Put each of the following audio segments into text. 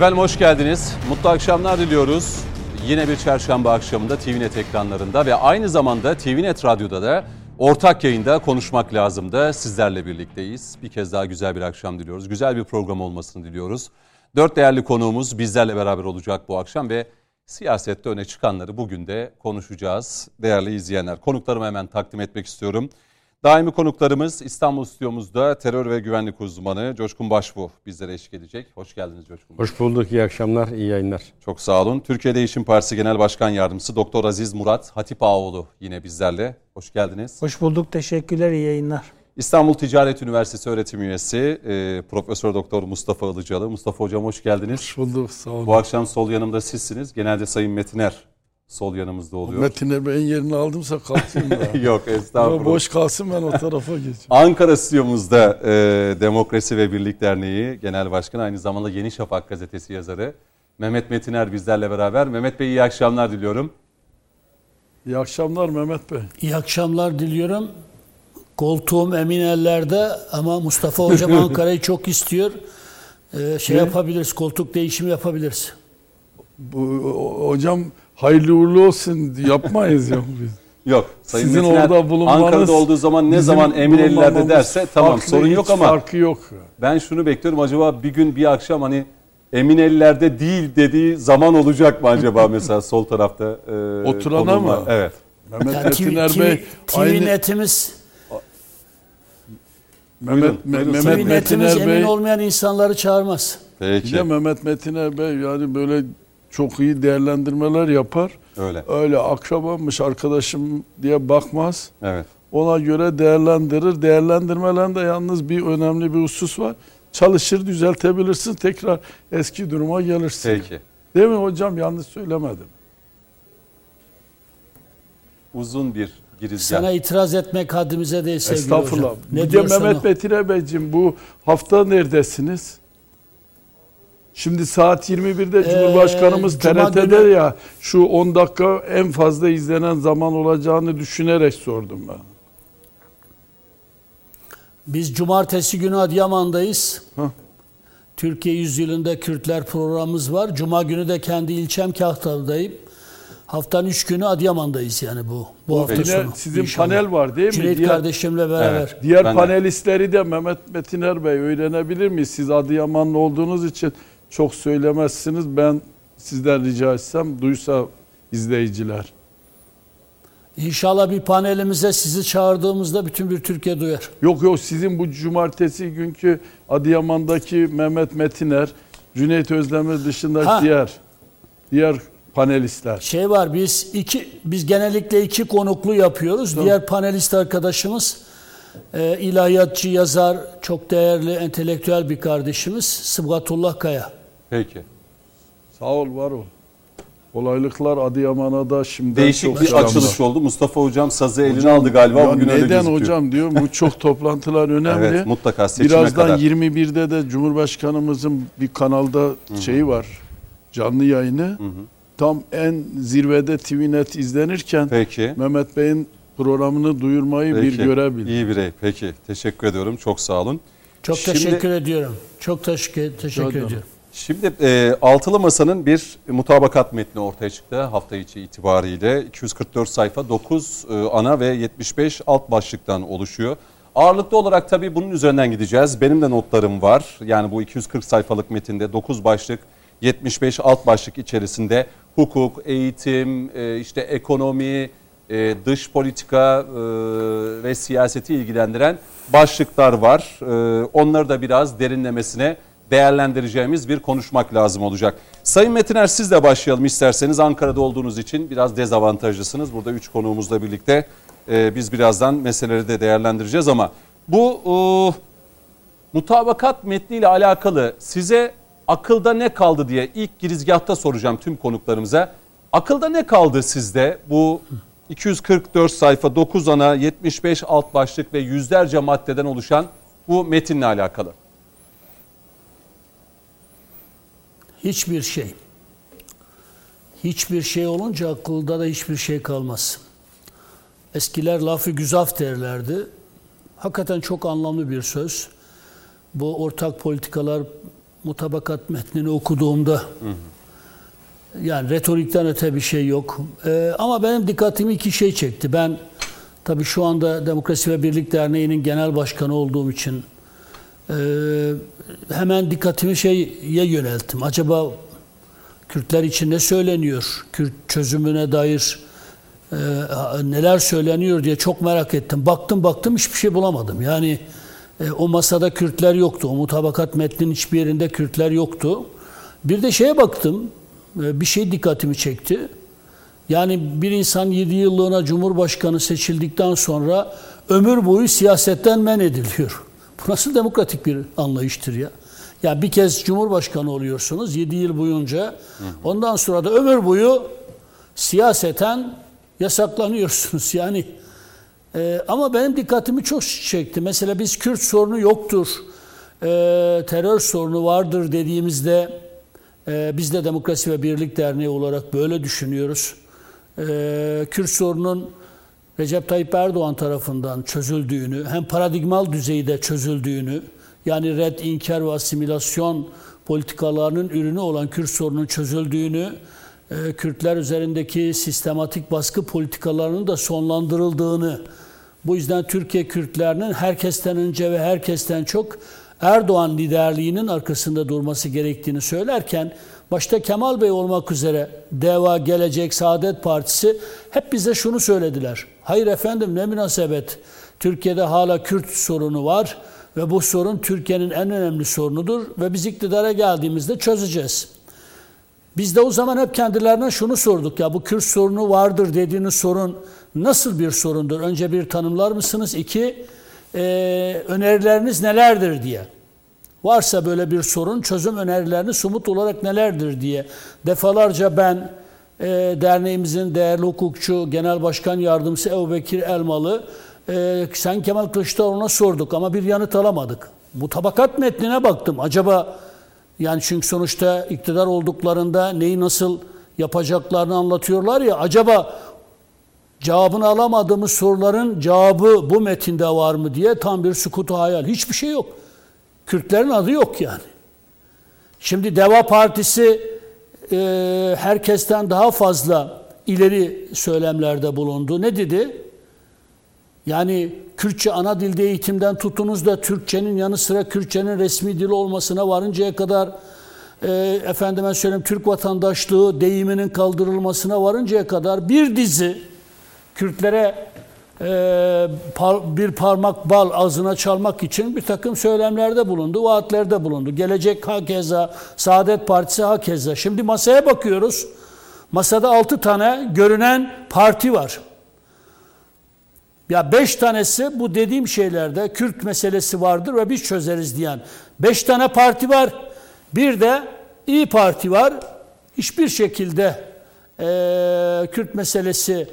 Efendim hoş geldiniz. Mutlu akşamlar diliyoruz. Yine bir çarşamba akşamında TVNet ekranlarında ve aynı zamanda TVNet Radyo'da da ortak yayında konuşmak lazım da sizlerle birlikteyiz. Bir kez daha güzel bir akşam diliyoruz. Güzel bir program olmasını diliyoruz. Dört değerli konuğumuz bizlerle beraber olacak bu akşam ve siyasette öne çıkanları bugün de konuşacağız. Değerli izleyenler konuklarımı hemen takdim etmek istiyorum. Daimi konuklarımız İstanbul stüdyomuzda terör ve güvenlik uzmanı Coşkun Başbuğ bizlere eşlik edecek. Hoş geldiniz Coşkun. Hoş bulduk, iyi akşamlar, iyi yayınlar. Çok sağ olun. Türkiye Değişim Partisi Genel Başkan Yardımcısı Doktor Aziz Murat Hatip Ağoğlu yine bizlerle. Hoş geldiniz. Hoş bulduk, teşekkürler, iyi yayınlar. İstanbul Ticaret Üniversitesi öğretim üyesi e, Profesör Doktor Mustafa Ilıcalı. Mustafa Hocam hoş geldiniz. Hoş bulduk, sağ olun. Bu akşam sol yanımda sizsiniz. Genelde Sayın Metiner sol yanımızda oluyor. Metin Bey'in yerini aldımsa kalkayım da. Yok estağfurullah. boş kalsın ben o tarafa geçeyim. Ankara stüdyomuzda e, Demokrasi ve Birlik Derneği Genel Başkanı aynı zamanda Yeni Şafak gazetesi yazarı Mehmet Metiner bizlerle beraber. Mehmet Bey iyi akşamlar diliyorum. İyi akşamlar Mehmet Bey. İyi akşamlar diliyorum. Koltuğum emin ellerde ama Mustafa Hocam Ankara'yı çok istiyor. Ee, şey Ne? yapabiliriz, koltuk değişimi yapabiliriz. Bu o- hocam hayırlı uğurlu olsun yapmayız ya biz. Yok Sayın Sizin Metiner orada bulunmanız Ankara'da olduğu zaman ne zaman emin ellerde derse tamam sorun yok ama farkı yok. ben şunu bekliyorum acaba bir gün bir akşam hani emin ellerde değil dediği zaman olacak mı acaba mesela sol tarafta e, Oturana konumlar? mı? Evet. Mehmet Yani Metiner TV, Bey TV, aynı netimiz, Mehmet, Me- buyurun. TV Mehmet netimiz Metiner emin olmayan insanları çağırmaz. Peki. de Mehmet Metiner Bey yani böyle çok iyi değerlendirmeler yapar. Öyle. Öyle akrabamış arkadaşım diye bakmaz. Evet. Ona göre değerlendirir. Değerlendirmelerinde yalnız bir önemli bir husus var. Çalışır düzeltebilirsin tekrar eski duruma gelirsin. Peki. Değil mi hocam? Yanlış söylemedim. Uzun bir girizgah. Sana itiraz etmek haddimize değil sevgili Estağfurullah. hocam. Ne de diyorsan Mehmet o. Betire Beyciğim bu hafta neredesiniz? Şimdi saat 21'de Cumhurbaşkanımız Ee, Cuma TRT'de günü- ya şu 10 dakika en fazla izlenen zaman olacağını düşünerek sordum ben. Biz cumartesi günü Adıyaman'dayız. Türkiye Yüzyılında Kürtler programımız var. Cuma günü de kendi ilçem Kahtalı'dayım. Haftanın üç günü Adıyaman'dayız yani bu bu hafta Yine sonu. sizin inşallah. panel var değil mi? Cüneyt Diğer- kardeşimle beraber. Evet. Diğer Ben de. panelistleri de Mehmet Metiner Bey öğrenebilir miyiz? Siz Adıyamanlı olduğunuz için çok söylemezsiniz. Ben sizden rica etsem duysa izleyiciler. İnşallah bir panelimize sizi çağırdığımızda bütün bir Türkiye duyar. Yok yok sizin bu cumartesi günkü Adıyaman'daki Mehmet Metiner, Cüneyt Özdemir dışındaki Ha. diğer diğer panelistler. Şey var biz iki biz genellikle iki konuklu yapıyoruz. Diğer panelist arkadaşımız e, ilahiyatçı yazar, çok değerli entelektüel bir kardeşimiz Sıbgatullah Kaya. Peki. Sağ ol var ol. Kolaylıklar Adıyaman'a da şimdiden Değişik çok bir selamlar. açılış oldu. Mustafa Hocam sazı eline aldı galiba. Ya Bugün öyle neden gözüküyor. hocam diyor bu çok toplantılar önemli. Evet mutlaka seçime Birazdan kadar. 21'de de Cumhurbaşkanımızın bir kanalda şeyi var. Canlı yayını. Tam en zirvede TVNet izlenirken Peki. Mehmet Bey'in programını duyurmayı Peki. bir görebil. İyi birey. Peki. Teşekkür ediyorum. Çok sağ olun. Çok Şimdi- teşekkür ediyorum. Çok teşekkür, teşekkür ederim. ediyorum. Şimdi e, Altılı Masa'nın bir mutabakat metni ortaya çıktı hafta içi itibariyle. 244 sayfa 9 e, ana ve 75 alt başlıktan oluşuyor. Ağırlıklı olarak tabii bunun üzerinden gideceğiz. Benim de notlarım var. Yani bu 240 sayfalık metinde 9 başlık 75 alt başlık içerisinde hukuk, eğitim, e, işte ekonomi, e, dış politika e, ve siyaseti ilgilendiren başlıklar var. E, onları da biraz derinlemesine değerlendireceğimiz bir konuşmak lazım olacak. Sayın Metiner sizle başlayalım isterseniz. Ankara'da olduğunuz için biraz dezavantajlısınız. Burada üç konuğumuzla birlikte e, biz birazdan meseleleri de değerlendireceğiz ama bu e, mutabakat metniyle alakalı size akılda ne kaldı diye ilk girizgahta soracağım tüm konuklarımıza. Akılda ne kaldı sizde bu 244 sayfa 9 ana 75 alt başlık ve yüzlerce maddeden oluşan bu metinle alakalı? Hiçbir şey. Hiçbir şey olunca akılda da hiçbir şey kalmaz. Eskiler lafı güzaf derlerdi. Hakikaten çok anlamlı bir söz. Bu ortak politikalar mutabakat metnini okuduğumda yani retorikten öte bir şey yok. Ee, ama benim dikkatimi iki şey çekti. Ben tabii şu anda Demokrasi ve Birlik Derneği'nin genel başkanı olduğum için e, hemen dikkatimi şeye yönelttim. Acaba Kürtler için ne söyleniyor? Kürt çözümüne dair e, neler söyleniyor diye çok merak ettim. Baktım baktım hiçbir şey bulamadım. Yani e, o masada Kürtler yoktu. O mutabakat metnin hiçbir yerinde Kürtler yoktu. Bir de şeye baktım. e, bir şey dikkatimi çekti. Yani bir insan 7 yıllığına Cumhurbaşkanı seçildikten sonra ömür boyu siyasetten men ediliyor. Bu nasıl demokratik bir anlayıştır ya? Ya bir kez Cumhurbaşkanı oluyorsunuz 7 yıl boyunca. Ondan sonra da ömür boyu siyaseten yasaklanıyorsunuz. Yani e, ama benim dikkatimi çok çekti. Mesela biz Kürt sorunu yoktur, e, terör sorunu vardır dediğimizde e, biz de Demokrasi ve Birlik Derneği olarak böyle düşünüyoruz. E, Kürt sorunun Recep Tayyip Erdoğan tarafından çözüldüğünü, hem paradigmal düzeyde çözüldüğünü, yani red, inkar ve asimilasyon politikalarının ürünü olan Kürt sorunun çözüldüğünü, e, Kürtler üzerindeki sistematik baskı politikalarının da sonlandırıldığını, bu yüzden Türkiye Kürtlerinin herkesten önce ve herkesten çok Erdoğan liderliğinin arkasında durması gerektiğini söylerken, başta Kemal Bey olmak üzere DEVA, Gelecek, Saadet Partisi hep bize şunu söylediler. Hayır efendim ne münasebet, Türkiye'de hala Kürt sorunu var ve bu sorun Türkiye'nin en önemli sorunudur ve biz iktidara geldiğimizde çözeceğiz. Biz de o zaman hep kendilerine şunu sorduk ya bu Kürt sorunu vardır dediğiniz sorun nasıl bir sorundur? Önce bir tanımlar mısınız? İki, e, önerileriniz nelerdir diye. Varsa böyle bir sorun çözüm önerilerini somut olarak nelerdir diye. Defalarca ben e, derneğimizin değerli hukukçu genel başkan yardımcısı Ebu Bekir Elmalı e, sen Kemal Kılıçdaroğlu'na sorduk ama bir yanıt alamadık. Mutabakat metnine baktım. Acaba yani çünkü sonuçta iktidar olduklarında neyi nasıl yapacaklarını anlatıyorlar ya. Acaba cevabını alamadığımız soruların cevabı bu metinde var mı diye tam bir sükutu hayal. Hiçbir şey yok. Kürtlerin adı yok yani. Şimdi Deva Partisi e, herkesten daha fazla ileri söylemlerde bulundu. Ne dedi? Yani Kürtçe ana dilde eğitimden tutunuz da Türkçenin yanı sıra Kürtçenin resmi dili olmasına varıncaya kadar e, efendime söyleyeyim Türk vatandaşlığı deyiminin kaldırılmasına varıncaya kadar bir dizi Kürtlere bir parmak bal ağzına çalmak için bir takım söylemlerde bulundu, vaatlerde bulundu. Gelecek hakeza, Saadet Partisi hakeza. Şimdi masaya bakıyoruz. Masada altı tane görünen parti var. Ya beş tanesi bu dediğim şeylerde Kürt meselesi vardır ve biz çözeriz diyen. Beş tane parti var. Bir de İyi Parti var. Hiçbir şekilde e, Kürt meselesi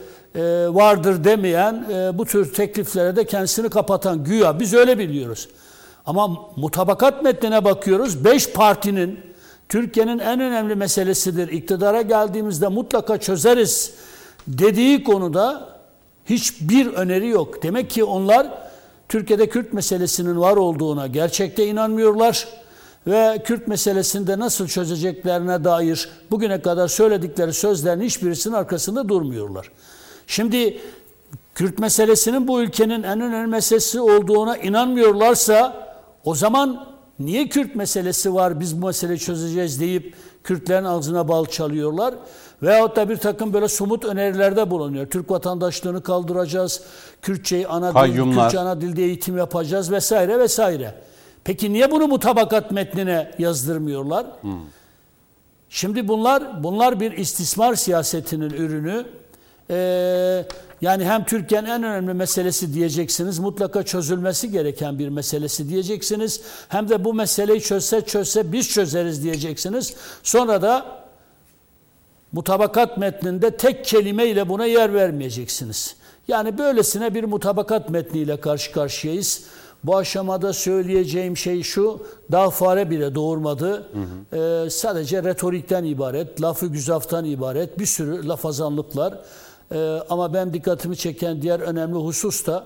vardır demeyen, e, bu tür tekliflere de kendisini kapatan güya. Biz öyle biliyoruz. Ama mutabakat metnine bakıyoruz. Beş partinin Türkiye'nin en önemli meselesidir. İktidara geldiğimizde mutlaka çözeriz dediği konuda hiçbir öneri yok. Demek ki onlar Türkiye'de Kürt meselesinin var olduğuna gerçekte inanmıyorlar ve Kürt meselesinde nasıl çözeceklerine dair bugüne kadar söyledikleri sözlerin hiçbirisinin arkasında durmuyorlar. Şimdi Kürt meselesinin bu ülkenin en önemli meselesi olduğuna inanmıyorlarsa o zaman niye Kürt meselesi var biz bu meseleyi çözeceğiz deyip Kürtlerin ağzına bal çalıyorlar. Veyahut da bir takım böyle somut önerilerde bulunuyor. Türk vatandaşlığını kaldıracağız, Kürtçeyi ana, dil, Kayyumlar. Kürtçe ana dilde eğitim yapacağız vesaire vesaire. Peki niye bunu mutabakat metnine yazdırmıyorlar? Şimdi bunlar bunlar bir istismar siyasetinin ürünü. Ee, yani hem Türkiye'nin en önemli meselesi diyeceksiniz, mutlaka çözülmesi gereken bir meselesi diyeceksiniz. Hem de bu meseleyi çözse çözse biz çözeriz diyeceksiniz. Sonra da mutabakat metninde tek kelimeyle buna yer vermeyeceksiniz. Yani böylesine bir mutabakat metniyle karşı karşıyayız. Bu aşamada söyleyeceğim şey şu, daha fare bile doğurmadı. Hı hı. Ee, sadece retorikten ibaret, lafı güzaftan ibaret, bir sürü lafazanlıklar. Ee, ama ben dikkatimi çeken diğer önemli husus da,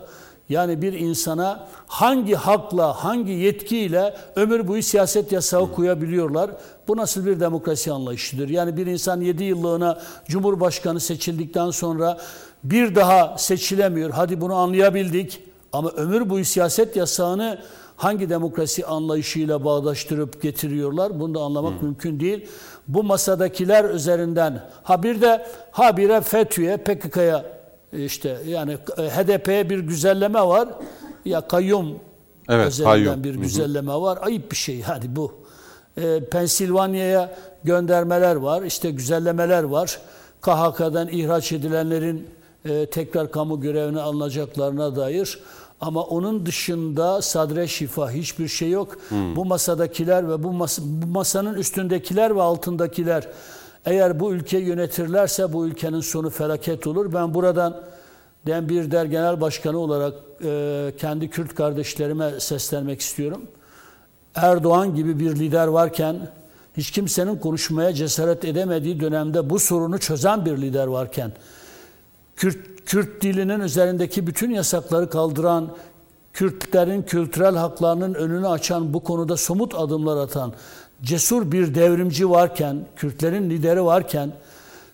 Yani bir insana hangi hakla, hangi yetkiyle ömür boyu siyaset yasağı koyabiliyorlar? Bu nasıl bir demokrasi anlayışıdır? Yani bir insan 7 yıllığına Cumhurbaşkanı seçildikten sonra bir daha seçilemiyor. Hadi bunu anlayabildik. Ama ömür boyu siyaset yasağını hangi demokrasi anlayışıyla bağdaştırıp getiriyorlar? Bunu da anlamak mümkün değil. Bu masadakiler üzerinden ha bir de habire FETÖ'ye, PKK'ya işte yani e, HDP'ye bir güzelleme var. Ya kayyum Evet, üzerinden kayyum. bir güzelleme var. Ayıp bir şey hadi bu. E, Pensilvanya'ya göndermeler var. işte güzellemeler var. KHK'dan ihraç edilenlerin e, tekrar kamu görevine alınacaklarına dair. Ama onun dışında sadre şifa hiçbir şey yok. Bu masadakiler ve bu, masa, bu masanın üstündekiler ve altındakiler eğer bu ülkeyi yönetirlerse bu ülkenin sonu felaket olur. Ben buradan Den bir der genel başkanı olarak e, kendi Kürt kardeşlerime seslenmek istiyorum. Erdoğan gibi bir lider varken hiç kimsenin konuşmaya cesaret edemediği dönemde bu sorunu çözen bir lider varken Kürt, Kürt dilinin üzerindeki bütün yasakları kaldıran, Kürtlerin kültürel haklarının önünü açan, bu konuda somut adımlar atan cesur bir devrimci varken, Kürtlerin lideri varken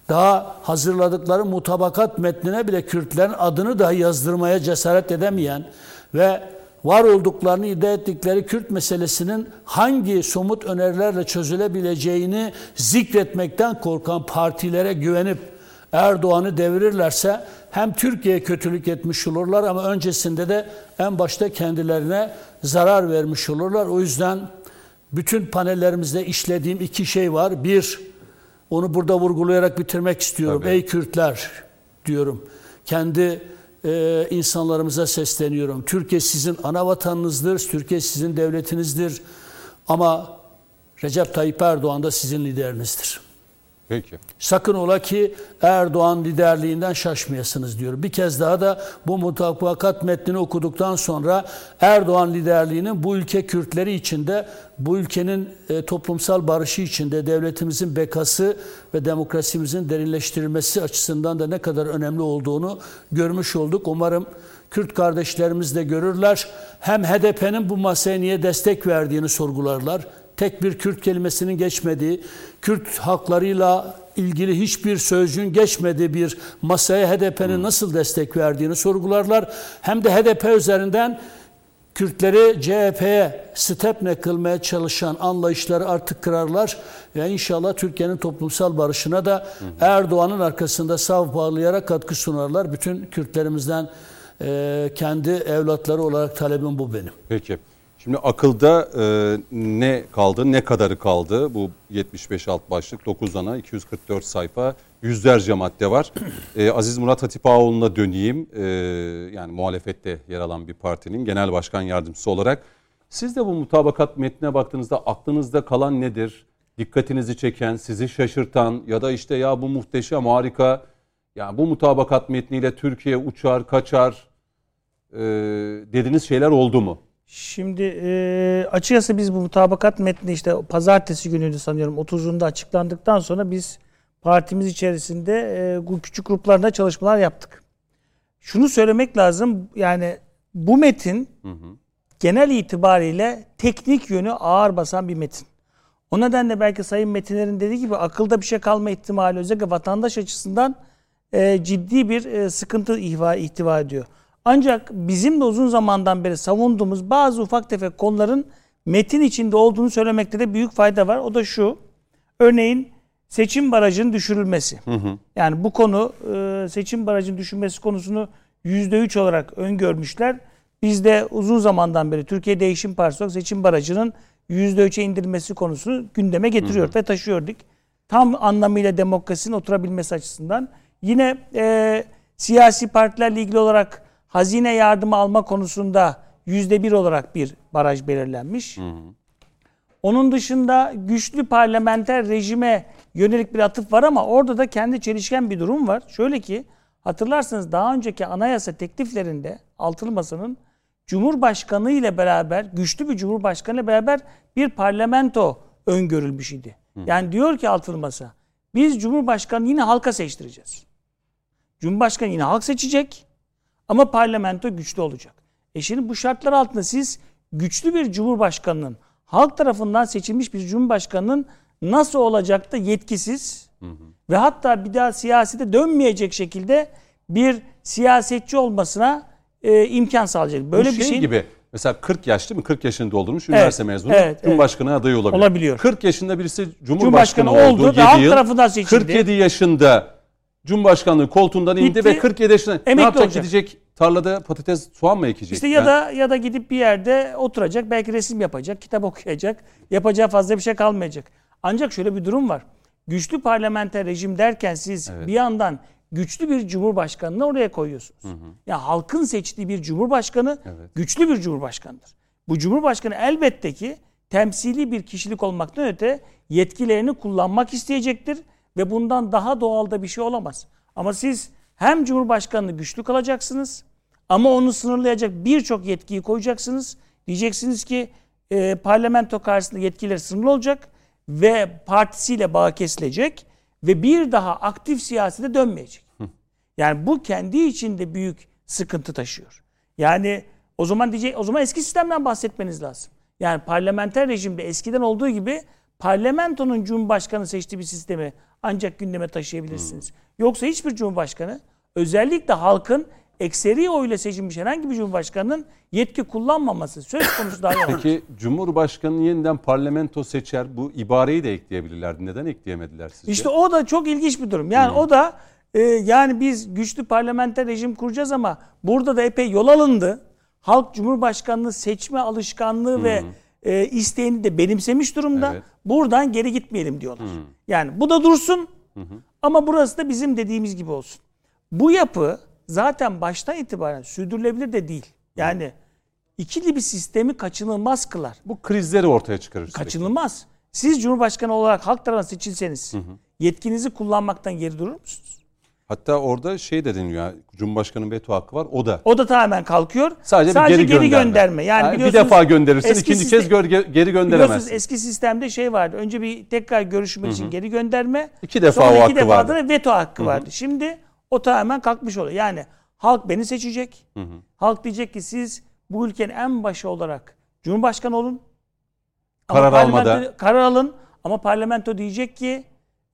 daha hazırladıkları mutabakat metnine bile Kürtlerin adını dahi yazdırmaya cesaret edemeyen ve var olduklarını iddia ettikleri Kürt meselesinin hangi somut önerilerle çözülebileceğini zikretmekten korkan partilere güvenip Erdoğan'ı devirirlerse hem Türkiye'ye kötülük etmiş olurlar ama öncesinde de en başta kendilerine zarar vermiş olurlar. O yüzden bütün panellerimizde işlediğim iki şey var. Bir, onu burada vurgulayarak bitirmek istiyorum. Tabii. Ey Kürtler diyorum. Kendi e, insanlarımıza sesleniyorum. Türkiye sizin ana vatanınızdır. Türkiye sizin devletinizdir. Ama Recep Tayyip Erdoğan da sizin liderinizdir. Peki. Sakın ola ki Erdoğan liderliğinden şaşmayasınız diyor. Bir kez daha da bu mutabakat metnini okuduktan sonra Erdoğan liderliğinin bu ülke Kürtleri içinde, bu ülkenin e, toplumsal barışı içinde, devletimizin bekası ve demokrasimizin derinleştirilmesi açısından da ne kadar önemli olduğunu görmüş olduk. Umarım Kürt kardeşlerimiz de görürler. Hem HDP'nin bu masaya niye destek verdiğini sorgularlar tek bir Kürt kelimesinin geçmediği, Kürt haklarıyla ilgili hiçbir sözcüğün geçmediği bir masaya HDP'nin nasıl destek verdiğini sorgularlar. Hem de HDP üzerinden Kürtleri CHP'ye stepne kılmaya çalışan anlayışları artık kırarlar ve inşallah Türkiye'nin toplumsal barışına da Erdoğan'ın arkasında sav bağlayarak katkı sunarlar. Bütün Kürtlerimizden e, kendi evlatları olarak talebim bu benim. Peki. Şimdi akılda e, ne kaldı, ne kadarı kaldı? Bu 75 alt başlık, 9 ana, 244 sayfa, yüzlerce madde var. E, Aziz Murat Hatipoğlu'na döneyim. E, yani muhalefette yer alan bir partinin genel başkan yardımcısı olarak. Siz de bu mutabakat metnine baktığınızda aklınızda kalan nedir? Dikkatinizi çeken, sizi şaşırtan ya da işte ya bu muhteşem, harika, yani bu mutabakat metniyle Türkiye uçar, kaçar e, dediğiniz şeyler oldu mu? Şimdi e, açıkçası biz bu mutabakat metni işte pazartesi günüydü sanıyorum 30'unda açıklandıktan sonra biz partimiz içerisinde e, küçük gruplarında çalışmalar yaptık. Şunu söylemek lazım yani bu metin genel itibariyle teknik yönü ağır basan bir metin. O nedenle belki Sayın Metinler'in dediği gibi akılda bir şey kalma ihtimali özellikle vatandaş açısından e, ciddi bir e, sıkıntı ihva, ihtiva ediyor. Ancak bizim de uzun zamandan beri savunduğumuz bazı ufak tefek konuların metin içinde olduğunu söylemekte de büyük fayda var. O da şu. Örneğin seçim barajının düşürülmesi. Yani bu konu e, seçim barajının düşürülmesi konusunu %3 olarak öngörmüşler. Biz de uzun zamandan beri Türkiye Değişim Partisi olarak seçim barajının %3'e indirilmesi konusunu gündeme getiriyor ve taşıyorduk. Tam anlamıyla demokrasinin oturabilmesi açısından. Yine e, siyasi partilerle ilgili olarak hazine yardımı alma konusunda yüzde bir olarak bir baraj belirlenmiş. Onun dışında güçlü parlamenter rejime yönelik bir atıf var ama orada da kendi çelişken bir durum var. Şöyle ki hatırlarsanız daha önceki anayasa tekliflerinde altılı masanın Cumhurbaşkanı ile beraber güçlü bir Cumhurbaşkanı ile beraber bir parlamento öngörülmüş idi. Yani diyor ki altılı masa biz Cumhurbaşkanı yine halka seçtireceğiz. Cumhurbaşkanı yine halk seçecek ama parlamento güçlü olacak. E şimdi bu şartlar altında siz güçlü bir cumhurbaşkanının, halk tarafından seçilmiş bir cumhurbaşkanının nasıl olacak da yetkisiz ve hatta bir daha siyasete dönmeyecek şekilde bir siyasetçi olmasına e, imkan sağlayacak. Böyle Bu bir şey gibi mesela 40 yaş değil mi? 40 yaşını doldurmuş üniversite mezunu evet, Cumhurbaşkanı adayı olabilir. Olabiliyor. 40 yaşında birisi Cumhurbaşkanı, Cumhurbaşkanı oldu, oldu ve 7 halk yıl. tarafından seçildi. 47 yaşında Cumhurbaşkanlığı koltuğundan indi ve 47 yaşında ne emekli yapacak olacak. gidecek tarlada patates soğan mı ekecek? İşte ya Yani da ya da gidip bir yerde oturacak, belki resim yapacak, kitap okuyacak. Yapacağı fazla bir şey kalmayacak. Ancak şöyle bir durum var. Güçlü parlamenter rejim derken siz bir yandan güçlü bir cumhurbaşkanını oraya koyuyorsunuz. Ya halkın seçtiği bir cumhurbaşkanı güçlü bir cumhurbaşkanıdır. Bu cumhurbaşkanı elbette ki temsili bir kişilik olmaktan öte yetkilerini kullanmak isteyecektir ve bundan daha doğal da bir şey olamaz. Ama siz hem cumhurbaşkanını güçlü kalacaksınız ama onu sınırlayacak birçok yetkiyi koyacaksınız. Diyeceksiniz ki e, parlamento karşısında yetkileri sınırlı olacak ve partisiyle bağ kesilecek ve bir daha aktif siyasete dönmeyecek. Yani bu kendi içinde büyük sıkıntı taşıyor. Yani o zaman diyecek o zaman eski sistemden bahsetmeniz lazım. Yani parlamenter rejimde eskiden olduğu gibi parlamentonun cumhurbaşkanı seçtiği bir sistemi ancak gündeme taşıyabilirsiniz. Yoksa hiçbir cumhurbaşkanı özellikle halkın ekseri oyla seçilmiş herhangi bir cumhurbaşkanının yetki kullanmaması söz konusu dahi olamaz. Peki Cumhurbaşkanı yeniden parlamento seçer bu ibareyi de ekleyebilirlerdi. Neden ekleyemediler sizce? İşte o da çok ilginç bir durum. Yani o da e, yani biz güçlü parlamenter rejim kuracağız ama burada da epey yol alındı. Halk Cumhurbaşkanlığı seçme alışkanlığı ve e, isteğini de benimsemiş durumda. Evet. Buradan geri gitmeyelim diyorlar. Yani bu da dursun ama burası da bizim dediğimiz gibi olsun. Bu yapı zaten baştan itibaren sürdürülebilir de değil. Yani ikili bir sistemi kaçınılmaz kılar. bu krizleri ortaya çıkarır. Kaçınılmaz. Siz Cumhurbaşkanı olarak halk tarafından seçilseniz yetkinizi kullanmaktan geri durur musunuz? Hatta orada şey de deniliyor. ya, Cumhurbaşkanı'nın veto hakkı var. O da O da tamamen kalkıyor. Sadece, bir geri, gönderme. gönderme. Yani, Yani bir defa gönderirsin, ikinci sistem- kez geri Biliyorsunuz gönderemezsin. eski sistemde şey vardı. Önce bir tekrar görüşmek için geri gönderme. İki defa sonra o iki hakkı defa vardı. da veto hakkı vardı. Şimdi o tamamen kalkmış oluyor. Yani halk beni seçecek. Halk diyecek ki siz bu ülkenin en başı olarak Cumhurbaşkanı olun. Karar almada. Karar alın ama parlamento diyecek ki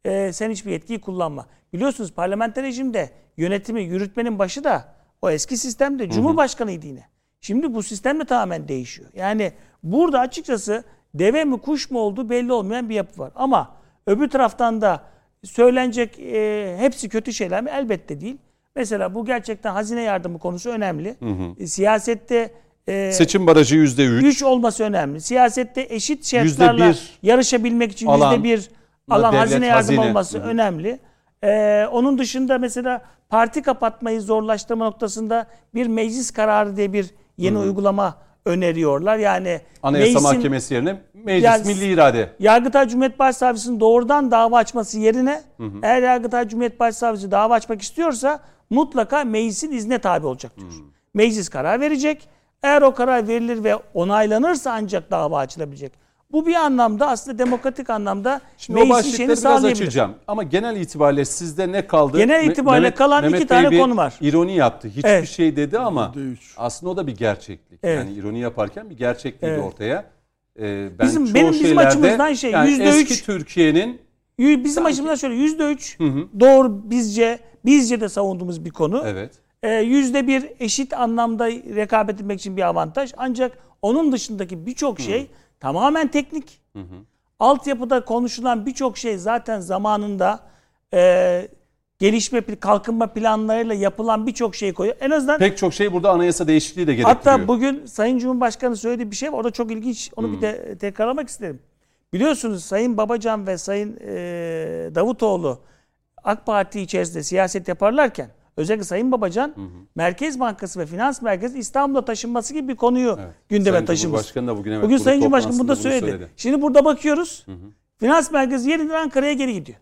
e, sen hiçbir yetkiyi kullanma. Biliyorsunuz parlamenter rejimde yönetimi yürütmenin başı da o eski sistemde Cumhurbaşkanıydı yine. Şimdi bu sistem de tamamen değişiyor. Yani burada açıkçası deve mi kuş mu olduğu belli olmayan bir yapı var. Ama öbür taraftan da söylenecek e, hepsi kötü şeyler mi? Elbette değil. Mesela bu gerçekten hazine yardımı konusu önemli. E, siyasette e, Seçim barajı yüzde üç. güç olması önemli. Siyasette eşit şartlarla yarışabilmek için alan, yüzde bir alan hazine yardım hazine. olması Hı hı. önemli. Ee, onun dışında mesela parti kapatmayı zorlaştırma noktasında bir meclis kararı diye bir yeni uygulama öneriyorlar. Yani Anayasa meclisin- Mahkemesi yerine meclis Yani- milli irade. Yargıtay Cumhuriyet Başsavcısının doğrudan dava açması yerine eğer Yargıtay Cumhuriyet Başsavcısı dava açmak istiyorsa mutlaka meclisin izne tabi olacak diyor. Meclis karar verecek. Eğer o karar verilir ve onaylanırsa ancak dava açılabilecek. Bu bir anlamda aslında demokratik anlamda Şimdi o meclisin şeyini başlıkları biraz açacağım. Ama genel itibariyle sizde ne kaldı? Genel itibariyle kalan iki Bey tane konu var. İroni yaptı. Hiçbir Evet. şey dedi ama %3. aslında o da bir gerçeklik. Evet. Yani ironi yaparken bir gerçekliği de Evet. ortaya. Ee, ben Bizim- çoğu benim- bizim şeylerde, açımızdan şey, yani eski Türkiye'nin Bizim açımızdan şöyle yüzde üç doğru bizce bizce de savunduğumuz bir konu. evet Ee, Yüzde bir eşit anlamda rekabet etmek için bir avantaj. Ancak onun dışındaki birçok şey tamamen teknik. Altyapıda konuşulan birçok şey zaten zamanında e, gelişme, kalkınma planlarıyla yapılan birçok şey koyuyor. En azından pek çok şey burada anayasa değişikliği de gerektiriyor. Hatta bugün Sayın Cumhurbaşkanı söylediği bir şey var. Orada çok ilginç. Onu bir de tekrarlamak isterim. Biliyorsunuz Sayın Babacan ve Sayın e, Davutoğlu AK Parti içerisinde siyaset yaparlarken özellikle Sayın Babacan Merkez Bankası ve Finans Merkezi İstanbul'a taşınması gibi bir konuyu gündeme Sayın taşımış. Cumhurbaşkanı da bugün evet, Bugün Sayın Cumhurbaşkanı bunu da söyledi. söyledi. Şimdi burada bakıyoruz. Finans Merkezi yeniden Ankara'ya geri gidiyor.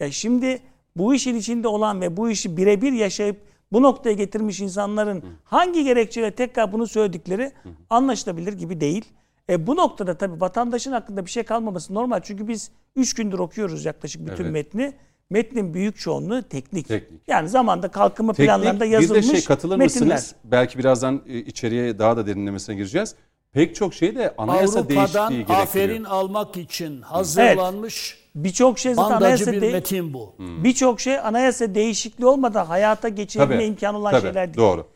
Ya şimdi bu işin içinde olan ve bu işi birebir yaşayıp bu noktaya getirmiş insanların hangi gerekçeyle tekrar bunu söyledikleri anlaşılabilir gibi değil. E bu noktada tabii vatandaşın hakkında bir şey kalmaması normal. Çünkü biz 3 gündür okuyoruz yaklaşık bütün Evet. metni Metnin büyük çoğunluğu teknik. Teknik. Yani zamanda kalkınma planlarında Teknik yazılmış bir de şey katılır metinler. mısınız? Belki birazdan e, içeriye daha da derinlemesine gireceğiz. Pek çok şey de anayasa Avrupa'dan değişikliği gerektiriyor. aferin almak için hazırlanmış Birçok şey zaten anayasa bir de- metin bu. birçok şey anayasa değişikliği olmadan hayata geçirebilme Tabii, imkanı olan tabii, şeyler değil. Doğru.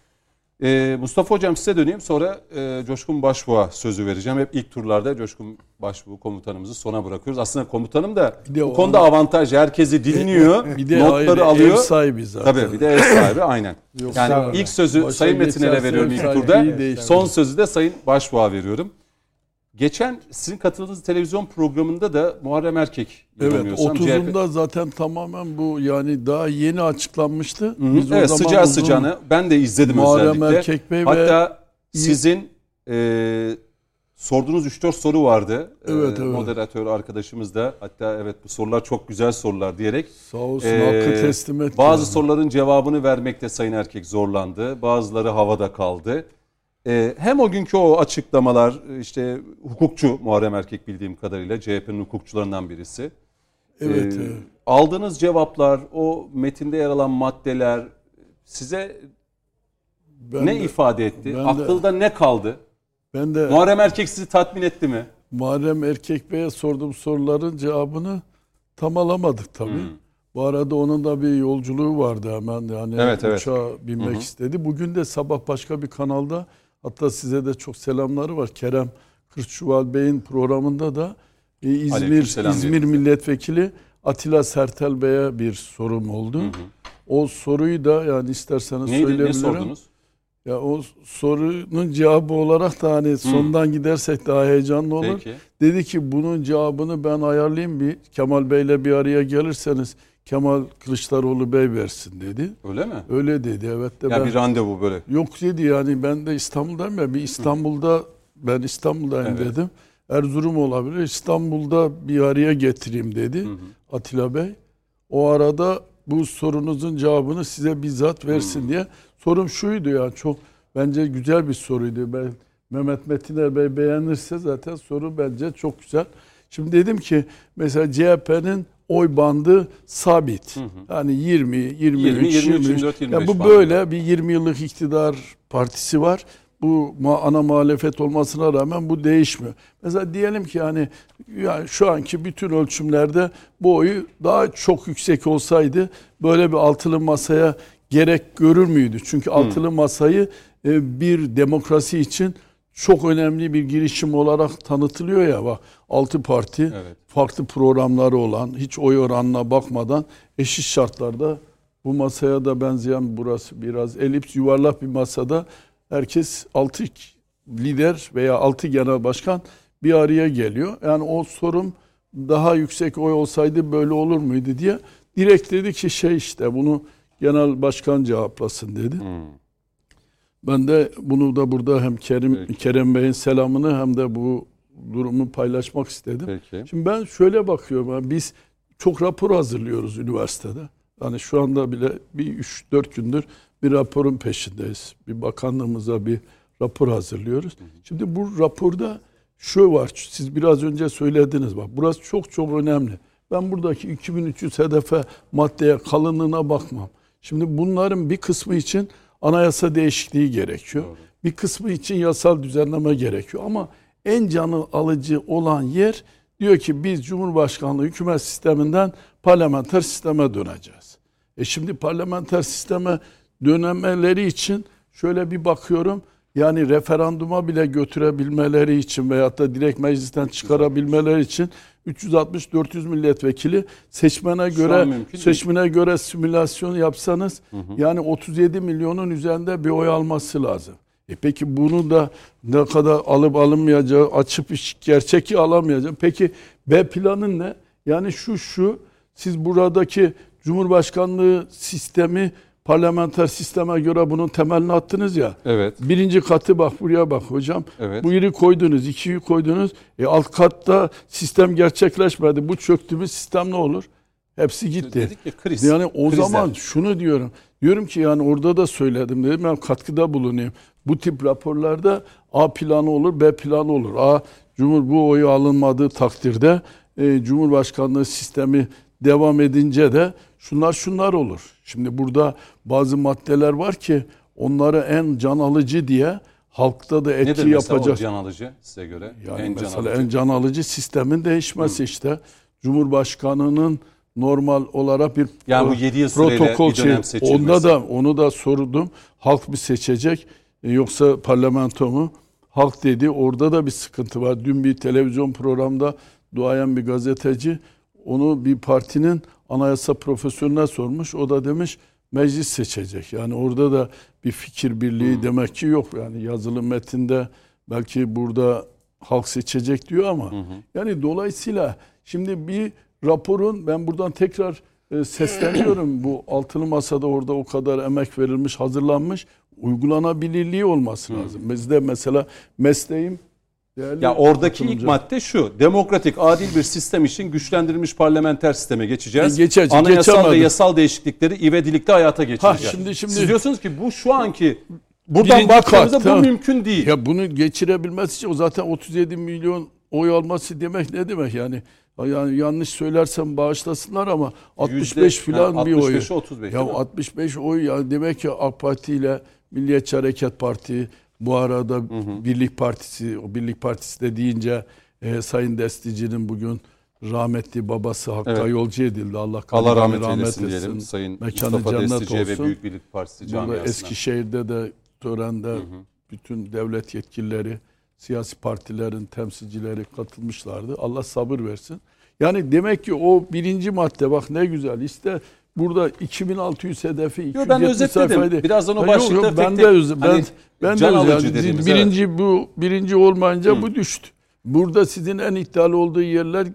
Ee, Mustafa Hocam size döneyim sonra e, Coşkun Başbuğ'a sözü vereceğim. Hep ilk turlarda Coşkun Başbuğ komutanımızı sona bırakıyoruz. Aslında komutanım da Bir de bu konuda avantaj. Herkesi dinliyor, Bir de notları ayrı alıyor. ev sahibi zaten. Tabii bir de ev sahibi aynen. Yoksa yani ilk sözü Sayın geçerse veriyorum ilk turda. Son sözü de Sayın Başbuğ'a veriyorum. Geçen sizin katıldığınız televizyon programında da Muharrem Erkek Evet yanılmıyorsam, 30'unda zaten tamamen bu yani daha yeni açıklanmıştı. Hı hı. Biz o evet zaman sıcağı sıcağına ben de izledim Muharrem özellikle. Erkek Bey ve- Hatta sizin e, sorduğunuz 3-4 soru vardı. Evet, evet. Moderatör arkadaşımız da hatta evet bu sorular çok güzel sorular diyerek Sağ olsun e, hakkı teslim etti. bazı yani. soruların cevabını vermekte Sayın Erkek zorlandı. Bazıları havada kaldı. E, hem o günkü o açıklamalar işte hukukçu Muharrem Erkek bildiğim kadarıyla CHP'nin hukukçularından birisi. Evet, evet. Aldığınız cevaplar, o metinde yer alan maddeler size Ben ne de- ifade etti? ben de- Akılda ne kaldı? Ben de Muharrem Erkek sizi tatmin etti mi? Muharrem Erkek Bey'e sorduğum soruların cevabını tam alamadık tabii. Hmm. Bu arada onun da bir yolculuğu vardı hemen yani Evet, evet. uçağa binmek istedi. Bugün de sabah başka bir kanalda hatta size de çok selamları var. Kerem Kırçuval Bey'in programında da e, İzmir İzmir. Milletvekili Atilla Sertel Bey'e bir sorum oldu. O soruyu da yani isterseniz Neydi, ne söyleyebilirim. sordunuz? Ya o sorunun cevabı olarak da hani sondan gidersek daha heyecanlı olur. Peki. Dedi ki bunun cevabını ben ayarlayayım bir Kemal Bey'le bir araya gelirseniz Kemal Kılıçdaroğlu Bey versin dedi. Öyle mi? Öyle dedi evet de Ya ben bir randevu böyle. yok dedi yani ben de İstanbul'dayım ya bir İstanbul'da ben İstanbul'dayım Evet. dedim. Erzurum olabilir İstanbul'da bir araya getireyim dedi Atilla Bey. O arada bu sorunuzun cevabını size bizzat versin diye. Sorum şuydu ya çok bence güzel bir soruydu. Ben Mehmet Metiner Bey beğenirse zaten soru bence çok güzel. Şimdi dedim ki mesela CHP'nin oy bandı sabit. Yani 20, 23, 20, 23, 23. 24, Ya 25 bu bandı. böyle bir 20 yıllık iktidar partisi var. Bu ana muhalefet olmasına rağmen bu değişmiyor. Mesela diyelim ki yani, yani şu anki bütün ölçümlerde bu oyu daha çok yüksek olsaydı böyle bir altılı masaya gerek görür müydü? Çünkü altılı masayı e, bir demokrasi için çok önemli bir girişim olarak tanıtılıyor ya bak altı parti Evet. farklı programları olan hiç oy oranına bakmadan eşit şartlarda bu masaya da benzeyen burası biraz elips yuvarlak bir masada herkes altı lider veya altı genel başkan bir araya geliyor. Yani o sorum daha yüksek oy olsaydı böyle olur muydu diye direkt dedi ki şey işte bunu genel başkan cevaplasın dedi. Ben de bunu da burada hem Kerim Peki. Kerem Bey'in selamını hem de bu durumu paylaşmak istedim. Peki. Şimdi ben şöyle bakıyorum. Biz çok rapor hazırlıyoruz üniversitede. Yani şu anda bile bir 3-4 gündür bir raporun peşindeyiz. Bir bakanlığımıza bir rapor hazırlıyoruz. Şimdi bu raporda şu var. Siz biraz önce söylediniz bak. Burası çok çok önemli. Ben buradaki 2300 hedefe maddeye kalınlığına bakmam. Şimdi bunların bir kısmı için anayasa değişikliği gerekiyor. Bir kısmı için yasal düzenleme gerekiyor. Ama en canı alıcı olan yer diyor ki biz Cumhurbaşkanlığı hükümet sisteminden parlamenter sisteme döneceğiz. E şimdi parlamenter sisteme dönemeleri için şöyle bir bakıyorum. Yani referanduma bile götürebilmeleri için veyahut da direkt meclisten çıkarabilmeleri için 360-400 milletvekili seçmene göre mümkün değil. seçmene göre simülasyon yapsanız yani 37 milyonun üzerinde bir oy alması lazım. E peki bunu da ne kadar alıp alınmayacağı, açıp iş- gerçeki alamayacağım. Peki B planın ne? Yani şu şu siz buradaki Cumhurbaşkanlığı sistemi parlamenter sisteme göre bunun temelini attınız ya. Evet. Birinci katı bak buraya bak hocam. Evet. Bu yeri koydunuz, ikiyi koydunuz. E alt katta sistem gerçekleşmedi. Bu çöktüğümüz sistem ne olur? Hepsi gitti. Dedik ya kriz. Yani o Krizler. zaman şunu diyorum. Diyorum ki yani orada da söyledim dedim ben katkıda bulunayım. Bu tip raporlarda A planı olur, B planı olur. A Cumhur bu oyu alınmadığı takdirde e, Cumhurbaşkanlığı sistemi devam edince de şunlar şunlar olur. Şimdi burada bazı maddeler var ki onları en can alıcı diye halkta da etki Nedir yapacak. o can alıcı size göre? Yani en can mesela alıcı. en can alıcı sistemin değişmesi işte. Cumhurbaşkanının normal olarak bir Yani bu yedi yıl süreyle protokol şey. Onda da onu da sordum. Halk mı seçecek e, yoksa parlamento mu? Halk dedi. Orada da bir sıkıntı var. Dün bir televizyon programda duayen bir gazeteci onu bir partinin anayasa profesörüne sormuş. O da demiş meclis seçecek. Yani orada da bir fikir birliği Hmm. demek ki yok. Yani yazılı metinde belki burada halk seçecek diyor ama yani dolayısıyla şimdi bir raporun ben buradan tekrar e, sesleniyorum bu altılı masada orada o kadar emek verilmiş hazırlanmış uygulanabilirliği olması lazım. Bizde mesela mesleğim değerli Ya oradaki ilk madde şu. Demokratik, adil bir sistem için güçlendirilmiş parlamenter sisteme geçeceğiz. E, geçeceğiz, Anayasal ve geçemedim. yasal değişiklikleri ivedilikte hayata geçireceğiz. şimdi- şimdi- Siz diyorsunuz ki bu şu anki buradan baktığımızda bu tamam. mümkün değil. Ya bunu geçirebilmesi için o zaten 37 milyon oy alması demek ne demek yani? Yani yanlış söylersem bağışlasınlar ama 65 Yüzde- filan ha, bir oy. 65'e 35 Ya değil mi? 65 oy ya demek ki AK Parti ile Milliyetçi Hareket Parti bu arada Birlik Partisi o Birlik Partisi de deyince e, Sayın Destici'nin bugün rahmetli babası Hakk'a Evet. yolcu edildi. Allah, Allah kabrini rahmet eylesin diyelim. Sayın Mekanı Mustafa cennet Destici'ye ve olsun. Büyük Birlik Partisi Burada camiasına. Eskişehir'de de törende bütün devlet yetkilileri, siyasi partilerin temsilcileri katılmışlardı. Allah sabır versin. Yani demek ki o birinci madde bak ne güzel. İşte burada 2600 hedefi 270 Yo, ben özetledim. sayfaydı. Birazdan o yok, başlıkta yok, tek ben de öz- ben hani ben de öz- alıcı yani dediğimiz, birinci bu birinci olmayınca bu düştü. Burada sizin en iddialı olduğu yerler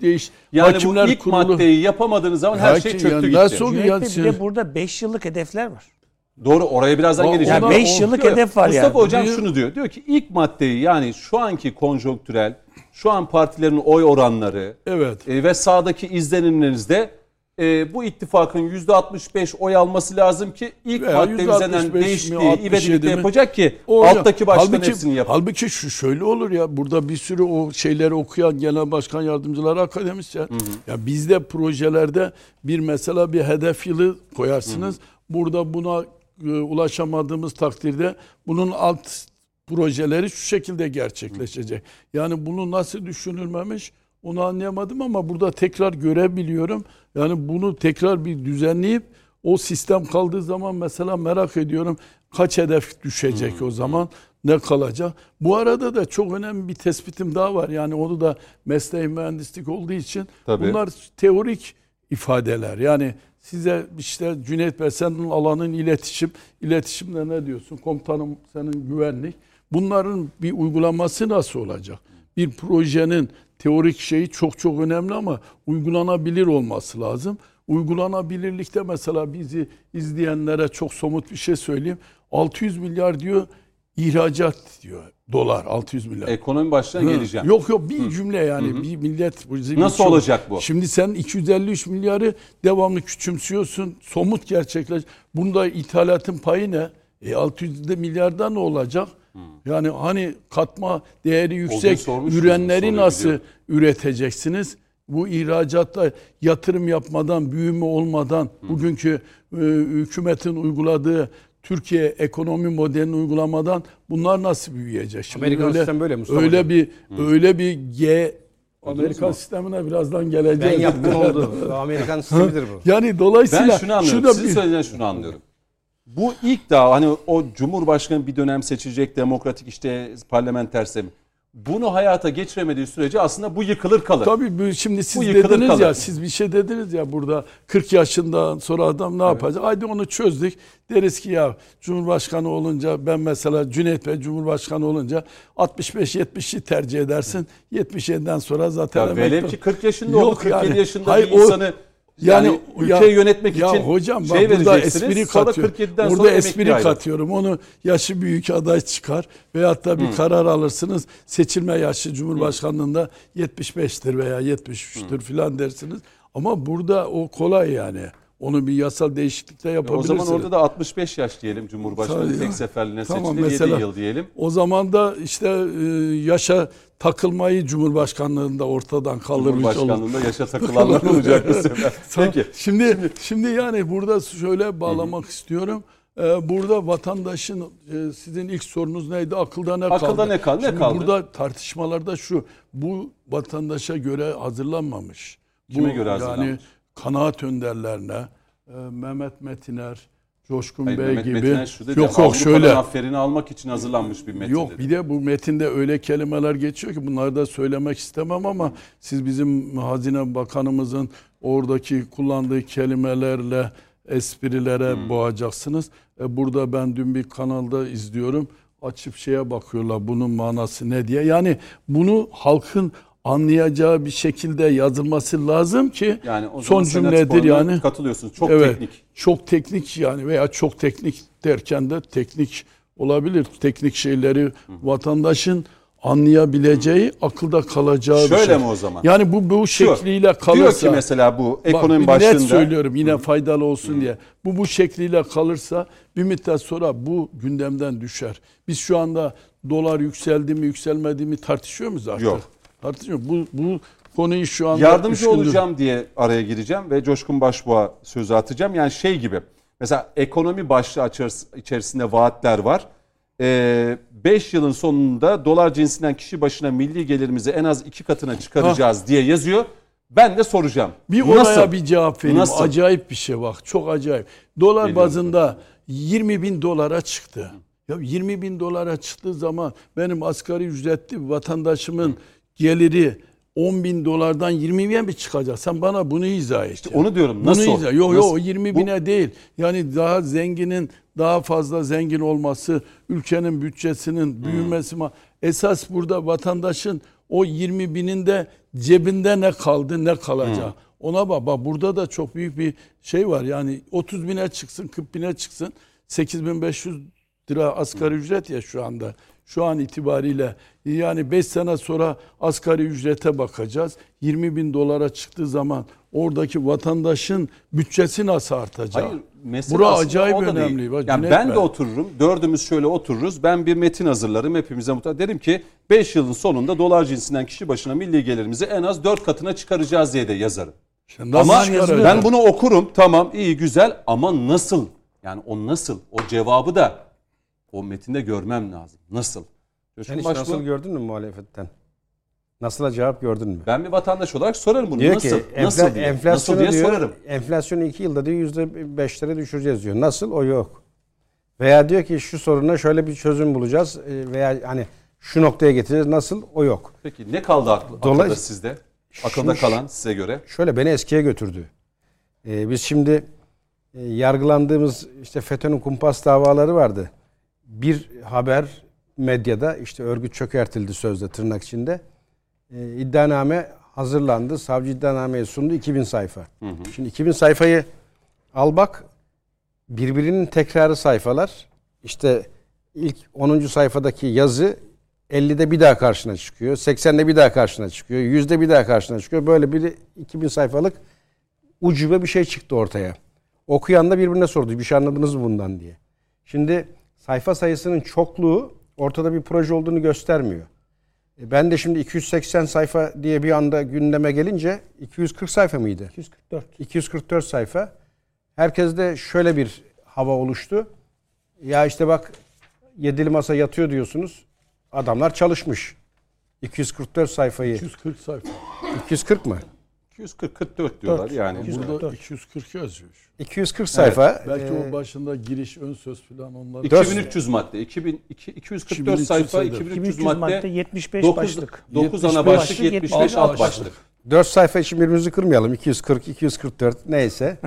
değiş. Yani Hakimler bu ilk Kurulu- maddeyi yapamadığınız zaman her şey Hakim- çöktü yani gitti. nasıl yani bir de burada 5 yıllık hedefler var. Doğru oraya birazdan geleceğim. Yani 5 yıllık Yok, hedef var Mustafa yani. Hocam Bir- şunu diyor. Diyor ki ilk maddeyi yani şu anki konjonktürel, şu an partilerin oy oranları Evet. e, ve sağdaki izlenimlerinizde e, bu ittifakın %65 oy alması lazım ki ilk Veya madde üzerinden 165 mi, değiştiği 67 ivedilikte yapacak ki O- alttaki başkan halbuki, hepsini yapar. Halbuki şu şöyle olur ya burada bir sürü o şeyleri okuyan genel başkan yardımcıları akademisyen. Ya bizde projelerde bir mesela bir hedef yılı koyarsınız. Burada buna e, ulaşamadığımız takdirde bunun alt projeleri şu şekilde gerçekleşecek. Yani bunu nasıl düşünülmemiş onu anlayamadım ama burada tekrar görebiliyorum. Yani bunu tekrar bir düzenleyip o sistem kaldığı zaman mesela merak ediyorum kaç hedef düşecek o zaman ne kalacak. Bu arada da çok önemli bir tespitim daha var. Yani onu da mesleği mühendislik olduğu için Tabii. bunlar teorik ifadeler. Yani size işte Cüneyt Bey senin alanın iletişim. İletişimde ne diyorsun? Komutanım senin güvenlik. Bunların bir uygulaması nasıl olacak? Bir projenin teorik şeyi çok çok önemli ama uygulanabilir olması lazım. Uygulanabilirlikte mesela bizi izleyenlere çok somut bir şey söyleyeyim. 600 milyar diyor ihracat diyor dolar 600 milyar. Ekonomi başlığına Hı. geleceğim. Yok yok bir cümle yani bir millet. bizi Nasıl çok- olacak bu? Şimdi sen 253 milyarı devamlı küçümsüyorsun. Somut gerçekleş. Bunda ithalatın payı ne? E 600 de milyarda ne olacak? Yani hani katma değeri yüksek soruyu nasıl üreteceksiniz? Bu ihracatta yatırım yapmadan, büyüme olmadan bugünkü e, hükümetin uyguladığı Türkiye ekonomi modelini uygulamadan bunlar nasıl büyüyecek? Şimdi Amerikan sistemi böyle Mustafa Öyle Hocam. bir öyle bir G Amerikan sistemine birazdan geleceğiz. Ben yaptım oldu. Amerikan sistemidir bu. Yani dolayısıyla Ben şunu anlıyorum. şu da Sizin bir- söylediğinizden şunu anlıyorum. Bu ilk daha hani o Cumhurbaşkanı bir dönem seçilecek demokratik işte parlamenter sistemi. Bunu hayata geçiremediği sürece aslında bu yıkılır kalır. Tabii bu şimdi siz Bu dediniz kalır. ya siz bir şey dediniz ya burada 40 yaşından sonra adam ne yapacak? Haydi onu çözdük. Deriz ki ya Cumhurbaşkanı olunca ben mesela Cüneyt Bey Cumhurbaşkanı olunca 65-70'i tercih edersin. 77'den sonra zaten Ya velev ki 40 yaşında oldu, 47 yani. yaşında Hayır, bir o- insanı yani, Yani ülkeyi yönetmek ya için hocam bak şey burada espri sonra katıyor. 47'den Burada sonra espri katıyorum. Onu yaşı büyük aday çıkar veyahut da bir karar alırsınız. Seçilme yaşı Cumhurbaşkanlığında 75'tir veya 73'tür filan dersiniz. Ama burada o kolay yani. Onu bir yasal değişiklikte O yapabilirsiniz. zaman orada da 65 yaş diyelim Cumhurbaşkanı tek seferliğine Tamam, seçildi 7 mesela- yıl diyelim. O zaman da işte e, yaşa takılmayı Cumhurbaşkanlığında ortadan kaldırmış olur. Cumhurbaşkanlığında yaşa takılanlar olacak bu sefer. Peki. Şimdi şimdi yani burada şöyle bağlamak istiyorum. Ee, burada vatandaşın e, sizin ilk sorunuz neydi? Akılda ne kaldı? Akılda ne kaldı? Ne Şimdi kaldı? Burada tartışmalarda şu. Bu vatandaşa göre hazırlanmamış. Kime bu, göre Yani hazırlanmış? kanaat önderlerine e, Mehmet Metiner, Coşkun Hayır, Bey Mehmet gibi. Yok yok Avrupa'dan şöyle. aferini almak için hazırlanmış bir metin Yok dedi. bir de bu metinde öyle kelimeler geçiyor ki bunları da söylemek istemem ama siz bizim Hazine Bakanımızın oradaki kullandığı kelimelerle esprilere Hmm. boğacaksınız. E, burada ben dün bir kanalda izliyorum. Açıp şeye bakıyorlar bunun manası ne diye. Yani bunu halkın anlayacağı bir şekilde yazılması lazım ki Yani o son cümledir yani. katılıyorsunuz. Çok evet, teknik. Çok teknik yani veya çok teknik derken de teknik olabilir. Teknik şeyleri vatandaşın anlayabileceği, akılda kalacağı bir Şöyle şey. mi o zaman? Yani bu bu Şu, şekliyle kalırsa Diyor ki mesela bu Bak, ekonomi bir başlığında net söylüyorum yine faydalı olsun diye. Bu bu şekliyle kalırsa bir müddet sonra bu gündemden düşer. Biz şu anda dolar yükseldi mi yükselmedi mi tartışıyor muyuz artık? Yok. Tartışmıyor. Bu bu konuyu şu anda yardımcı gündür- olacağım diye araya gireceğim ve Coşkun Başbuğ'a sözü atacağım. Yani şey gibi mesela ekonomi başlığı içerisinde vaatler var. 5 yılın sonunda dolar cinsinden kişi başına milli gelirimizi en az iki katına çıkaracağız diye yazıyor. Ben de soracağım. Bir Nasıl? olaya bir cevap vereyim. Nasıl? Acayip bir şey bak. Çok acayip. Dolar Geliyorum. bazında 20 bin dolara çıktı. Ya 20 bin dolara çıktığı zaman benim asgari ücretli vatandaşımın geliri 10 bin dolardan 20 bine mi çıkacak? Sen bana bunu izah et. onu diyorum. Bunu Nasıl? izah. Yok yok 20 Bu- bine değil. Yani daha zenginin daha fazla zengin olması, ülkenin bütçesinin büyümesi. ma- Esas burada vatandaşın o 20 binin de cebinde ne kaldı ne kalacak. Ona bak, bak burada da çok büyük bir şey var. Yani 30 bine çıksın 40 bine çıksın 8500 lira asgari ücret ya şu anda. Şu an itibariyle yani 5 sene sonra asgari ücrete bakacağız. 20 bin dolara çıktığı zaman oradaki vatandaşın bütçesi nasıl artacak? Hayır, mesele Bura acayip değil. önemli. Bak, Yani ben Bey. de otururum, dördümüz şöyle otururuz. Ben bir metin hazırlarım hepimize mutlaka. Derim ki 5 yılın sonunda dolar cinsinden kişi başına milli gelirimizi en az 4 katına çıkaracağız diye de yazarım. Nasıl Ama ben bunu okurum tamam iyi güzel ama nasıl? Yani o nasıl? O cevabı da o metinde görmem lazım. Nasıl? Sen Coşkun hiç Başbuğ, nasıl gördün mü muhalefetten? Nasıl cevap gördün mü? ben bir vatandaş olarak sorarım bunu. Diyor nasıl? ki nasıl enfla- diye. enflasyonu nasıl diye diyor, sorarım. enflasyonu iki yılda diyor yüzde beşlere düşüreceğiz diyor. Nasıl? O yok. Veya diyor ki şu soruna şöyle bir çözüm bulacağız e, veya hani şu noktaya getireceğiz. Nasıl? O yok. Peki ne kaldı aklı, Dolay- akılda sizde? Akılda Şu- kalan size göre? Şöyle beni eskiye götürdü. Ee, biz şimdi e, yargılandığımız işte FETÖ'nün kumpas davaları vardı. Bir haber medyada işte örgüt çökertildi sözde tırnak içinde. Ee, iddianame hazırlandı. Savcı iddianameyi sundu 2000 sayfa. Şimdi 2000 sayfayı al bak birbirinin tekrarı sayfalar. İşte ilk 10. sayfadaki yazı 50'de bir daha karşına çıkıyor. 80'de bir daha karşına çıkıyor. 100'de bir daha karşına çıkıyor. Böyle bir 2000 sayfalık ucube bir şey çıktı ortaya. Okuyan da birbirine sordu. Bir şey anladınız mı bundan diye. Şimdi sayfa sayısının çokluğu ortada bir proje olduğunu göstermiyor. E, Ben de şimdi 280 sayfa diye bir anda gündeme gelince 240 sayfa mıydı? 244. 244 sayfa. Herkeste şöyle bir hava oluştu. Ya işte bak yedili masa yatıyor diyorsunuz. Adamlar çalışmış. 244 sayfayı. 240 sayfa. 240 mı? 240 44 diyorlar yani. Burada 240 yazıyor. 240 sayfa. Belki Ee, o başında giriş, ön söz falan onlar. 2300 madde. 2000, iki- 244 2300 sayfa, sayfa. 2300 2300 madde, madde 75 9, başlık. 9 ana 75 başlık, başlık, 75 alt alt başlık. 4 sayfa için birbirimizi kırmayalım. 240, 244 neyse.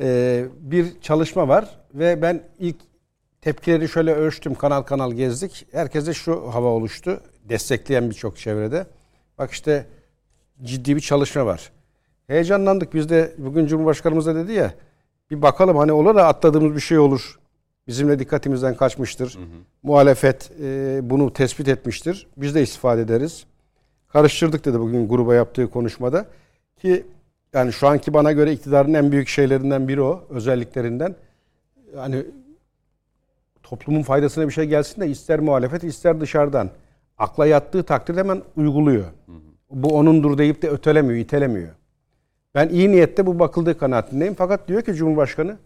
Ee, bir çalışma var ve ben ilk tepkileri şöyle ölçtüm. Kanal kanal gezdik. Herkese şu hava oluştu. Destekleyen birçok çevrede. Bak işte ciddi bir çalışma var. Heyecanlandık. Biz de bugün Cumhurbaşkanımız da dedi ya bir bakalım hani olur da atladığımız bir şey olur. Bizimle dikkatimizden kaçmıştır. Muhalefet e, bunu tespit etmiştir. Biz de istifade ederiz. Karıştırdık dedi bugün gruba yaptığı konuşmada. Ki yani şu anki bana göre iktidarın en büyük şeylerinden biri o. Özelliklerinden. Yani toplumun faydasına bir şey gelsin de ister muhalefet ister dışarıdan. akla yattığı takdirde hemen uyguluyor. Bu onundur deyip de ötelemiyor, itelemiyor. Ben iyi niyette bu bakıldığı kanaatindeyim. Fakat diyor ki Cumhurbaşkanı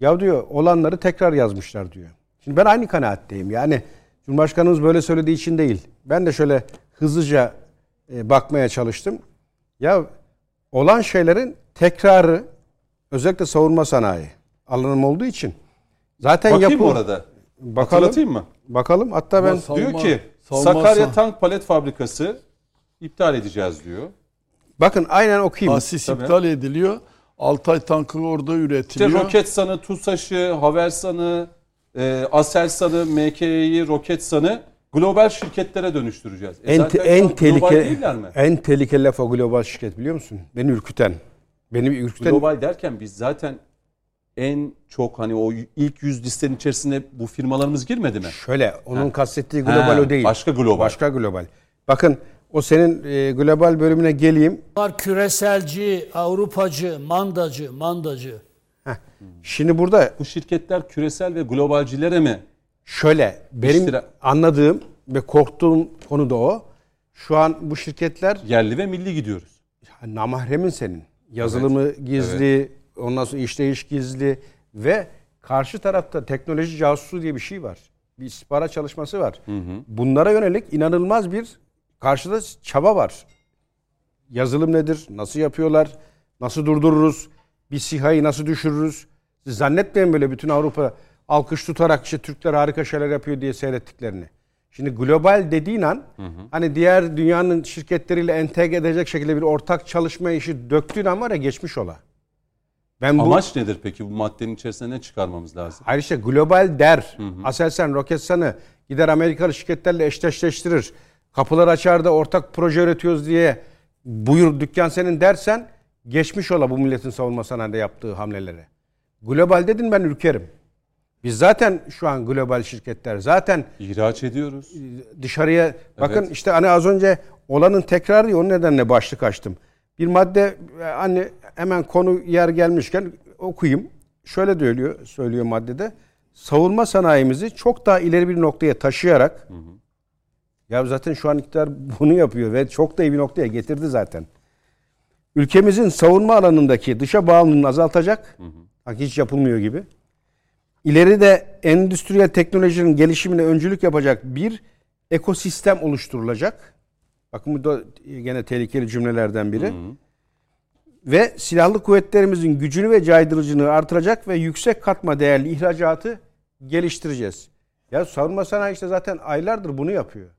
ya diyor olanları tekrar yazmışlar diyor. Şimdi ben aynı kanaatteyim. Yani Cumhurbaşkanımız böyle söylediği için değil. Ben de şöyle hızlıca e, bakmaya çalıştım. Ya olan şeylerin tekrarı özellikle savunma sanayi alanım olduğu için zaten Bakayım yapı orada? Bakalım. Hatırlatayım mı? Bakalım. Hatta ben Savunma- diyor ki savunma Sakarya Tank Palet Fabrikası iptal edeceğiz diyor. Bakın aynen okuyayım. Asis Tabii. iptal ediliyor. Altay tankı orada İşte üretiliyor. Roketsan'ı, TUSAŞ'ı, Havelsan'ı, e, Aselsan'ı, MK'yi, Roketsan'ı global şirketlere dönüştüreceğiz. E en, zaten şu en mi? en tehlikeli laf o global şirket biliyor musun? Beni ürküten. Beni ürküten Global derken biz zaten en çok hani o ilk yüz listenin içerisine bu firmalarımız girmedi mi? şöyle onun kastettiği global Ha, o değil. başka global. Başka global. Bakın o senin e, global bölümüne geleyim. Var küreselci, Avrupacı, mandacı, mandacı. Şimdi burada Bu şirketler küresel ve globalcilere mi? şöyle benim İştira- anladığım ve korktuğum konu da o. Şu an bu şirketler Yerli ve milli gidiyoruz. namahremin senin. Yazılımı gizli, ondan sonra işleyiş gizli ve karşı tarafta teknoloji casusu diye bir şey var. Bir istihbarat çalışması var. Bunlara yönelik inanılmaz bir karşıda çaba var. Yazılım nedir? Nasıl yapıyorlar? Nasıl durdururuz? Bir SİHA'yı nasıl düşürürüz? Siz zannetmeyin böyle bütün Avrupa alkış tutarak işte Türkler harika şeyler yapıyor diye seyrettiklerini. Şimdi global dediğin an hani diğer dünyanın şirketleriyle entegre edecek şekilde bir ortak çalışma işi döktüğün an var ya geçmiş ola. Ben bu Amaç nedir peki bu maddenin içerisine ne çıkarmamız lazım? Hayır işte global der. Aselsan, Roketsan'ı gider Amerikalı şirketlerle eşleştirir. Kapılar açar da ortak proje üretiyoruz diye buyur dükkan senin dersen geçmiş ola bu milletin savunma sanayinde yaptığı hamlelere. Global dedin ben ürkerim. Biz zaten şu an global şirketler zaten İhraç ediyoruz. dışarıya bakın Evet. işte hani az önce olanın tekrarı ya, o nedenle başlık açtım. Bir madde hani hemen konu yer gelmişken okuyayım. Şöyle söylüyor, söylüyor maddede. Savunma sanayimizi çok daha ileri bir noktaya taşıyarak ya zaten şu an iktidar bunu yapıyor ve çok da iyi bir noktaya getirdi zaten. Ülkemizin savunma alanındaki dışa bağımlılığını azaltacak. Bak hiç yapılmıyor gibi. İleride endüstriyel teknolojinin gelişimine öncülük yapacak bir ekosistem oluşturulacak. Bakın bu da gene tehlikeli cümlelerden biri. Ve silahlı kuvvetlerimizin gücünü ve caydırıcılığını artıracak ve yüksek katma değerli ihracatı geliştireceğiz. Ya savunma sanayi işte zaten aylardır bunu yapıyor.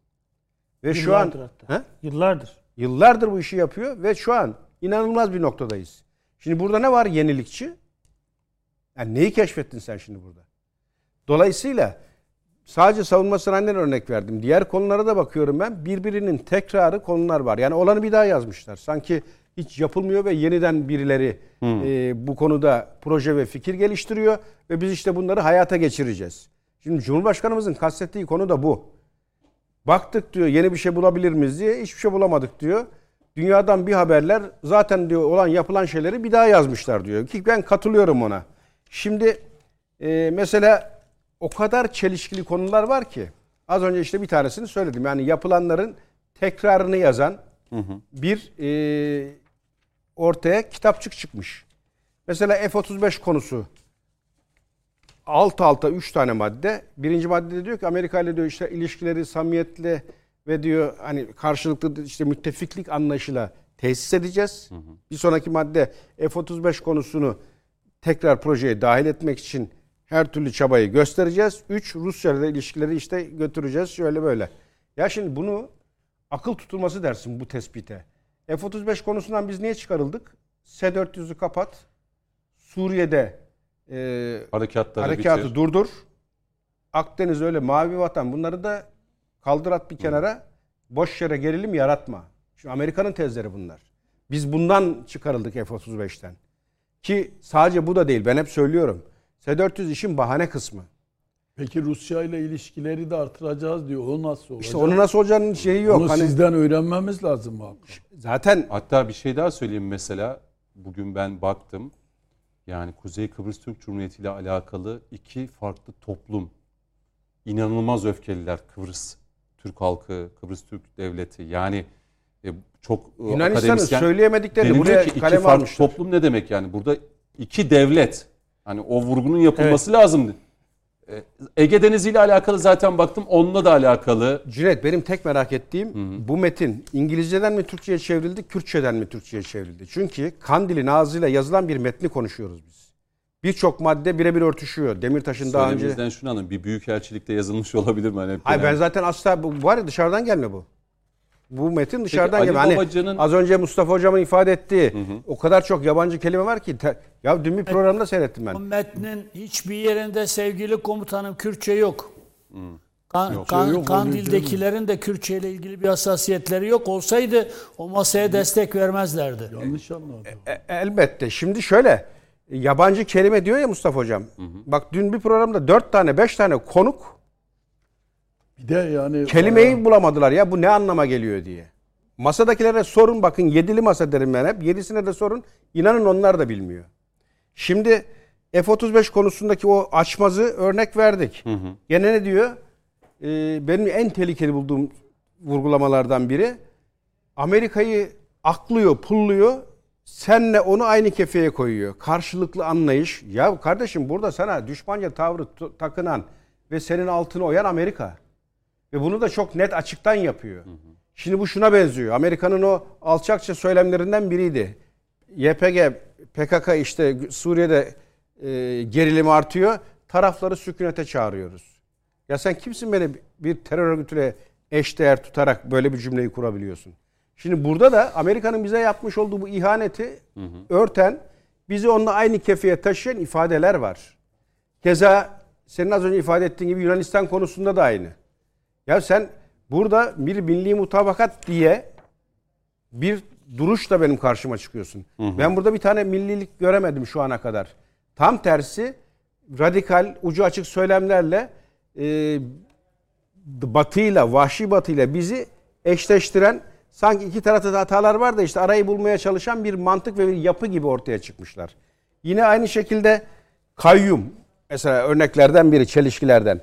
Ve şu an Yıllardır hatta. He? Yıllardır. Yıllardır bu işi yapıyor ve şu an inanılmaz bir noktadayız. Şimdi burada ne var yenilikçi? Yani neyi keşfettin sen şimdi burada? Dolayısıyla sadece savunma sanayinden örnek verdim. Diğer konulara da bakıyorum ben. Birbirinin tekrarı konular var. Yani olanı bir daha yazmışlar. Sanki hiç yapılmıyor ve yeniden birileri e, bu konuda proje ve fikir geliştiriyor ve biz işte bunları hayata geçireceğiz. Şimdi Cumhurbaşkanımızın kastettiği konu da bu. Baktık diyor yeni bir şey bulabilir miyiz diye hiçbir şey bulamadık diyor. Dünyadan bir haberler zaten diyor olan yapılan şeyleri bir daha yazmışlar diyor. Ki ben katılıyorum ona. Şimdi e, mesela o kadar çelişkili konular var ki az önce işte bir tanesini söyledim. Yani yapılanların tekrarını yazan bir e, ortaya kitapçık çıkmış. Mesela F-35 konusu alt alta 3 tane madde. Birinci maddede diyor ki Amerika ile diyor işte ilişkileri samimiyetle ve diyor hani karşılıklı işte müttefiklik anlayışıyla tesis edeceğiz. Bir sonraki madde F-35 konusunu tekrar projeye dahil etmek için her türlü çabayı göstereceğiz. 3 Rusya ile ilişkileri işte götüreceğiz şöyle böyle. Ya şimdi bunu akıl tutulması dersin bu tespite. F-35 konusundan biz niye çıkarıldık? S-400'ü kapat. Suriye'de e, Harekatları harekatı bitir. durdur. Akdeniz öyle mavi vatan bunları da kaldır at bir kenara. Boş yere gerilim yaratma. Şimdi Amerika'nın tezleri bunlar. Biz bundan çıkarıldık F-35'ten. Ki sadece bu da değil ben hep söylüyorum. S-400 işin bahane kısmı. Peki Rusya ile ilişkileri de artıracağız diyor. O nasıl olacak? İşte onun nasıl olacağının şeyi yok. Onu Hani sizden öğrenmemiz lazım abi. zaten Hatta bir şey daha söyleyeyim mesela. Bugün ben baktım. Yani Kuzey Kıbrıs Türk Cumhuriyeti ile alakalı iki farklı toplum. inanılmaz öfkeliler Kıbrıs Türk halkı, Kıbrıs Türk Devleti yani e, çok e, Yunanistan'ın söyleyemediklerini buraya ki iki kaleme farklı almışlar. toplum ne demek yani? Burada iki devlet. Hani o vurgunun yapılması lazımdı. E, Ege Denizi ile alakalı zaten baktım onunla da alakalı. Cüneyt benim tek merak ettiğim bu metin İngilizceden mi Türkçe'ye çevrildi, Kürtçeden mi Türkçe'ye çevrildi? Çünkü Kandil'in ağzıyla yazılan bir metni konuşuyoruz biz. Birçok madde birebir örtüşüyor. Demirtaş'ın daha önce... Söylemimizden şunu anlayın. Bir büyükelçilikte yazılmış olabilir mi? Hani hep Hayır ben zaten asla bu var ya dışarıdan gelme bu. Bu metin dışarıdan Ali gelme. Hani Babacan'ın- az önce Mustafa hocamın ifade ettiği o kadar çok yabancı kelime var ki te- ya dün bir programda seyrettim ben. Bu metnin hiçbir yerinde sevgili komutanım Kürtçe yok. Kan, kan- Yok, yok, Kandil'dekilerin de Kürtçe ile ilgili bir hassasiyetleri yok. Olsaydı o masaya destek vermezlerdi. Yanlış anladım. E- elbette. Şimdi şöyle yabancı kelime diyor ya Mustafa hocam. Bak dün bir programda dört tane beş tane konuk Bir de yani kelimeyi bulamadılar ya bu ne anlama geliyor diye. Masadakilere sorun bakın yedili masa derim ben hep. Yedisine de sorun. İnanın onlar da bilmiyor. Şimdi F-35 konusundaki o açmazı örnek verdik. Gene ne diyor? Ee, benim en tehlikeli bulduğum vurgulamalardan biri Amerika'yı aklıyor, pulluyor. Senle onu aynı kefeye koyuyor. Karşılıklı anlayış. Ya kardeşim burada sana düşmanca tavrı takınan ve senin altını oyan Amerika. Ve bunu da çok net açıktan yapıyor. Şimdi bu şuna benziyor. Amerika'nın o alçakça söylemlerinden biriydi. YPG, PKK işte Suriye'de e, gerilim artıyor. Tarafları sükunete çağırıyoruz. Ya sen kimsin beni bir terör örgütüyle eşdeğer tutarak böyle bir cümleyi kurabiliyorsun? Şimdi burada da Amerika'nın bize yapmış olduğu bu ihaneti örten, bizi onunla aynı kefeye taşıyan ifadeler var. Keza senin az önce ifade ettiğin gibi Yunanistan konusunda da aynı. Ya sen burada bir milli mutabakat diye bir duruşla benim karşıma çıkıyorsun. Ben burada bir tane millilik göremedim şu ana kadar. Tam tersi radikal, ucu açık söylemlerle e, batıyla, vahşi batıyla bizi eşleştiren sanki iki tarafta da hatalar var da işte arayı bulmaya çalışan bir mantık ve bir yapı gibi ortaya çıkmışlar. Yine aynı şekilde kayyum mesela örneklerden biri çelişkilerden.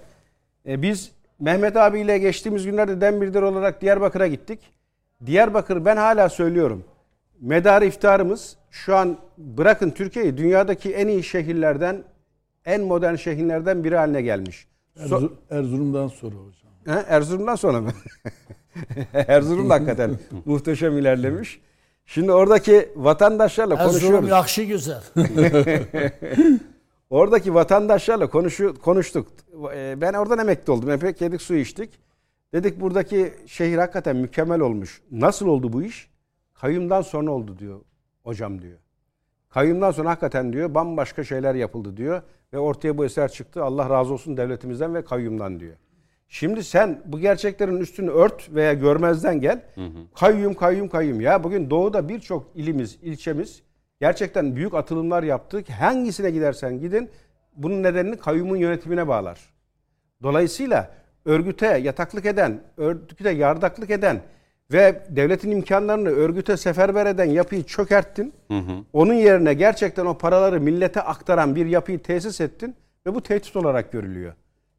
E, biz Mehmet abiyle geçtiğimiz günlerde Demirdir olarak Diyarbakır'a gittik. Diyarbakır ben hala söylüyorum. Medar iftarımız şu an bırakın Türkiye'yi dünyadaki en iyi şehirlerden, en modern şehirlerden biri haline gelmiş. So- Erzurum- Erzurum'dan sonra hocam. He, Erzurum'dan sonra mı? Erzurum da hakikaten muhteşem ilerlemiş. Şimdi oradaki vatandaşlarla Erzurum konuşuyoruz. yakşı güzel. Oradaki vatandaşlarla konuşu, konuştuk. Ee, Ben oradan emekli oldum. Epey yedik su içtik. Dedik buradaki şehir hakikaten mükemmel olmuş. Nasıl oldu bu iş? Kayyumdan sonra oldu diyor hocam diyor. Kayyumdan sonra hakikaten diyor bambaşka şeyler yapıldı diyor. Ve ortaya bu eser çıktı. Allah razı olsun devletimizden ve kayyumdan diyor. Şimdi sen bu gerçeklerin üstünü ört veya görmezden gel. Kayyum kayyum kayyum. Ya bugün doğuda birçok ilimiz, ilçemiz gerçekten büyük atılımlar yaptı. Hangisine gidersen gidin bunun nedenini kayyumun yönetimine bağlar. Dolayısıyla örgüte yataklık eden, örgüte yardaklık eden ve devletin imkanlarını örgüte seferber eden yapıyı çökerttin. Onun yerine gerçekten o paraları millete aktaran bir yapıyı tesis ettin ve bu tehdit olarak görülüyor.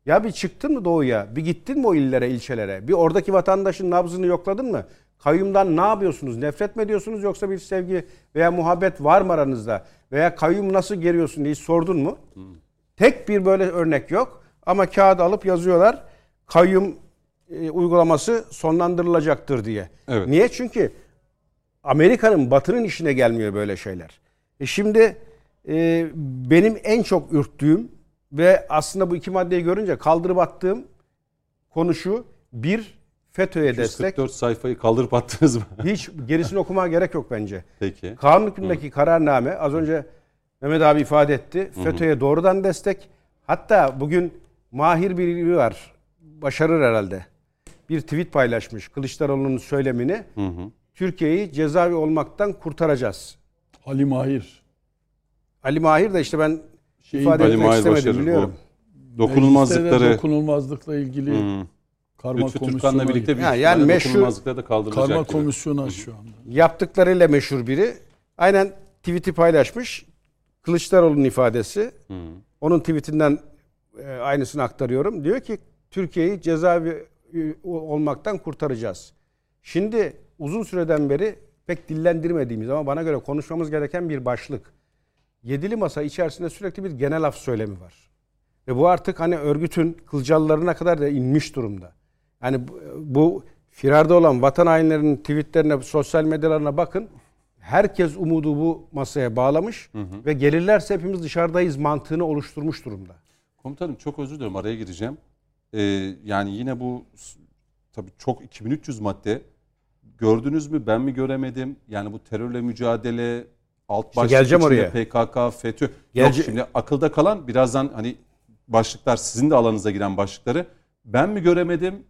Ya bir çıktın mı doğuya, bir gittin mi o illere, ilçelere, bir oradaki vatandaşın nabzını yokladın mı? Kayyumdan ne yapıyorsunuz? Nefret mi ediyorsunuz yoksa bir sevgi veya muhabbet var mı aranızda? Veya kayyum nasıl geriyorsun diye sordun mu? Tek bir böyle örnek yok ama kağıt alıp yazıyorlar kayyum e, uygulaması sonlandırılacaktır diye. Evet. Niye? Çünkü Amerika'nın batının işine gelmiyor böyle şeyler. E şimdi e, benim en çok ürktüğüm ve aslında bu iki maddeyi görünce kaldırıp attığım konu şu. Bir, FETÖ'ye destek. 144 sayfayı kaldırıp attınız mı? Hiç gerisini okumaya gerek yok bence. Peki. Kanun hükmündeki kararname az önce Mehmet abi ifade etti. FETÖ'ye doğrudan destek. Hatta bugün mahir biri var. Başarır herhalde. Bir tweet paylaşmış Kılıçdaroğlu'nun söylemini. Türkiye'yi cezaevi olmaktan kurtaracağız. Ali Mahir. Ali Mahir de işte ben Şeyi- ifade Ali etmek Mahir istemedim başarır. biliyorum. O dokunulmazlıkları dokunulmazlıkla ilgili Hı. Karma Lütfü Türkan'la birlikte bir Ya yani meşhur- da kaldırılacak karma gibi. komisyona şu anda. Yaptıklarıyla meşhur biri. Aynen tweet'i paylaşmış. Kılıçdaroğlu'nun ifadesi. Onun tweetinden e, aynısını aktarıyorum. Diyor ki Türkiye'yi cezaevi e, olmaktan kurtaracağız. Şimdi uzun süreden beri pek dillendirmediğimiz ama bana göre konuşmamız gereken bir başlık. Yedili masa içerisinde sürekli bir genel af söylemi var. Ve bu artık hani örgütün kılcallarına kadar da inmiş durumda. Yani bu, firarda olan vatan hainlerinin tweetlerine, sosyal medyalarına bakın. Herkes umudu bu masaya bağlamış hı hı. ve gelirlerse hepimiz dışarıdayız mantığını oluşturmuş durumda. Komutanım çok özür dilerim araya gireceğim. Ee, yani yine bu tabii çok 2300 madde gördünüz mü ben mi göremedim? Yani bu terörle mücadele alt başlık işte geleceğim oraya. PKK, FETÖ. Gelce- Yok şimdi akılda kalan birazdan hani başlıklar sizin de alanınıza giren başlıkları ben mi göremedim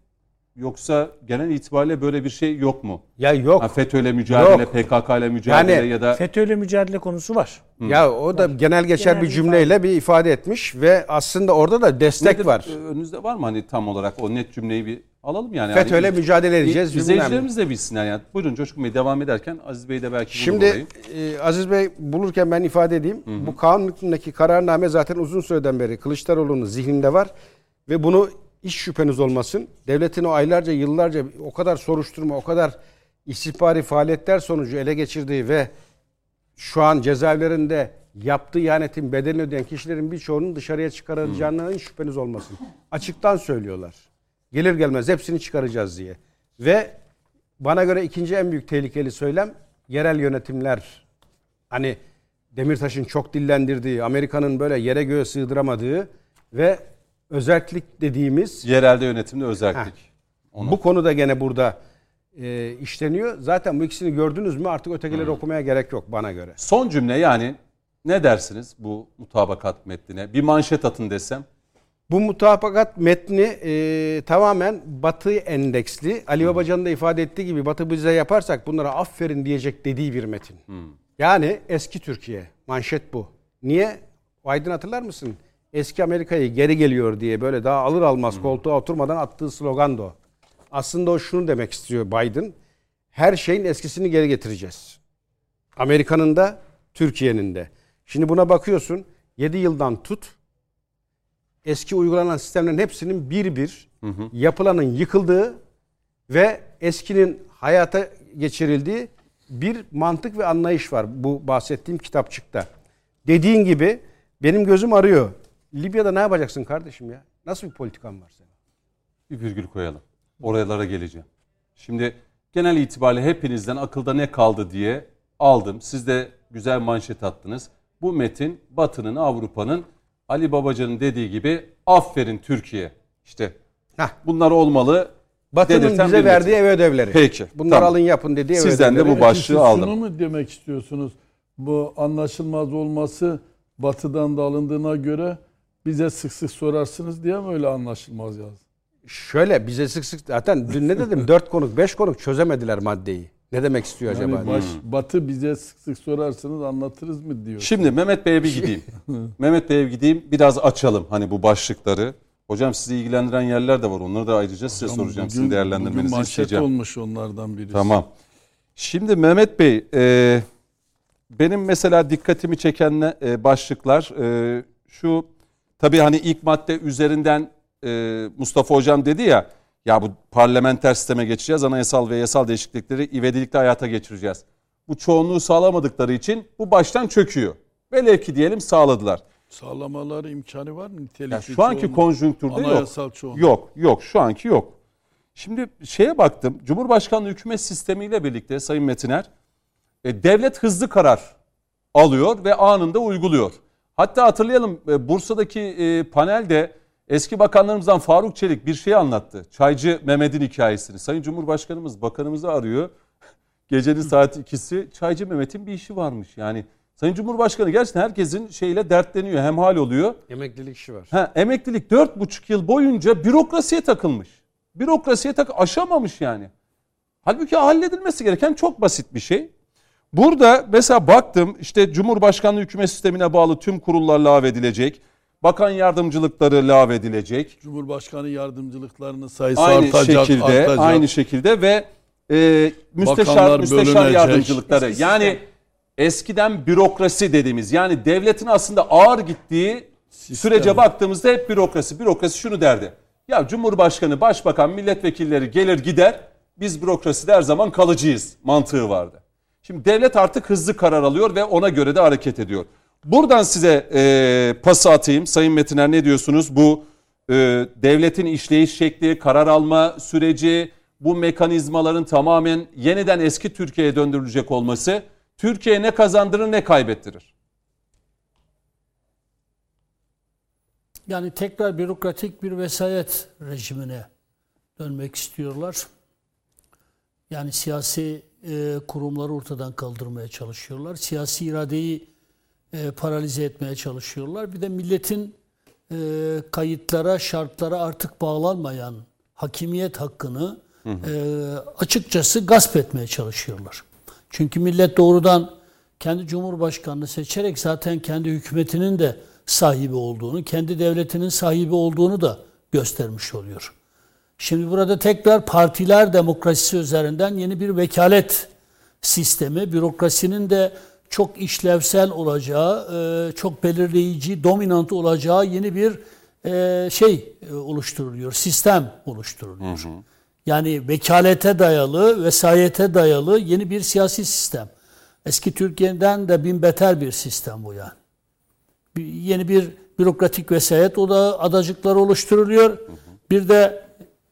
yoksa genel itibariyle böyle bir şey yok mu? Ya yok. Ha, FETÖ'yle mücadele, yok. PKK ile mücadele yani, ya da FETÖ'yle mücadele konusu var. Hı. Ya o da genel geçer genel bir cümleyle ifade. bir ifade etmiş ve aslında orada da destek Nedir, var. Önünüzde var mı hani tam olarak o net cümleyi bir alalım yani. FETÖ'yle yani, mücadele edeceğiz. İzleyicilerimiz de bilsinler yani. Buyurun Coşkun Bey devam ederken Aziz Bey de belki Şimdi e, Aziz Bey bulurken ben ifade edeyim. Hı hı. Bu kanun hükmündeki kararname zaten uzun süreden beri Kılıçdaroğlu'nun zihninde var ve bunu hiç şüpheniz olmasın. Devletin o aylarca, yıllarca o kadar soruşturma, o kadar istihbari faaliyetler sonucu ele geçirdiği ve şu an cezaevlerinde yaptığı ihanetin bedelini ödeyen kişilerin birçoğunun dışarıya çıkarılacağından hiç şüpheniz olmasın. Açıktan söylüyorlar. Gelir gelmez hepsini çıkaracağız diye. Ve bana göre ikinci en büyük tehlikeli söylem yerel yönetimler. Hani Demirtaş'ın çok dillendirdiği, Amerika'nın böyle yere göğe sığdıramadığı ve özellik dediğimiz yerelde yönetimde özellik. Bu konu da gene burada e, işleniyor. Zaten bu ikisini gördünüz mü artık ötekileri hmm. okumaya gerek yok bana göre. Son cümle yani ne dersiniz bu mutabakat metnine? Bir manşet atın desem. Bu mutabakat metni e, tamamen Batı endeksli. Ali hmm. Babacan'ın da ifade ettiği gibi Batı bize yaparsak bunlara aferin diyecek dediği bir metin. Hmm. Yani eski Türkiye. Manşet bu. Niye? Aydın hatırlar mısın? Eski Amerika'yı geri geliyor diye böyle daha alır almaz koltuğa oturmadan attığı slogan da o. Aslında o şunu demek istiyor Biden. Her şeyin eskisini geri getireceğiz. Amerika'nın da Türkiye'nin de. Şimdi buna bakıyorsun 7 yıldan tut eski uygulanan sistemlerin hepsinin bir bir hı hı. yapılanın yıkıldığı ve eskinin hayata geçirildiği bir mantık ve anlayış var bu bahsettiğim kitapçıkta. Dediğin gibi benim gözüm arıyor. Libya'da ne yapacaksın kardeşim ya? Nasıl bir politikan var senin? Bir virgül koyalım. Oralara geleceğim. Şimdi genel itibariyle hepinizden akılda ne kaldı diye aldım. Siz de güzel manşet attınız. Bu metin Batı'nın, Avrupa'nın Ali Babacan'ın dediği gibi aferin Türkiye. İşte Heh. bunlar olmalı. Batı'nın bize verdiği ev ödevleri. Peki. Bunları tamam. alın yapın dediği ev Sizden ödevleri. de bu başlığı aldım. Şunu mu demek istiyorsunuz? Bu anlaşılmaz olması Batı'dan da alındığına göre bize sık sık sorarsınız diye mi öyle anlaşılmaz yazdı? Şöyle bize sık sık zaten dün ne dedim dört konuk beş konuk çözemediler maddeyi. Ne demek istiyor yani acaba? Baş, hmm. Batı bize sık sık sorarsınız anlatırız mı diyor. Şimdi Mehmet Bey'e bir gideyim. Mehmet Bey'e gideyim biraz açalım hani bu başlıkları. Hocam sizi ilgilendiren yerler de var. Onları da ayrıca size Hocam, soracağım. Bugün, Sizin değerlendirmenizi bugün isteyeceğim. olmuş onlardan birisi. Tamam. Şimdi Mehmet Bey, e, benim mesela dikkatimi çeken e, başlıklar e, şu Tabii hani ilk madde üzerinden e, Mustafa Hocam dedi ya ya bu parlamenter sisteme geçeceğiz anayasal ve yasal değişiklikleri ivedilikle hayata geçireceğiz. Bu çoğunluğu sağlamadıkları için bu baştan çöküyor. Velev ki diyelim sağladılar. Sağlamaları imkanı var mı? Nitelikli yani şu anki çoğunluk, konjonktürde anayasal yok. Çoğunluk. Yok, yok. Şu anki yok. Şimdi şeye baktım. Cumhurbaşkanlığı hükümet sistemiyle birlikte Sayın Metiner e, devlet hızlı karar alıyor ve anında uyguluyor. Hatta hatırlayalım e, Bursa'daki e, panelde eski bakanlarımızdan Faruk Çelik bir şey anlattı. Çaycı Mehmet'in hikayesini. Sayın Cumhurbaşkanımız bakanımızı arıyor. Gecenin saat ikisi Çaycı Mehmet'in bir işi varmış. Yani Sayın Cumhurbaşkanı gerçekten herkesin şeyle dertleniyor. Hemhal oluyor. Emeklilik işi var. Ha, emeklilik dört buçuk yıl boyunca bürokrasiye takılmış. Bürokrasiye tak aşamamış yani. Halbuki halledilmesi gereken çok basit bir şey. Burada mesela baktım işte Cumhurbaşkanlığı hükümet sistemine bağlı tüm kurullar lağvedilecek. Bakan yardımcılıkları lağvedilecek. Cumhurbaşkanı yardımcılıklarının sayısı aynı artacak, şekilde, artacak. Aynı şekilde ve e, müsteşar, müsteşar yardımcılıkları. Yani eskiden bürokrasi dediğimiz yani devletin aslında ağır gittiği Sistem. sürece baktığımızda hep bürokrasi. Bürokrasi şunu derdi. Ya Cumhurbaşkanı, Başbakan, milletvekilleri gelir gider. Biz bürokraside her zaman kalıcıyız mantığı vardı. Şimdi devlet artık hızlı karar alıyor ve ona göre de hareket ediyor. Buradan size e, pası atayım. Sayın Metiner ne diyorsunuz? Bu e, devletin işleyiş şekli, karar alma süreci, bu mekanizmaların tamamen yeniden eski Türkiye'ye döndürülecek olması Türkiye'ye ne kazandırır ne kaybettirir? Yani tekrar bürokratik bir vesayet rejimine dönmek istiyorlar. Yani siyasi e, kurumları ortadan kaldırmaya çalışıyorlar. Siyasi iradeyi e, paralize etmeye çalışıyorlar. Bir de milletin e, kayıtlara, şartlara artık bağlanmayan hakimiyet hakkını e, açıkçası gasp etmeye çalışıyorlar. Çünkü millet doğrudan kendi cumhurbaşkanını seçerek zaten kendi hükümetinin de sahibi olduğunu, kendi devletinin sahibi olduğunu da göstermiş oluyor. Şimdi burada tekrar partiler demokrasisi üzerinden yeni bir vekalet sistemi, bürokrasinin de çok işlevsel olacağı, e, çok belirleyici, dominant olacağı yeni bir e, şey e, oluşturuluyor, sistem oluşturuluyor. Hı hı. Yani vekalete dayalı, vesayete dayalı yeni bir siyasi sistem. Eski Türkiye'den de bin beter bir sistem bu yani. Yeni bir bürokratik vesayet o da adacıklar oluşturuluyor. Bir de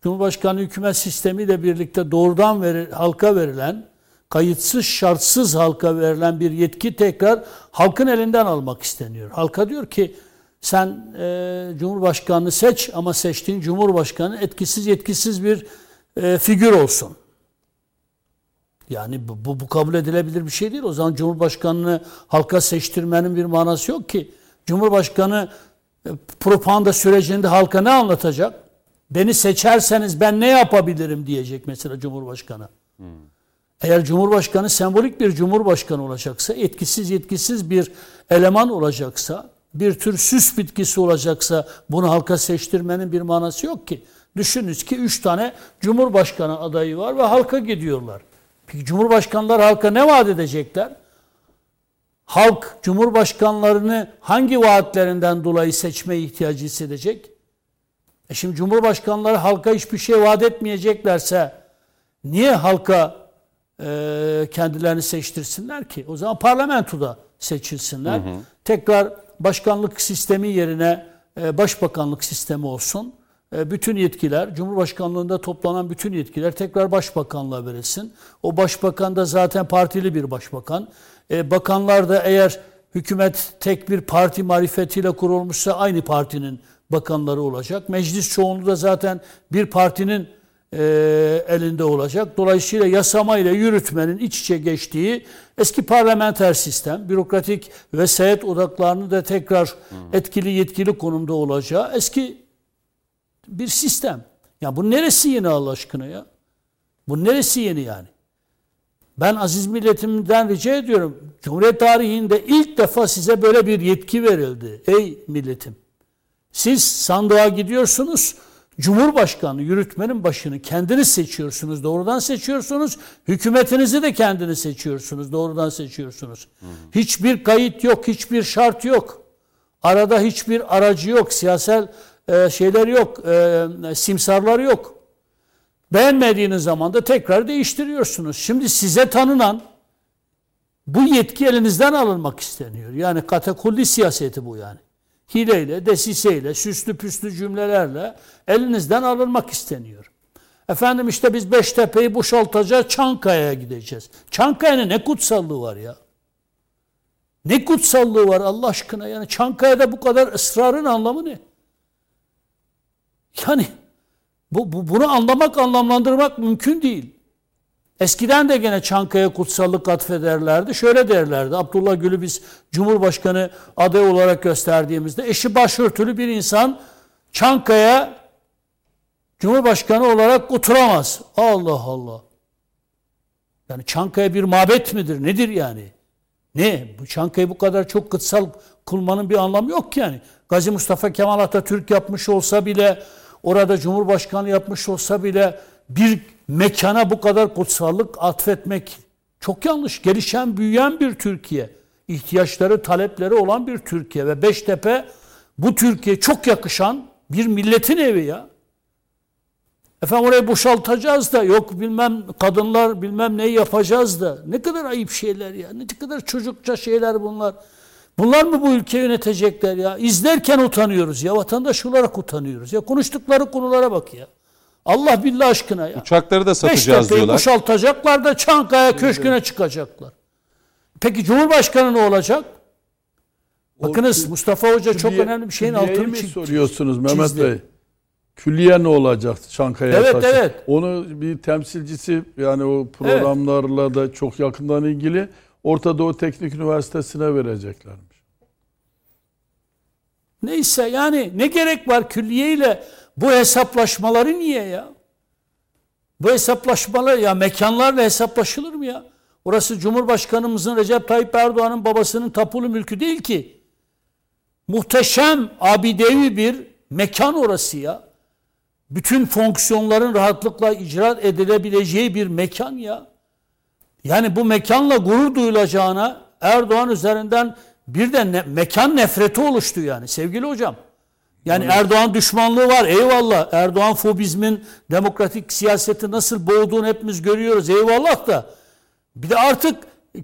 Cumhurbaşkanı hükümet sistemiyle birlikte doğrudan veri, halka verilen, kayıtsız şartsız halka verilen bir yetki tekrar halkın elinden almak isteniyor. Halka diyor ki sen e, Cumhurbaşkanını seç ama seçtiğin Cumhurbaşkanı etkisiz yetkisiz bir e, figür olsun. Yani bu, bu, bu kabul edilebilir bir şey değil. O zaman Cumhurbaşkanını halka seçtirmenin bir manası yok ki. Cumhurbaşkanı e, propaganda sürecinde halka ne anlatacak? Beni seçerseniz ben ne yapabilirim diyecek mesela Cumhurbaşkanı. Hmm. Eğer Cumhurbaşkanı sembolik bir Cumhurbaşkanı olacaksa, etkisiz yetkisiz bir eleman olacaksa, bir tür süs bitkisi olacaksa bunu halka seçtirmenin bir manası yok ki. Düşününüz ki üç tane Cumhurbaşkanı adayı var ve halka gidiyorlar. Peki Cumhurbaşkanlar halka ne vaat edecekler? Halk Cumhurbaşkanlarını hangi vaatlerinden dolayı seçmeye ihtiyacı hissedecek? E şimdi Cumhurbaşkanları halka hiçbir şey vaat etmeyeceklerse niye halka e, kendilerini seçtirsinler ki? O zaman parlamentoda seçilsinler. Hı hı. Tekrar başkanlık sistemi yerine e, başbakanlık sistemi olsun. E, bütün yetkiler, Cumhurbaşkanlığında toplanan bütün yetkiler tekrar başbakanlığa verilsin. O başbakan da zaten partili bir başbakan. E, bakanlar da eğer hükümet tek bir parti marifetiyle kurulmuşsa aynı partinin bakanları olacak. Meclis çoğunluğu da zaten bir partinin e, elinde olacak. Dolayısıyla yasama ile yürütmenin iç içe geçtiği eski parlamenter sistem, bürokratik vesayet odaklarını da tekrar etkili yetkili konumda olacağı eski bir sistem. Ya bu neresi yeni Allah aşkına ya? Bu neresi yeni yani? Ben aziz milletimden rica ediyorum. Cumhuriyet tarihinde ilk defa size böyle bir yetki verildi. Ey milletim. Siz sandığa gidiyorsunuz. Cumhurbaşkanı yürütmenin başını kendiniz seçiyorsunuz, doğrudan seçiyorsunuz. Hükümetinizi de kendiniz seçiyorsunuz, doğrudan seçiyorsunuz. Hı hı. Hiçbir kayıt yok, hiçbir şart yok. Arada hiçbir aracı yok, siyasal e, şeyler yok, e, simsarlar yok. Beğenmediğiniz zaman da tekrar değiştiriyorsunuz. Şimdi size tanınan bu yetki elinizden alınmak isteniyor. Yani katakulli siyaseti bu yani hileyle, desiseyle, süslü püslü cümlelerle elinizden alınmak isteniyor. Efendim işte biz Beştepe'yi boşaltacağız, Çankaya'ya gideceğiz. Çankaya'nın ne kutsallığı var ya? Ne kutsallığı var Allah aşkına? Yani Çankaya'da bu kadar ısrarın anlamı ne? Yani bu, bu bunu anlamak, anlamlandırmak mümkün değil. Eskiden de gene Çankaya kutsallık atfederlerdi. Şöyle derlerdi. Abdullah Gül'ü biz Cumhurbaşkanı aday olarak gösterdiğimizde eşi başörtülü bir insan Çankaya Cumhurbaşkanı olarak oturamaz. Allah Allah. Yani Çankaya bir mabet midir? Nedir yani? Ne? Bu Çankaya'yı bu kadar çok kutsal kılmanın bir anlamı yok ki yani. Gazi Mustafa Kemal Atatürk yapmış olsa bile, orada Cumhurbaşkanı yapmış olsa bile bir mekana bu kadar kutsallık atfetmek çok yanlış. Gelişen, büyüyen bir Türkiye. ihtiyaçları, talepleri olan bir Türkiye ve Beştepe bu Türkiye çok yakışan bir milletin evi ya. Efendim orayı boşaltacağız da yok bilmem kadınlar bilmem neyi yapacağız da. Ne kadar ayıp şeyler ya. Ne kadar çocukça şeyler bunlar. Bunlar mı bu ülkeyi yönetecekler ya? İzlerken utanıyoruz ya. Vatandaş olarak utanıyoruz. Ya konuştukları konulara bak ya. Allah billah aşkına ya. Uçakları da satacağız Beştepe'yi diyorlar. boşaltacaklar da Çankaya Köşkü'ne çıkacaklar. Peki Cumhurbaşkanı ne olacak? Bakınız Mustafa Hoca çok Külliye- önemli bir şeyin altını mi çizdi. soruyorsunuz Mehmet çizdi. Bey? Külliye ne olacak Çankaya Evet, taşı? evet. Onu bir temsilcisi yani o programlarla da çok yakından ilgili Orta Doğu Teknik Üniversitesi'ne vereceklermiş. Neyse yani ne gerek var külliyeyle bu hesaplaşmaları niye ya? Bu hesaplaşmalar ya mekanlarla hesaplaşılır mı ya? Orası Cumhurbaşkanımızın Recep Tayyip Erdoğan'ın babasının tapulu mülkü değil ki. Muhteşem abidevi bir mekan orası ya. Bütün fonksiyonların rahatlıkla icra edilebileceği bir mekan ya. Yani bu mekanla gurur duyulacağına Erdoğan üzerinden bir de ne- mekan nefreti oluştu yani sevgili hocam. Yani Erdoğan düşmanlığı var eyvallah. Erdoğan fobizmin demokratik siyaseti nasıl boğduğunu hepimiz görüyoruz eyvallah da. Bir de artık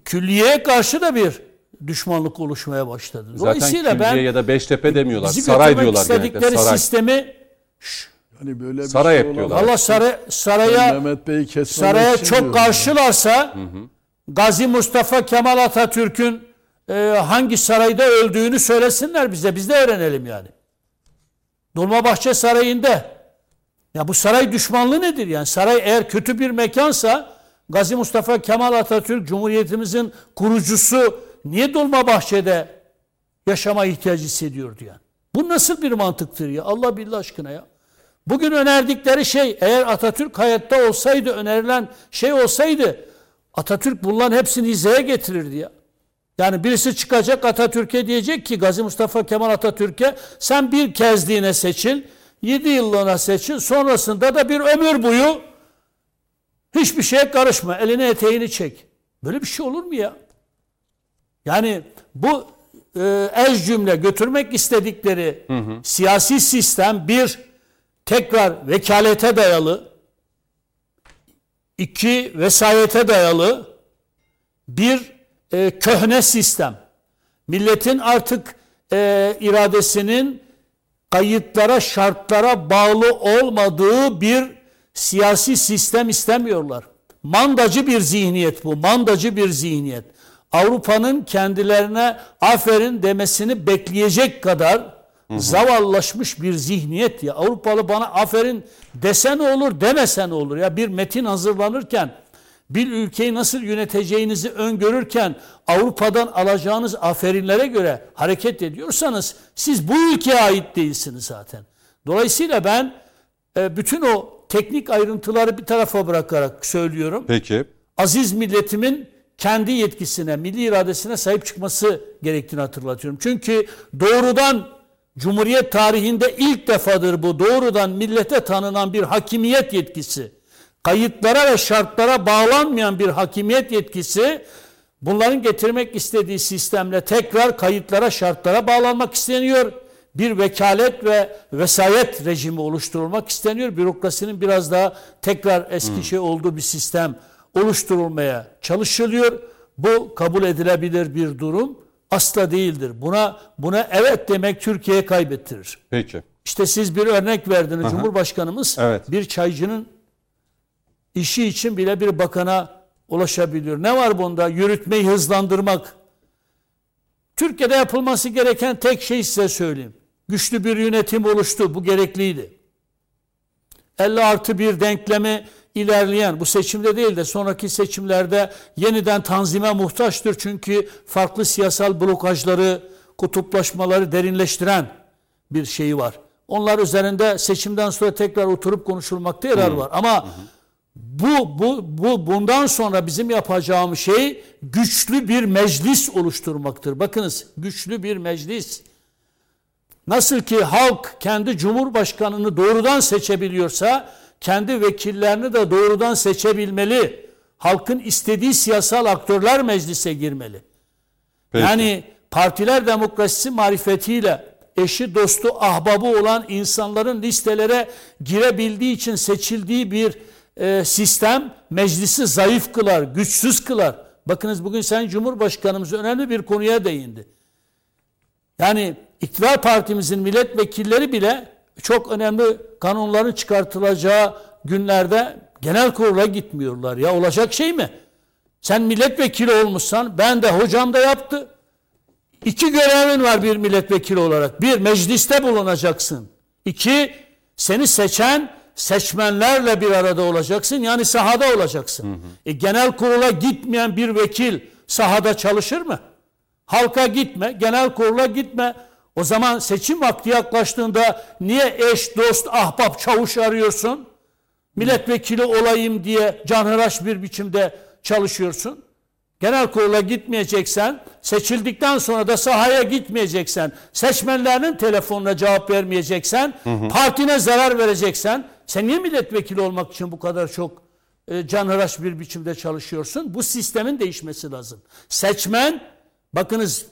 külliyeye karşı da bir düşmanlık oluşmaya başladı. Zaten Dolayısıyla Külliye ben ya da Beştepe demiyorlar. bizi Saray diyorlar genellikle. istedikleri Saray. sistemi Hani böyle bir Saray şey olamaz. Allah saray, saraya Mehmet Bey'i kesmemek saraya çok karşılarsa Gazi Mustafa Kemal Atatürk'ün e, hangi sarayda öldüğünü söylesinler bize. Biz de öğrenelim yani. Dolmabahçe Sarayı'nda. Ya bu saray düşmanlığı nedir yani? Saray eğer kötü bir mekansa Gazi Mustafa Kemal Atatürk Cumhuriyetimizin kurucusu niye Dolmabahçe'de yaşama ihtiyacı hissediyordu yani? Bu nasıl bir mantıktır ya? Allah billah aşkına ya. Bugün önerdikleri şey eğer Atatürk hayatta olsaydı önerilen şey olsaydı Atatürk bunların hepsini hizaya getirirdi ya. Yani birisi çıkacak Atatürk'e diyecek ki Gazi Mustafa Kemal Atatürk'e sen bir kezliğine seçil, 7 yıllığına seçil, sonrasında da bir ömür boyu hiçbir şeye karışma, elini eteğini çek. Böyle bir şey olur mu ya? Yani bu e, ez cümle götürmek istedikleri siyasi sistem bir tekrar vekalete dayalı, iki vesayete dayalı bir e, köhne sistem. Milletin artık e, iradesinin kayıtlara, şartlara bağlı olmadığı bir siyasi sistem istemiyorlar. Mandacı bir zihniyet bu, mandacı bir zihniyet. Avrupa'nın kendilerine aferin demesini bekleyecek kadar zavallaşmış bir zihniyet ya. Avrupalı bana aferin desen olur, demesen olur ya. Bir metin hazırlanırken bir ülkeyi nasıl yöneteceğinizi öngörürken Avrupa'dan alacağınız aferinlere göre hareket ediyorsanız siz bu ülkeye ait değilsiniz zaten. Dolayısıyla ben e, bütün o teknik ayrıntıları bir tarafa bırakarak söylüyorum. Peki. Aziz milletimin kendi yetkisine, milli iradesine sahip çıkması gerektiğini hatırlatıyorum. Çünkü doğrudan Cumhuriyet tarihinde ilk defadır bu doğrudan millete tanınan bir hakimiyet yetkisi kayıtlara ve şartlara bağlanmayan bir hakimiyet yetkisi bunların getirmek istediği sistemle tekrar kayıtlara şartlara bağlanmak isteniyor. Bir vekalet ve vesayet rejimi oluşturulmak isteniyor. Bürokrasinin biraz daha tekrar eski şey olduğu bir sistem oluşturulmaya çalışılıyor. Bu kabul edilebilir bir durum asla değildir. Buna buna evet demek Türkiye'ye kaybettirir. Peki. İşte siz bir örnek verdiniz. Cumhurbaşkanımız Evet. bir çaycının işi için bile bir bakana ulaşabiliyor. Ne var bunda? Yürütmeyi hızlandırmak. Türkiye'de yapılması gereken tek şey size söyleyeyim. Güçlü bir yönetim oluştu. Bu gerekliydi. 50 artı bir denklemi ilerleyen bu seçimde değil de sonraki seçimlerde yeniden tanzime muhtaçtır. Çünkü farklı siyasal blokajları, kutuplaşmaları derinleştiren bir şeyi var. Onlar üzerinde seçimden sonra tekrar oturup konuşulmakta yarar var. Ama bu, bu, bu bundan sonra bizim yapacağımız şey güçlü bir meclis oluşturmaktır. Bakınız güçlü bir meclis. Nasıl ki halk kendi cumhurbaşkanını doğrudan seçebiliyorsa kendi vekillerini de doğrudan seçebilmeli. Halkın istediği siyasal aktörler meclise girmeli. Peki. Yani partiler demokrasisi marifetiyle eşi, dostu, ahbabı olan insanların listelere girebildiği için seçildiği bir e, sistem meclisi zayıf kılar, güçsüz kılar. Bakınız bugün Sayın Cumhurbaşkanımız önemli bir konuya değindi. Yani iktidar partimizin milletvekilleri bile çok önemli kanunların çıkartılacağı günlerde genel kurula gitmiyorlar. Ya olacak şey mi? Sen milletvekili olmuşsan ben de hocam da yaptı. İki görevin var bir milletvekili olarak. Bir, mecliste bulunacaksın. İki, seni seçen seçmenlerle bir arada olacaksın. Yani sahada olacaksın. Hı hı. E, genel kurula gitmeyen bir vekil sahada çalışır mı? Halka gitme, genel kurula gitme. O zaman seçim vakti yaklaştığında niye eş, dost, ahbap, çavuş arıyorsun? Milletvekili olayım diye canhıraş bir biçimde çalışıyorsun. Genel kurula gitmeyeceksen, seçildikten sonra da sahaya gitmeyeceksen, seçmenlerinin telefonuna cevap vermeyeceksen, hı hı. partine zarar vereceksen, sen niye milletvekili olmak için bu kadar çok e, canhıraş bir biçimde çalışıyorsun? Bu sistemin değişmesi lazım. Seçmen, bakınız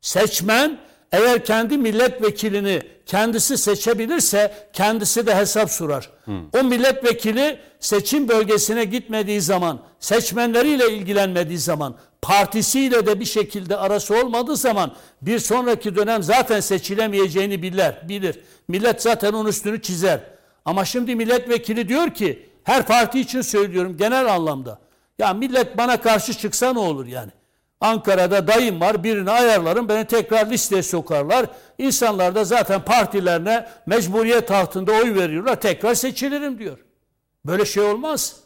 seçmen eğer kendi milletvekilini kendisi seçebilirse kendisi de hesap sorar. Hmm. O milletvekili seçim bölgesine gitmediği zaman, seçmenleriyle ilgilenmediği zaman, partisiyle de bir şekilde arası olmadığı zaman bir sonraki dönem zaten seçilemeyeceğini bilir. bilir. Millet zaten onun üstünü çizer. Ama şimdi milletvekili diyor ki her parti için söylüyorum genel anlamda. Ya millet bana karşı çıksa ne olur yani? Ankara'da dayım var birini ayarlarım beni tekrar listeye sokarlar. İnsanlar da zaten partilerine mecburiyet altında oy veriyorlar tekrar seçilirim diyor. Böyle şey olmaz.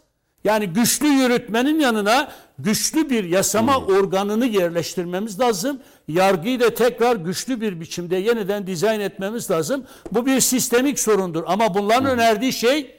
Yani güçlü yürütmenin yanına güçlü bir yasama hmm. organını yerleştirmemiz lazım. Yargıyı da tekrar güçlü bir biçimde yeniden dizayn etmemiz lazım. Bu bir sistemik sorundur. Ama bunların hmm. önerdiği şey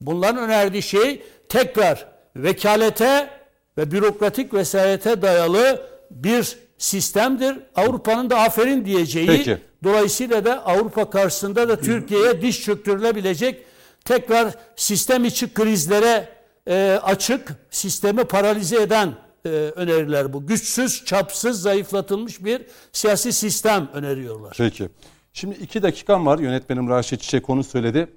bunların önerdiği şey tekrar vekalete ve bürokratik vesayete dayalı bir sistemdir. Avrupa'nın da aferin diyeceği. Peki. Dolayısıyla da Avrupa karşısında da Türkiye'ye diş çöktürülebilecek tekrar sistem içi krizlere e, açık, sistemi paralize eden e, öneriler bu. Güçsüz, çapsız, zayıflatılmış bir siyasi sistem öneriyorlar. Peki. Şimdi iki dakikam var. Yönetmenim Raşit Çiçek konu söyledi.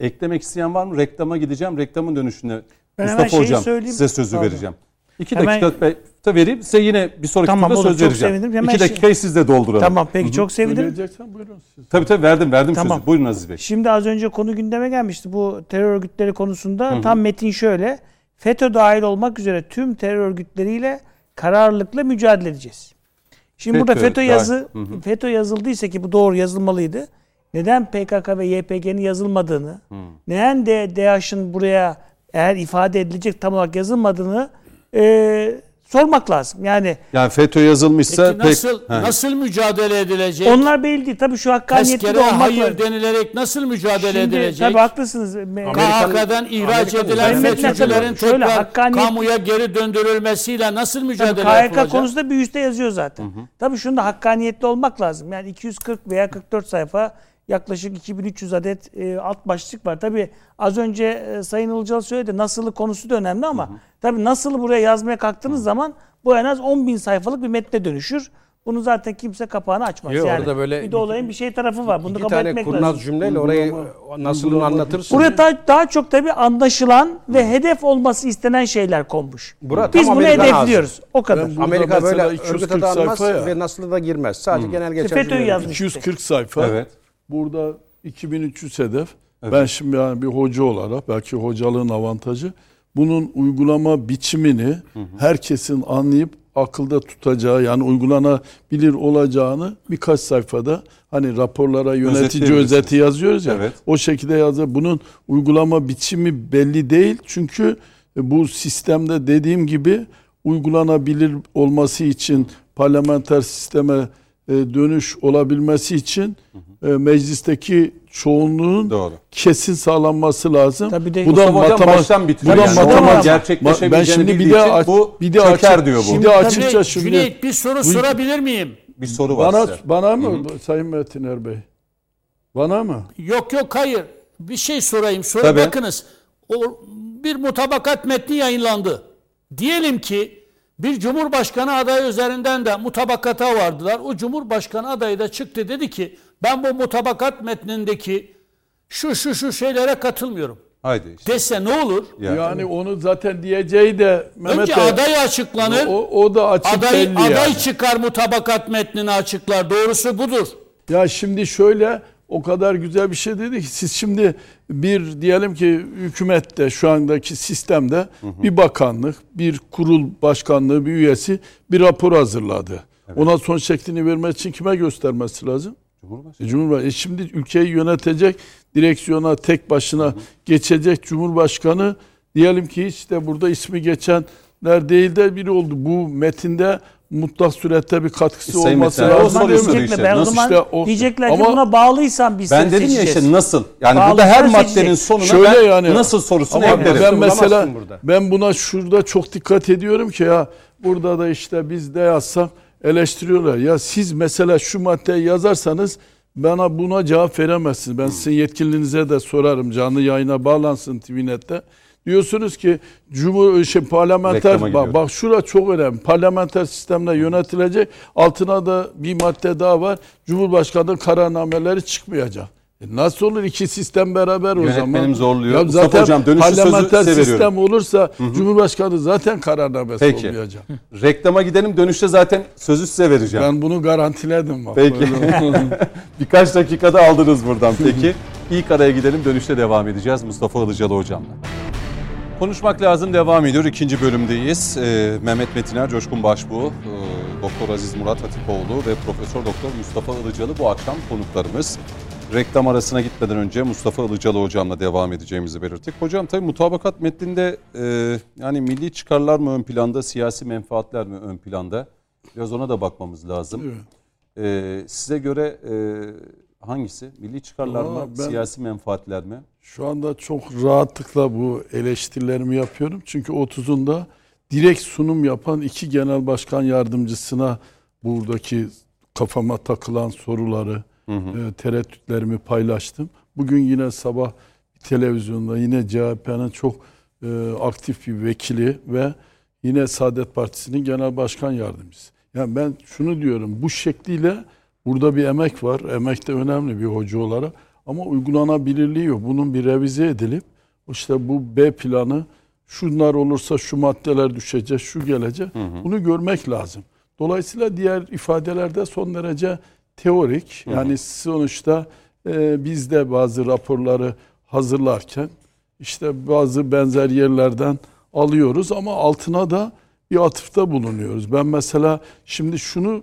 Eklemek isteyen var mı? Reklama gideceğim. Reklamın dönüşünde ben Mustafa Hocam size sözü Pardon. vereceğim. İki Hemen... dakika da vereyim. Size yine bir sonraki tamam, turda söz vereceğim. Sevinirim. Hemen İki dakikayı siz de dolduralım. Tamam peki Hı-hı. çok sevinirim. buyurun siz. Tabii tabii verdim verdim tamam. sözü. Buyurun Aziz Bey. Şimdi az önce konu gündeme gelmişti. Bu terör örgütleri konusunda Hı-hı. tam metin şöyle. FETÖ dahil olmak üzere tüm terör örgütleriyle kararlılıkla mücadele edeceğiz. Şimdi FETÖ, burada FETÖ yazı hı FETÖ yazıldıysa ki bu doğru yazılmalıydı. Neden PKK ve YPG'nin yazılmadığını, hı. neden de DAEŞ'in buraya eğer ifade edilecek tam olarak yazılmadığını e, sormak lazım. Yani yani FETÖ yazılmışsa peki nasıl pek, nasıl mücadele edilecek? Onlar belli değil. Tabii şu hakkaniyetli de olmak hayır var. denilerek nasıl mücadele Şimdi, edilecek? Tabii haklısınız. KHK'dan ihraç edilen FETÖ'cülerin tekrar hakkaniyet... kamuya geri döndürülmesiyle nasıl mücadele tabii, KHK yapılacak? KHK konusunda bir üstte yazıyor zaten. Hı hı. Tabii şunda hakkaniyetli olmak lazım. Yani 240 veya 44 sayfa yaklaşık 2300 adet e, alt başlık var. Tabii az önce e, Sayın Ilıcalı söyledi nasılı konusu da önemli ama hı hı. tabii nasılı buraya yazmaya kalktığınız hı. zaman bu en az 10 bin sayfalık bir metne dönüşür. Bunu zaten kimse kapağını açmaz. Yok, yani orada böyle bir de olayın bir şey tarafı var. Bunu iki kabul tane etmek kurnaz lazım. cümleyle orayı nasıl anlatırsın. Buraya daha, daha çok tabii anlaşılan ve hedef olması istenen şeyler konmuş. Burada, Biz bunu hedefliyoruz. Ağzı. O kadar. Amerika böyle örgüt adı almaz ve nasıl da girmez. Sadece hmm. genel geçer. FETÖ'yü yazmış. 240 sayfa. Evet. Burada 2300 hedef. Evet. Ben şimdi yani bir hoca olarak belki hocalığın avantajı bunun uygulama biçimini hı hı. herkesin anlayıp akılda tutacağı yani uygulanabilir olacağını birkaç sayfada hani raporlara yönetici özeti yazıyoruz ya evet. o şekilde yazıyor. Bunun uygulama biçimi belli değil çünkü bu sistemde dediğim gibi uygulanabilir olması için parlamenter sisteme dönüş olabilmesi için e, meclisteki çoğunluğun Doğru. kesin sağlanması lazım. Tabii de, bu da matematik. Bu da yani. matematik gerçekleşebileceğini ben şimdi bir de aç, bu bir de açık, diyor bu. Bir de açıkça şimdi Cüneyt bir soru bu, sorabilir miyim? Bir soru var bana, size. Bana mı Hı-hı. Sayın Metiner Bey? Bana mı? Yok yok hayır. Bir şey sorayım. Sonra Tabii. bakınız. O bir mutabakat metni yayınlandı. Diyelim ki bir cumhurbaşkanı adayı üzerinden de mutabakata vardılar. O cumhurbaşkanı adayı da çıktı dedi ki Ben bu mutabakat metnindeki şu şu şu şeylere katılmıyorum. Haydi işte. Dese ne olur? Yani. Yani onu zaten diyeceği de Mehmet Önce Bey, aday açıklanır. o, o da açık aday belli aday yani. çıkar mutabakat metnini açıklar. Doğrusu budur. Ya şimdi şöyle o kadar güzel bir şey dedi ki siz şimdi bir diyelim ki hükümette şu andaki sistemde bir bakanlık, bir kurul başkanlığı, bir üyesi bir rapor hazırladı. Ona son şeklini vermek için kime göstermesi lazım? Cumhurbaşkanı. E, Cumhurbaşkanı. E şimdi ülkeyi yönetecek, direksiyona tek başına geçecek Cumhurbaşkanı diyelim ki hiç de burada ismi geçenler değil de biri oldu. Bu metinde mutlak surette bir katkısı E, Sayın olması o lazım. mi? soruyor Diyecekler, işte. ben o Nasıl zaman işte o- diyecekler ki Ama- buna bağlıysan biz Ben dedim ya işte nasıl? Yani Bağlı burada her seçecek. maddenin sonuna Şöyle ben yani- nasıl sorusunu Ama eklerim. ben mesela burada. ben buna şurada çok dikkat ediyorum ki ya burada da işte biz de yazsak eleştiriyorlar. Ya siz mesela şu maddeyi yazarsanız bana buna cevap veremezsiniz. Ben sizin yetkilinize de sorarım. Canlı yayına bağlansın TVNet'te. Diyorsunuz ki Cumhur şey parlamenter bak, bak şura çok önemli. Parlamenter sistemle yönetilecek. Altına da bir madde daha var. Cumhurbaşkanı kararnameleri çıkmayacak. E nasıl olur iki sistem beraber o Yönetmenim zaman? zorluyor. Ya Mustafa zaten Hocam, dönüşü sözü parlamenter veriyorum. sistem olursa Cumhurbaşkanı zaten kararnamesi Peki. olmayacak. Reklama gidelim dönüşte zaten sözü size vereceğim. Ben bunu garantiledim bak. Peki. Birkaç dakikada aldınız buradan peki. İlk araya gidelim dönüşte devam edeceğiz Mustafa Ilıcalı hocamla. Konuşmak lazım devam ediyor. İkinci bölümdeyiz. Ee, Mehmet Metiner, Coşkun Başbuğ, e, Doktor Aziz Murat Hatipoğlu ve Profesör Doktor Mustafa Ilıcalı bu akşam konuklarımız. Reklam arasına gitmeden önce Mustafa Ilıcalı hocamla devam edeceğimizi belirttik. Hocam tabii mutabakat metninde e, yani milli çıkarlar mı ön planda, siyasi menfaatler mi ön planda? Biraz ona da bakmamız lazım. Evet. Ee, size göre e, hangisi? Milli çıkarlar Valla mı, siyasi menfaatler mi? Şu anda çok rahatlıkla bu eleştirilerimi yapıyorum. Çünkü 30'unda direkt sunum yapan iki genel başkan yardımcısına buradaki kafama takılan soruları, e, tereddütlerimi paylaştım. Bugün yine sabah televizyonda yine CHP'nin çok e, aktif bir vekili ve yine Saadet Partisi'nin genel başkan yardımcısı. Yani ben şunu diyorum bu şekliyle burada bir emek var. Emek de önemli bir hoca olarak. Ama uygulanabilirliği yok. Bunun bir revize edilip işte bu B planı şunlar olursa şu maddeler düşecek, şu gelecek. Bunu görmek lazım. Dolayısıyla diğer ifadelerde son derece teorik. Yani sonuçta e, biz de bazı raporları hazırlarken işte bazı benzer yerlerden alıyoruz ama altına da bir atıfta bulunuyoruz. Ben mesela şimdi şunu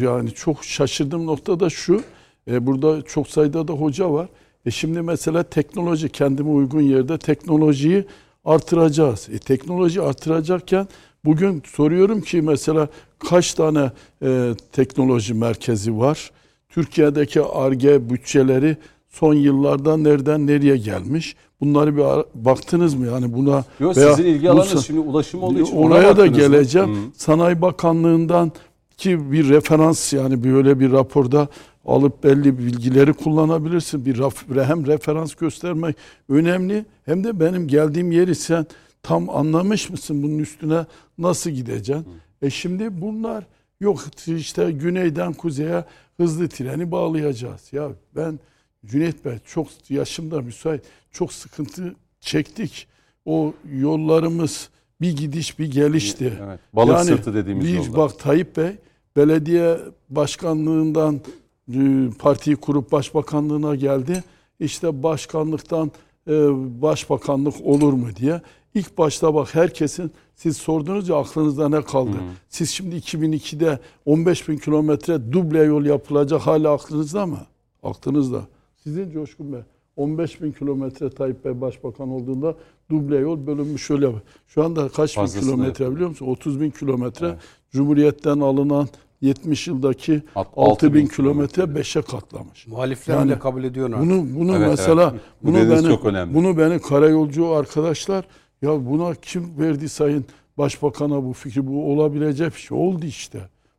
yani çok şaşırdığım nokta da şu. E, burada çok sayıda da hoca var. E şimdi mesela teknoloji kendime uygun yerde teknolojiyi artıracağız. E, teknoloji artıracakken bugün soruyorum ki mesela kaç tane e, teknoloji merkezi var? Türkiye'deki ARGE bütçeleri son yıllarda nereden nereye gelmiş? Bunları bir baktınız mı? Yani buna Yok veya sizin ilgi alanınız şimdi ulaşım olduğu için Oraya da geleceğim. Hı. Sanayi Bakanlığı'ndan ki bir referans yani böyle bir raporda alıp belli bilgileri kullanabilirsin. Bir hem referans göstermek önemli hem de benim geldiğim yeri sen tam anlamış mısın bunun üstüne nasıl gideceksin? E şimdi bunlar yok işte güneyden kuzeye hızlı treni bağlayacağız. Ya ben Cüneyt Bey çok yaşımda müsait çok sıkıntı çektik. O yollarımız bir gidiş bir gelişti. Evet, balık sırtı dediğimiz biz yollar. bak Tayyip Bey belediye başkanlığından e, partiyi kurup başbakanlığına geldi. İşte başkanlıktan e, başbakanlık olur mu diye. İlk başta bak herkesin siz sordunuz ya aklınızda ne kaldı? Siz şimdi 2002'de 15 bin kilometre duble yol yapılacak hala aklınızda mı? Aklınızda. Sizin Coşkun Bey 15 bin kilometre Tayyip Bey başbakan olduğunda duble yol bölünmüş şöyle. Şu anda kaç bin Fazlasını kilometre biliyor musun? 30 bin kilometre. Cumhuriyetten alınan 70 yıldaki Alt- 6 bin kilometre kilometre. 5'e katlamış. Muhalifler Yani bile kabul ediyor artık. Bunu bunu Evet, mesela evet. Bu bunu beni çok önemli. bunu beni karayolcu arkadaşlar ya buna kim verdi sayın başbakana bu fikri bu olabilecek bir şey oldu işte.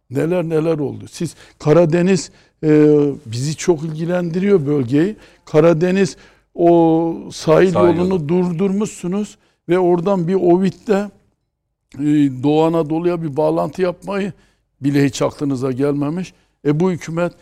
Neler neler oldu. Siz Karadeniz e, bizi çok ilgilendiriyor bölgeyi. Karadeniz o sahil, Sahil yolunu yolu. durdurmuşsunuz ve oradan bir Ovid'de e, Doğu Anadolu'ya bir bağlantı yapmayı bile hiç aklınıza gelmemiş. E bu hükümet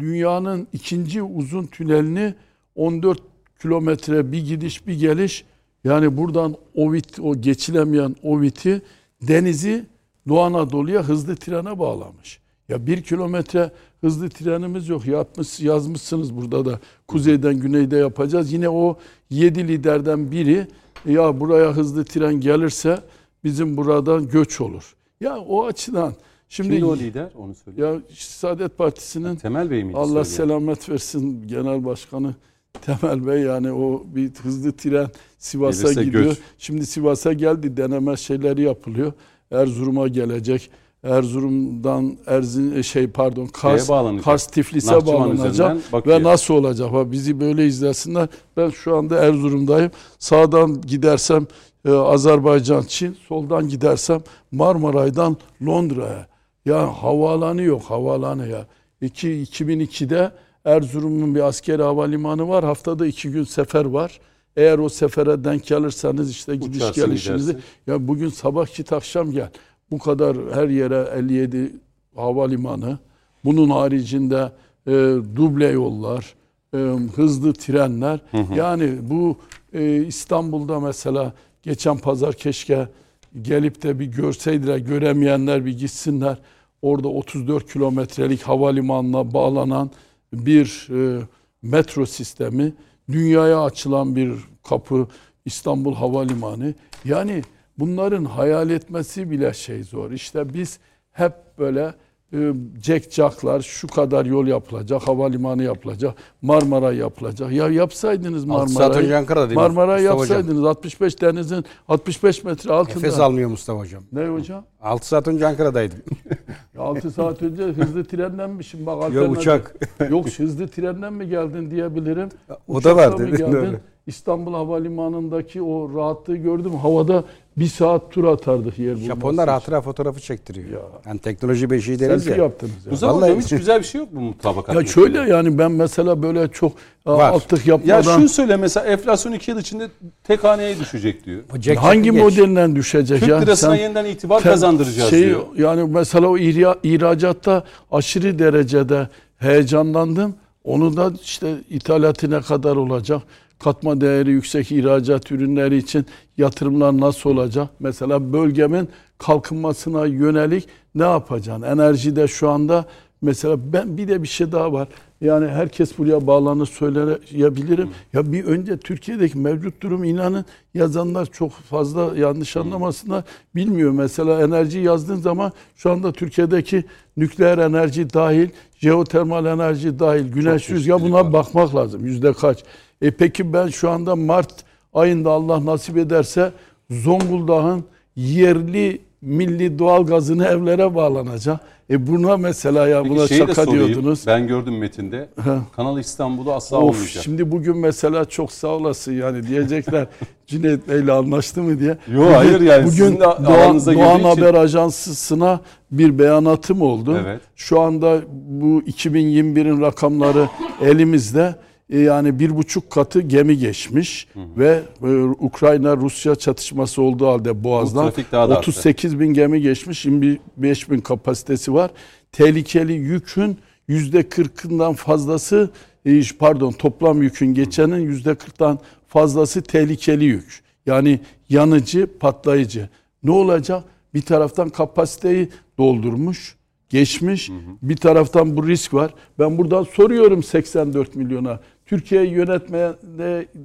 dünyanın ikinci uzun tünelini 14 kilometre bir gidiş bir geliş yani buradan Ovit o geçilemeyen Ovit'i denizi Doğu Anadolu'ya hızlı trene bağlamış. Ya bir kilometre hızlı trenimiz yok. Yapmış, yazmışsınız burada da kuzeyden güneyde yapacağız. Yine o yedi liderden biri ya buraya hızlı tren gelirse bizim buradan göç olur. Ya o açıdan şimdi Kimdi o lider onu söyle. ya Saadet Partisi'nin Temel Bey miydi? Allah söyleyen? selamet versin Genel Başkanı Temel Bey yani o bir hızlı tren Sivas'a Gelirse gidiyor. göç. Şimdi Sivas'a geldi deneme şeyleri yapılıyor. Erzurum'a gelecek. Erzurum'dan Erzin şey pardon Kars. Kars Tiflis'e Nahçıvan bağlanacak ve nasıl olacak? Ha, bizi böyle izlesinler. Ben şu anda Erzurum'dayım. Sağdan gidersem e, Azerbaycan, Çin, soldan gidersem Marmaray'dan Londra'ya. Ya havaalanı yok, havaalanı ya. İki, 2002'de Erzurum'un bir askeri havalimanı var. Haftada iki gün sefer var. Eğer o sefere denk gelirsanız işte gidiş Uçarsın, gelişinizi gidersin. ya bugün sabah git akşam gel. Bu kadar her yere 57 havalimanı. Bunun haricinde e, duble yollar, e, hızlı trenler. Yani bu e, İstanbul'da mesela geçen pazar keşke gelip de bir görseydiler, göremeyenler bir gitsinler. Orada 34 kilometrelik havalimanına bağlanan bir e, metro sistemi, dünyaya açılan bir kapı İstanbul Havalimanı. Yani bunların hayal etmesi bile şey zor. İşte biz hep böyle cekcaklar şu kadar yol yapılacak, havalimanı yapılacak, Marmara yapılacak. Ya yapsaydınız Marmara'yı. Marmara'yı Mustafa Hocam? yapsaydınız 65 denizin 65 metre altında. Nefes almıyor Mustafa Hocam. Ne hocam? 6 saat önce Ankara'daydım. 6 saat önce hızlı trenden mi şimdi bak Yok alternatif- uçak. Yok hızlı trenden mi geldin diyebilirim. O da Uçakla var mı dedin, geldin? doğru. İstanbul Havalimanı'ndaki o rahatlığı gördüm. Havada bir saat tur atardık yer bulması Japonlar hatıra fotoğrafı çektiriyor. Ya. Yani teknoloji beşiği deriz ya. yaptınız ya. Hocam hiç güzel bir şey yok mu mutabakat? Ya şöyle yani ben mesela böyle çok Var. altlık Ya yapmadan şunu söyle mesela enflasyon 2 yıl içinde tek haneye düşecek diyor. Jack hangi geç. modelinden düşecek Türk ya? lirasına Sen- yeniden itibar kazandıracağız şey, diyor. Yani mesela o ihra- ihracatta aşırı derecede heyecanlandım. Onu da işte ithalatı ne kadar olacak? Katma değeri yüksek ihracat ürünleri için yatırımlar nasıl olacak? Mesela bölgemin kalkınmasına yönelik ne yapacaksın? Enerjide şu anda mesela ben bir de bir şey daha var. Yani herkes buraya bağlanır söyleyebilirim. Ya bir önce Türkiye'deki mevcut durum inanın yazanlar çok fazla yanlış anlamasınlar. Bilmiyor mesela enerji yazdığın zaman şu anda Türkiye'deki nükleer enerji dahil, jeotermal enerji dahil, güneş rüzgar buna var. bakmak lazım. Yüzde kaç? E peki ben şu anda Mart ayında Allah nasip ederse Zonguldak'ın yerli milli doğal gazını evlere bağlanacak. E buna mesela ya Peki buna şaka sorayım. diyordunuz. Ben gördüm metinde. Kanal İstanbul'u asla Of, olmayacak. şimdi bugün mesela çok sağ olasın yani diyecekler Cüneyt Bey'le anlaştı mı diye. Yo, hayır yani de Doğan, Doğan için- Haber Ajansı'na bir beyanatım oldu. Evet. Şu anda bu 2021'in rakamları elimizde. E, Yani bir buçuk katı gemi geçmiş ve e, Ukrayna-Rusya çatışması olduğu halde Boğaz'dan trafik daha da arttı. 38 bin gemi geçmiş, 25 bin kapasitesi var. Tehlikeli yükün yüzde 40'ından fazlası e, pardon toplam yükün geçenin yüzde 40'tan fazlası tehlikeli yük. Yani yanıcı, patlayıcı. Ne olacak? Bir taraftan kapasiteyi doldurmuş, geçmiş. Bir taraftan bu risk var. Ben buradan soruyorum 84 milyona. Türkiye'yi yönetmeye,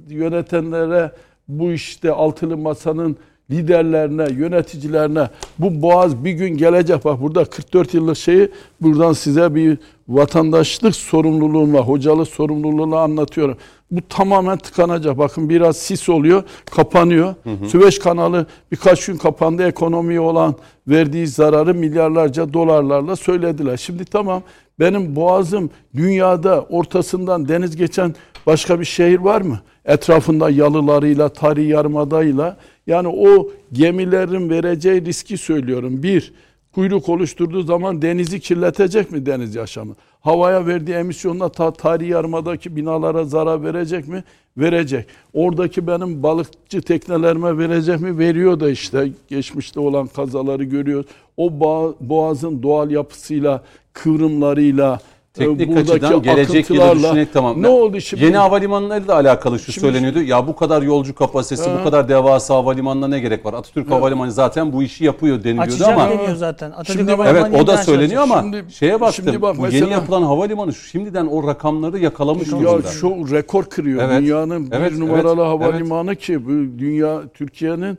yönetenlere bu işte altılı masanın liderlerine, yöneticilerine bu boğaz bir gün gelecek. Bak burada 44 yıllık şeyi buradan size bir vatandaşlık sorumluluğumla, hocalık sorumluluğunu anlatıyorum. Bu tamamen tıkanacak. Bakın biraz sis oluyor, kapanıyor. Süveyş kanalı birkaç gün kapandı. Ekonomiye olan verdiği zararı milyarlarca dolarlarla söylediler. Şimdi tamam benim boğazım dünyada ortasından deniz geçen başka bir şehir var mı? Etrafında yalılarıyla, tarihi yarımadayla. Yani o gemilerin vereceği riski söylüyorum. Bir, kuyruk oluşturduğu zaman denizi kirletecek mi deniz yaşamı? Havaya verdiği emisyonla ta tarihi yarımadaki binalara zarar verecek mi? Verecek. Oradaki benim balıkçı teknelerime verecek mi? Veriyor da işte geçmişte olan kazaları görüyoruz. O boğa- boğazın doğal yapısıyla, kıvrımlarıyla, Teknik buradaki açıdan gelecek yılı düşünerek tamam. Ne oldu şimdi? Yeni havalimanları da alakalı şu Şimdi- söyleniyordu. Ya bu kadar yolcu kapasitesi, bu kadar devasa havalimanına ne gerek var? Atatürk Havalimanı zaten bu işi yapıyor deniliyordu Açacak ama deniyor zaten. Atatürk Şimdi- Havalimanı Evet o da söyleniyor ama Şimdi- şeye baktım. şimdi bak bu mesela- yeni yapılan havalimanı şimdiden o rakamları yakalamış Ya durumda. şu rekor kırıyor. Evet. Dünyanın Evet, bir numaralı evet, havalimanı ki bu dünya Türkiye'nin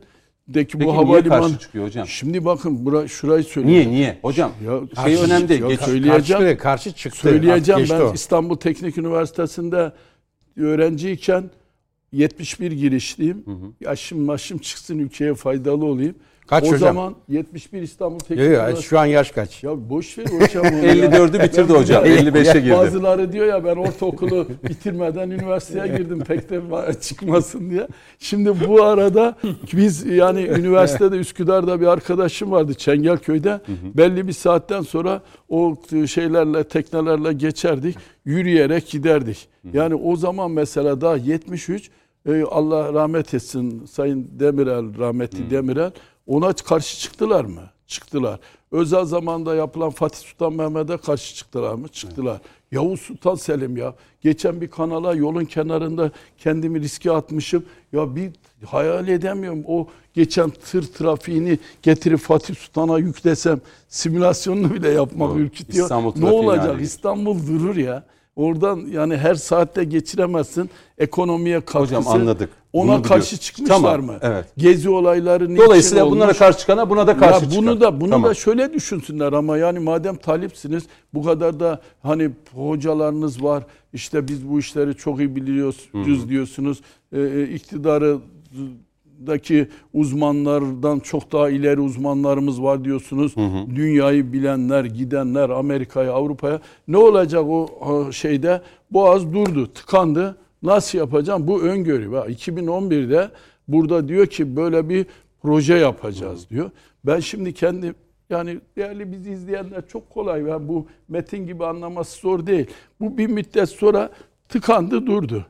deki Peki bu havalimanı. karşı çıkıyor hocam? Şimdi bakın bura, şurayı söyleyeyim. Niye niye? Hocam Ya, şey önemli değil. ya Geç, söyleyeceğim. Karşı, karşı çıktı. Söyleyeceğim ben o. İstanbul Teknik Üniversitesi'nde öğrenciyken 71 girişliyim. Yaşım başım çıksın ülkeye faydalı olayım. Kaç o hocam? zaman 71 İstanbul Teknik Yo, yo, Üniversitesi. şu an yaş kaç? Ya boş ver hocam onu ya. 54'ü bitirdi hocam. Ben- 55'e girdi. Bazıları diyor ya ben ortaokulu bitirmeden üniversiteye girdim pek de çıkmasın diye. Şimdi bu arada biz yani üniversitede Üsküdar'da bir arkadaşım vardı Çengelköy'de. Belli bir saatten sonra o şeylerle teknelerle geçerdik. Yürüyerek giderdik. Yani o zaman mesela daha 73 e, Allah rahmet etsin Sayın Demirel rahmetli Demirel ona karşı çıktılar mı? Çıktılar. Özel zamanda yapılan Fatih Sultan Mehmet'e karşı çıktılar mı? Çıktılar. Yavuz Sultan Selim ya. Geçen bir kanala yolun kenarında kendimi riske atmışım. Ya bir hayal edemiyorum. O geçen tır trafiğini getirip Fatih Sultan'a yüklesem simülasyonunu bile yapmak Doğru. ürkütüyor. İstanbul Ne olacak? halledecek. İstanbul durur ya. Oradan yani her saatte geçiremezsin. Ekonomiye katkısı. Hocam anladık. Ona Bunu karşı biliyoruz. çıkmışlar Tamam, mı? evet. Gezi olayları niçin Dolayısıyla olmuş? bunlara karşı çıkana buna da karşı ya çıkar. bunu da bunu Tamam. da şöyle düşünsünler ama yani madem talipsiniz bu kadar da hani hocalarınız var işte biz bu işleri çok iyi biliyoruz diyorsunuz e, e, iktidarı daki uzmanlardan çok daha ileri uzmanlarımız var diyorsunuz. Dünyayı bilenler, gidenler Amerika'ya, Avrupa'ya. Ne olacak o şeyde? Boğaz durdu, tıkandı. Nasıl yapacağım? Bu öngörü. Bak, 2011'de burada diyor ki böyle bir proje yapacağız diyor. Ben şimdi kendi yani değerli bizi izleyenler çok kolay. Yani bu metin gibi anlaması zor değil. Bu bir müddet sonra tıkandı durdu.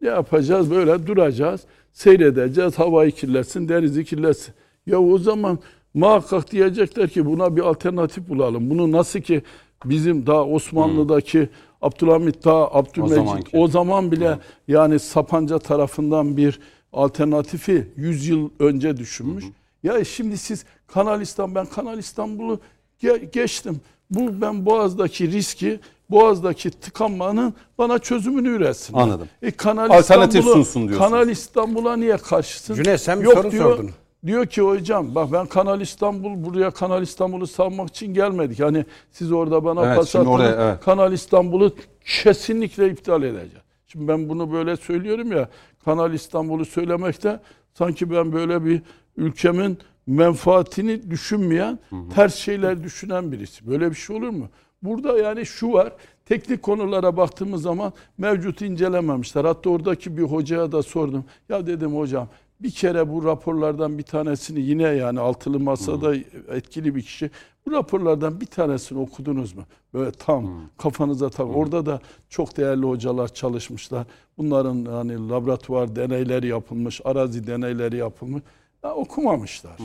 Ne yapacağız? Böyle duracağız. Seyredeceğiz. Havayı kirletsin, denizi kirletsin. Ya o zaman muhakkak diyecekler ki buna bir alternatif bulalım. Bunu nasıl ki bizim daha Osmanlı'daki Abdülhamit daha Abdülmecit zamanki. o zaman bile yani Sapanca tarafından bir alternatifi 100 yıl önce düşünmüş. Ya şimdi siz Kanal İstanbul, ben Kanal İstanbul'u ge- geçtim. Bu ben Boğaz'daki riski, Boğaz'daki tıkanmanın bana çözümünü üretsin. Anladım. E, Kanal Alternatif İstanbul'u- sunsun diyorsunuz. Kanal İstanbul'a niye karşısın? Cüneyt, sen bir Yok soru diyor, sordun. Diyor ki hocam bak ben Kanal İstanbul buraya Kanal İstanbul'u savmak için gelmedik. Hani siz orada bana Evet, pas oraya, evet. Kanal İstanbul'u kesinlikle iptal edeceğim. Şimdi ben bunu böyle söylüyorum ya Kanal İstanbul'u söylemekte sanki ben böyle bir ülkemin menfaatini düşünmeyen, ters şeyler düşünen birisi. Böyle bir şey olur mu? Burada yani şu var. Teknik konulara baktığımız zaman mevcut incelememişler. Hatta oradaki bir hocaya da sordum. Ya dedim hocam bir kere bu raporlardan bir tanesini yine yani altılı masada etkili bir kişi bu raporlardan bir tanesini okudunuz mu? Böyle tam kafanıza tak. Orada da çok değerli hocalar çalışmışlar. Bunların hani laboratuvar deneyleri yapılmış, arazi deneyleri yapılmış. Ya okumamışlar.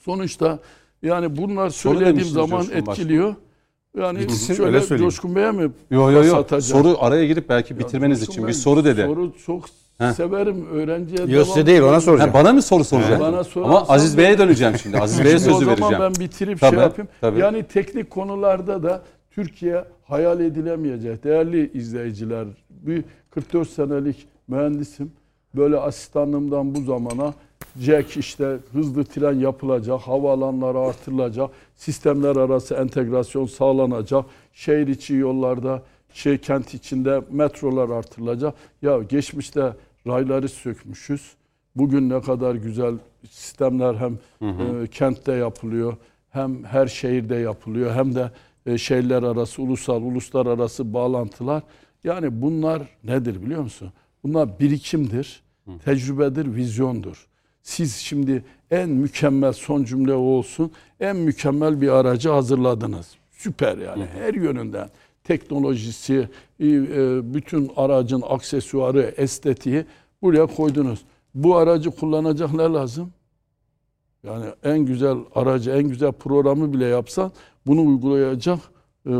Sonuçta yani bunlar söylediğim zaman Coşkun Başkan. Yani Bitsin, şöyle öyle söyleyeyim. Coşkun Bey'e mi Yo yo yo. satacağım? Soru araya girip belki bitirmeniz için Bey, bir soru dedi. Soru çok Heh. severim öğrenciye. Yok size değil ona soracağım. Ha, bana mı soru soracak? Bana sorarsan- Ama Aziz Bey'e döneceğim şimdi. Aziz Bey'e sözü o zaman vereceğim. ben bitirip Tabii, şey yapayım. tabii. Yani teknik konularda da Türkiye hayal edilemeyecek. Değerli izleyiciler, bir 44 senelik mühendisim. Böyle asistanlığımdan bu zamana Jack işte hızlı tren yapılacak, havaalanları artırılacak, sistemler arası entegrasyon sağlanacak, şehir içi yollarda, şey kent içinde metrolar artırılacak. Ya geçmişte rayları sökmüşüz. Bugün ne kadar güzel sistemler hem e, kentte yapılıyor, hem her şehirde yapılıyor, hem de e, şehirler arası, ulusal, uluslararası bağlantılar. Yani bunlar nedir biliyor musun? Bunlar birikimdir, tecrübedir, vizyondur. Siz şimdi en mükemmel son cümle o olsun. En mükemmel bir aracı hazırladınız. Süper yani her yönünden. Teknolojisi, e, e, bütün aracın aksesuarı, estetiği buraya koydunuz. Bu aracı kullanacak ne lazım? Yani en güzel aracı, en güzel programı bile yapsan bunu uygulayacak e,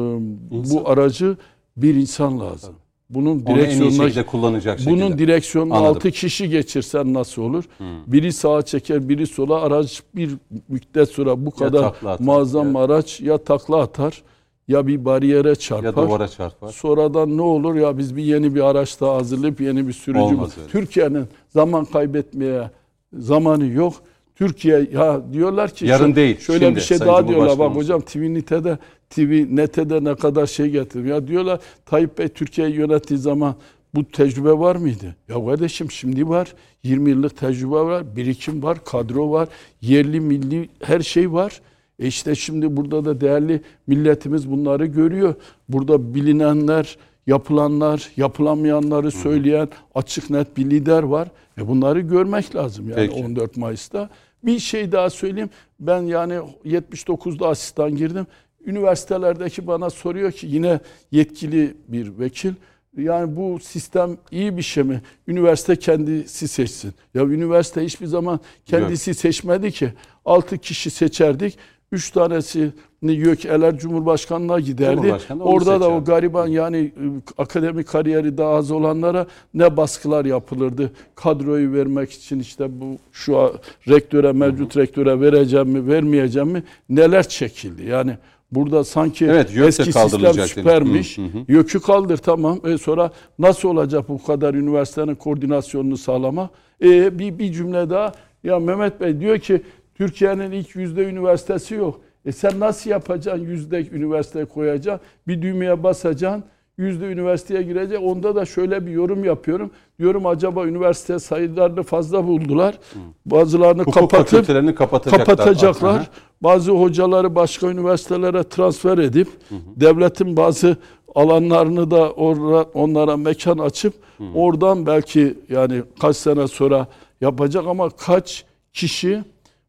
bu aracı bir insan lazım. Bunun direksiyonuna kullanacak şekilde. bunun direksiyonuna Anladım. 6 kişi geçirsen nasıl olur? Biri sağa çeker, biri sola. Araç bir müddet sonra bu kadar muazzam ya- araç ya takla atar ya bir bariyere çarpar. ya duvara çarpar. Sonradan ne olur ya biz bir yeni bir araç daha hazırlayıp yeni bir sürücü. Türkiye'nin zaman kaybetmeye zamanı yok. Türkiye ya diyorlar ki Yarın şö- değil, Şöyle şimdi bir şey daha diyorlar bak hocam TVNİT'e TV Net'e ne kadar şey getirdim. Ya diyorlar Tayyip Bey Türkiye'yi yönettiği zaman bu tecrübe var mıydı? Ya kardeşim şimdi var. 20 yıllık tecrübe var, birikim var, kadro var, yerli milli her şey var. E işte şimdi burada da değerli milletimiz bunları görüyor. Burada bilinenler, yapılanlar, yapılamayanları söyleyen açık net bir lider var. E bunları görmek lazım yani Peki. 14 Mayıs'ta. Bir şey daha söyleyeyim. Ben yani 79'da asistan girdim. Üniversitelerdeki bana soruyor ki yine yetkili bir vekil. Yani bu sistem iyi bir şey mi? Üniversite kendisi seçsin. Ya üniversite hiçbir zaman kendisi seçmedi ki. 6 kişi seçerdik. 3 tanesini YÖK'eler Cumhurbaşkanı'na giderdi. Cumhurbaşkanı onu Orada da o gariban yani e, akademik kariyeri daha az olanlara ne baskılar yapılırdı. Kadroyu vermek için işte bu şu a- rektöre, mevcut rektöre vereceğim mi, vermeyeceğim mi neler çekildi. Yani burada sanki Evet, eski sistem süpermiş. Hı, hı, hı. YÖK'ü kaldır tamam. E sonra nasıl olacak bu kadar üniversitenin koordinasyonunu sağlama? E bir, bir cümle daha. Ya Mehmet Bey diyor ki Türkiye'nin ilk yüzde üniversitesi yok. E sen nasıl yapacaksın yüzde üniversite koyacaksın? Bir düğmeye basacaksın. Yüzde üniversiteye girecek. Onda da şöyle bir yorum yapıyorum. Diyorum acaba üniversite sayılarını fazla buldular. Bazılarını Hukuk kapatıp kapatacaklar. kapatacaklar. Bazı hocaları başka üniversitelere transfer edip devletin bazı alanlarını da orra- onlara mekan açıp oradan belki yani kaç sene sonra yapacak ama kaç kişi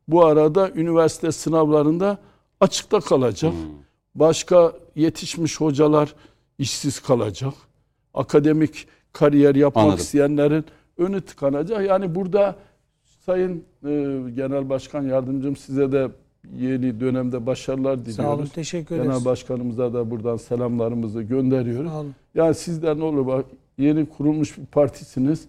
bu arada üniversite sınavlarında açıkta kalacak. Başka yetişmiş hocalar işsiz kalacak. Akademik kariyer yapmak Anladım. isteyenlerin önü tıkanacak. Yani burada Sayın e, Genel Başkan Yardımcım size de yeni dönemde başarılar diliyoruz. Sağ olun, teşekkür ederiz. Genel Başkanımıza da buradan selamlarımızı gönderiyoruz. Sağ olun. Yani sizden ne olur bak yeni kurulmuş bir partisiniz.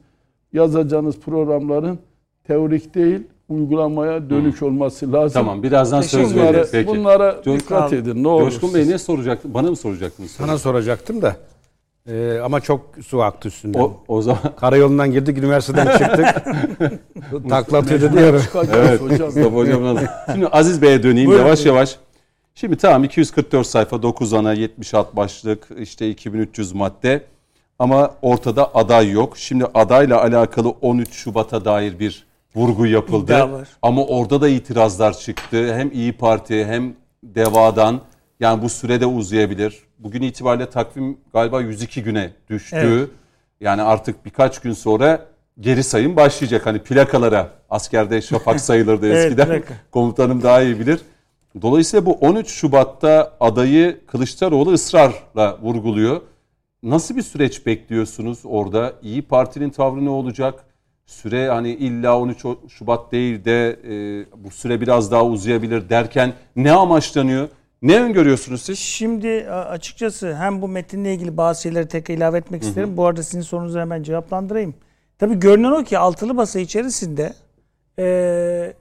Yazacağınız programların teorik değil uygulamaya dönük olması lazım. Tamam birazdan söz Teşekkür veririz. Bunlara, Peki. bunlara Coş- dikkat edin. Ne olur. Coşkun Bey ne soracaktın? Bana mı soracaktınız? Sana soracaktım da. Ee, ama çok su aktı üstünden. O, o zaman Karayolundan girdik, üniversiteden çıktık. Taklatıyor dedi ya. Çıkacağız Evet. hocam. Mustafa Hocam'ın adı. Şimdi Aziz Bey'e döneyim Buyurun, yavaş yavaş. Şimdi tamam 244 sayfa 9 ana 70 alt başlık işte 2300 madde ama ortada aday yok. Şimdi adayla alakalı 13 Şubat'a dair bir vurgu yapıldı. Ama orada da itirazlar çıktı. Hem İyi Parti hem DEVA'dan yani bu sürede uzayabilir. Bugün itibariyle takvim galiba 102 güne düştü. Evet. Yani artık birkaç gün sonra geri sayım başlayacak. Hani plakalara askerde şafak sayılırdı Evet, eskiden. plaka. Komutanım daha iyi bilir. Dolayısıyla bu 13 Şubat'ta adayı Kılıçdaroğlu ısrarla vurguluyor. Nasıl bir süreç bekliyorsunuz orada? İyi Parti'nin tavrı ne olacak? Süre hani illa 13 Şubat değil de e, bu süre biraz daha uzayabilir derken ne amaçlanıyor? Ne öngörüyorsunuz siz? Şimdi açıkçası hem bu metinle ilgili bazı şeyleri tekrar ilave etmek isterim. Bu arada sizin sorunuzu hemen cevaplandırayım. Tabii görünen o ki altılı masa içerisinde eee,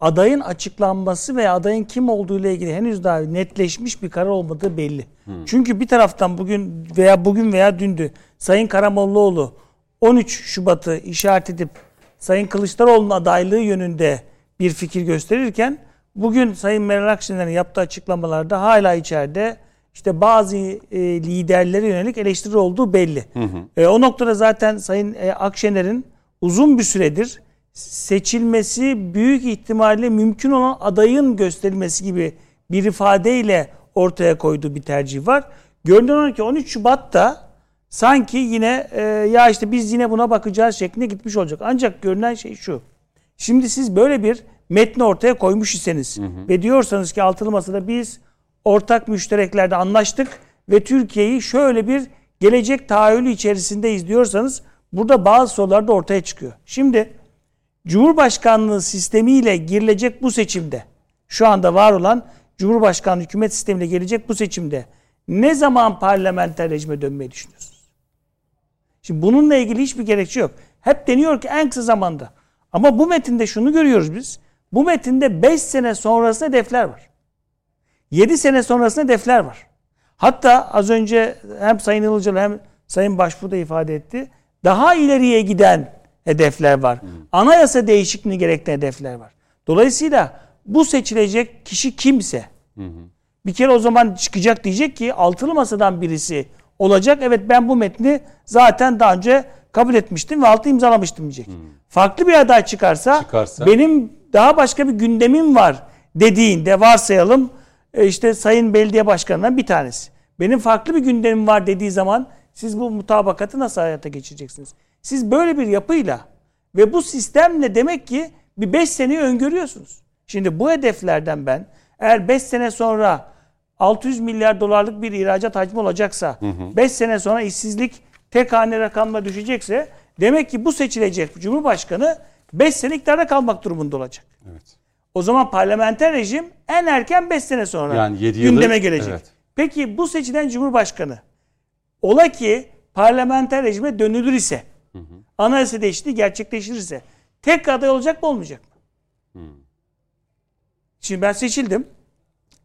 adayın açıklanması ve adayın kim olduğu ile ilgili henüz daha netleşmiş bir karar olmadığı belli. Çünkü bir taraftan bugün veya bugün veya dündü Sayın Karamollaoğlu 13 Şubat'ı işaret edip Sayın Kılıçdaroğlu'nun adaylığı yönünde bir fikir gösterirken bugün Sayın Meral Akşener'in yaptığı açıklamalarda hala içeride işte bazı e, liderlere yönelik eleştiri olduğu belli. E, o noktada zaten Sayın e, Akşener'in uzun bir süredir seçilmesi büyük ihtimalle mümkün olan adayın gösterilmesi gibi bir ifadeyle ortaya koyduğu bir tercih var. Görünen ki 13 Şubat'ta sanki yine e, ya işte biz yine buna bakacağız şeklinde gitmiş olacak. Ancak görünen şey şu. Şimdi siz böyle bir metni ortaya koymuş iseniz ve diyorsanız ki altılı masada biz ortak müştereklerde anlaştık ve Türkiye'yi şöyle bir gelecek tahayyülü içerisindeyiz diyorsanız burada bazı sorular da ortaya çıkıyor. Şimdi Cumhurbaşkanlığı sistemiyle girilecek bu seçimde şu anda var olan Cumhurbaşkanlığı hükümet sistemine gelecek bu seçimde ne zaman parlamenter rejime dönmeyi düşünüyorsunuz? Şimdi bununla ilgili hiçbir gerekçe yok. Hep deniyor ki en kısa zamanda. Ama bu metinde şunu görüyoruz biz. Bu metinde 5 sene sonrasında hedefler var. 7 sene sonrasında hedefler var. Hatta az önce hem Sayın Ilıcalı hem Sayın Başbuğ da ifade etti. Daha ileriye giden hedefler var. Anayasa değişikliğini gerektiren hedefler var. Dolayısıyla bu seçilecek kişi kimse bir kere o zaman çıkacak diyecek ki altılı masadan birisi olacak. Evet ben bu metni zaten daha önce kabul etmiştim ve altı imzalamıştım diyecek. Farklı bir aday çıkarsa, Çıkarsa? benim daha başka bir gündemim var dediğinde varsayalım e, işte Sayın Belediye Başkanı'ndan bir tanesi. Benim farklı bir gündemim var dediği zaman siz bu mutabakatı nasıl hayata geçireceksiniz? Siz böyle bir yapıyla ve bu sistemle demek ki bir 5 seneyi öngörüyorsunuz. Şimdi bu hedeflerden ben eğer 5 sene sonra 600 milyar dolarlık bir ihracat hacmi olacaksa 5 sene sonra işsizlik tek hane rakamla düşecekse demek ki bu seçilecek Cumhurbaşkanı 5 sene iktidarda kalmak durumunda olacak. Evet. O zaman parlamenter rejim en erken 5 sene sonra Yani yedi yılı- gündeme gelecek. evet. Peki bu seçilen Cumhurbaşkanı ola ki parlamenter rejime dönülür ise anayasa değişikliği gerçekleştirirse tek aday olacak mı olmayacak mı? Şimdi ben seçildim.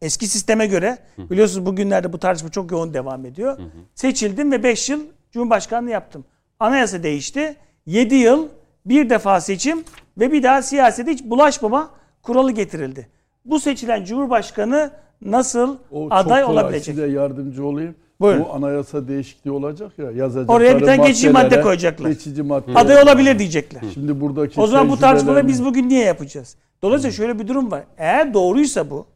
Eski sisteme göre biliyorsunuz bugünlerde bu tartışma çok yoğun devam ediyor. Seçildim ve 5 yıl Cumhurbaşkanlığı yaptım. Anayasa değişti. 7 yıl bir defa seçim ve bir daha siyasete hiç bulaşmama kuralı getirildi. Bu seçilen Cumhurbaşkanı nasıl O aday çok kolay olabilecek? size yardımcı olayım. Buyurun. Bu anayasa değişikliği olacak ya yazacakları Oraya bir tane geçici madde koyacaklar. Geçici madde. Aday olabilir diyecekler. Şimdi buradaki O zaman bu tartışmaları biz bugün niye yapacağız? Dolayısıyla şöyle bir durum var. Eğer doğruysa bu,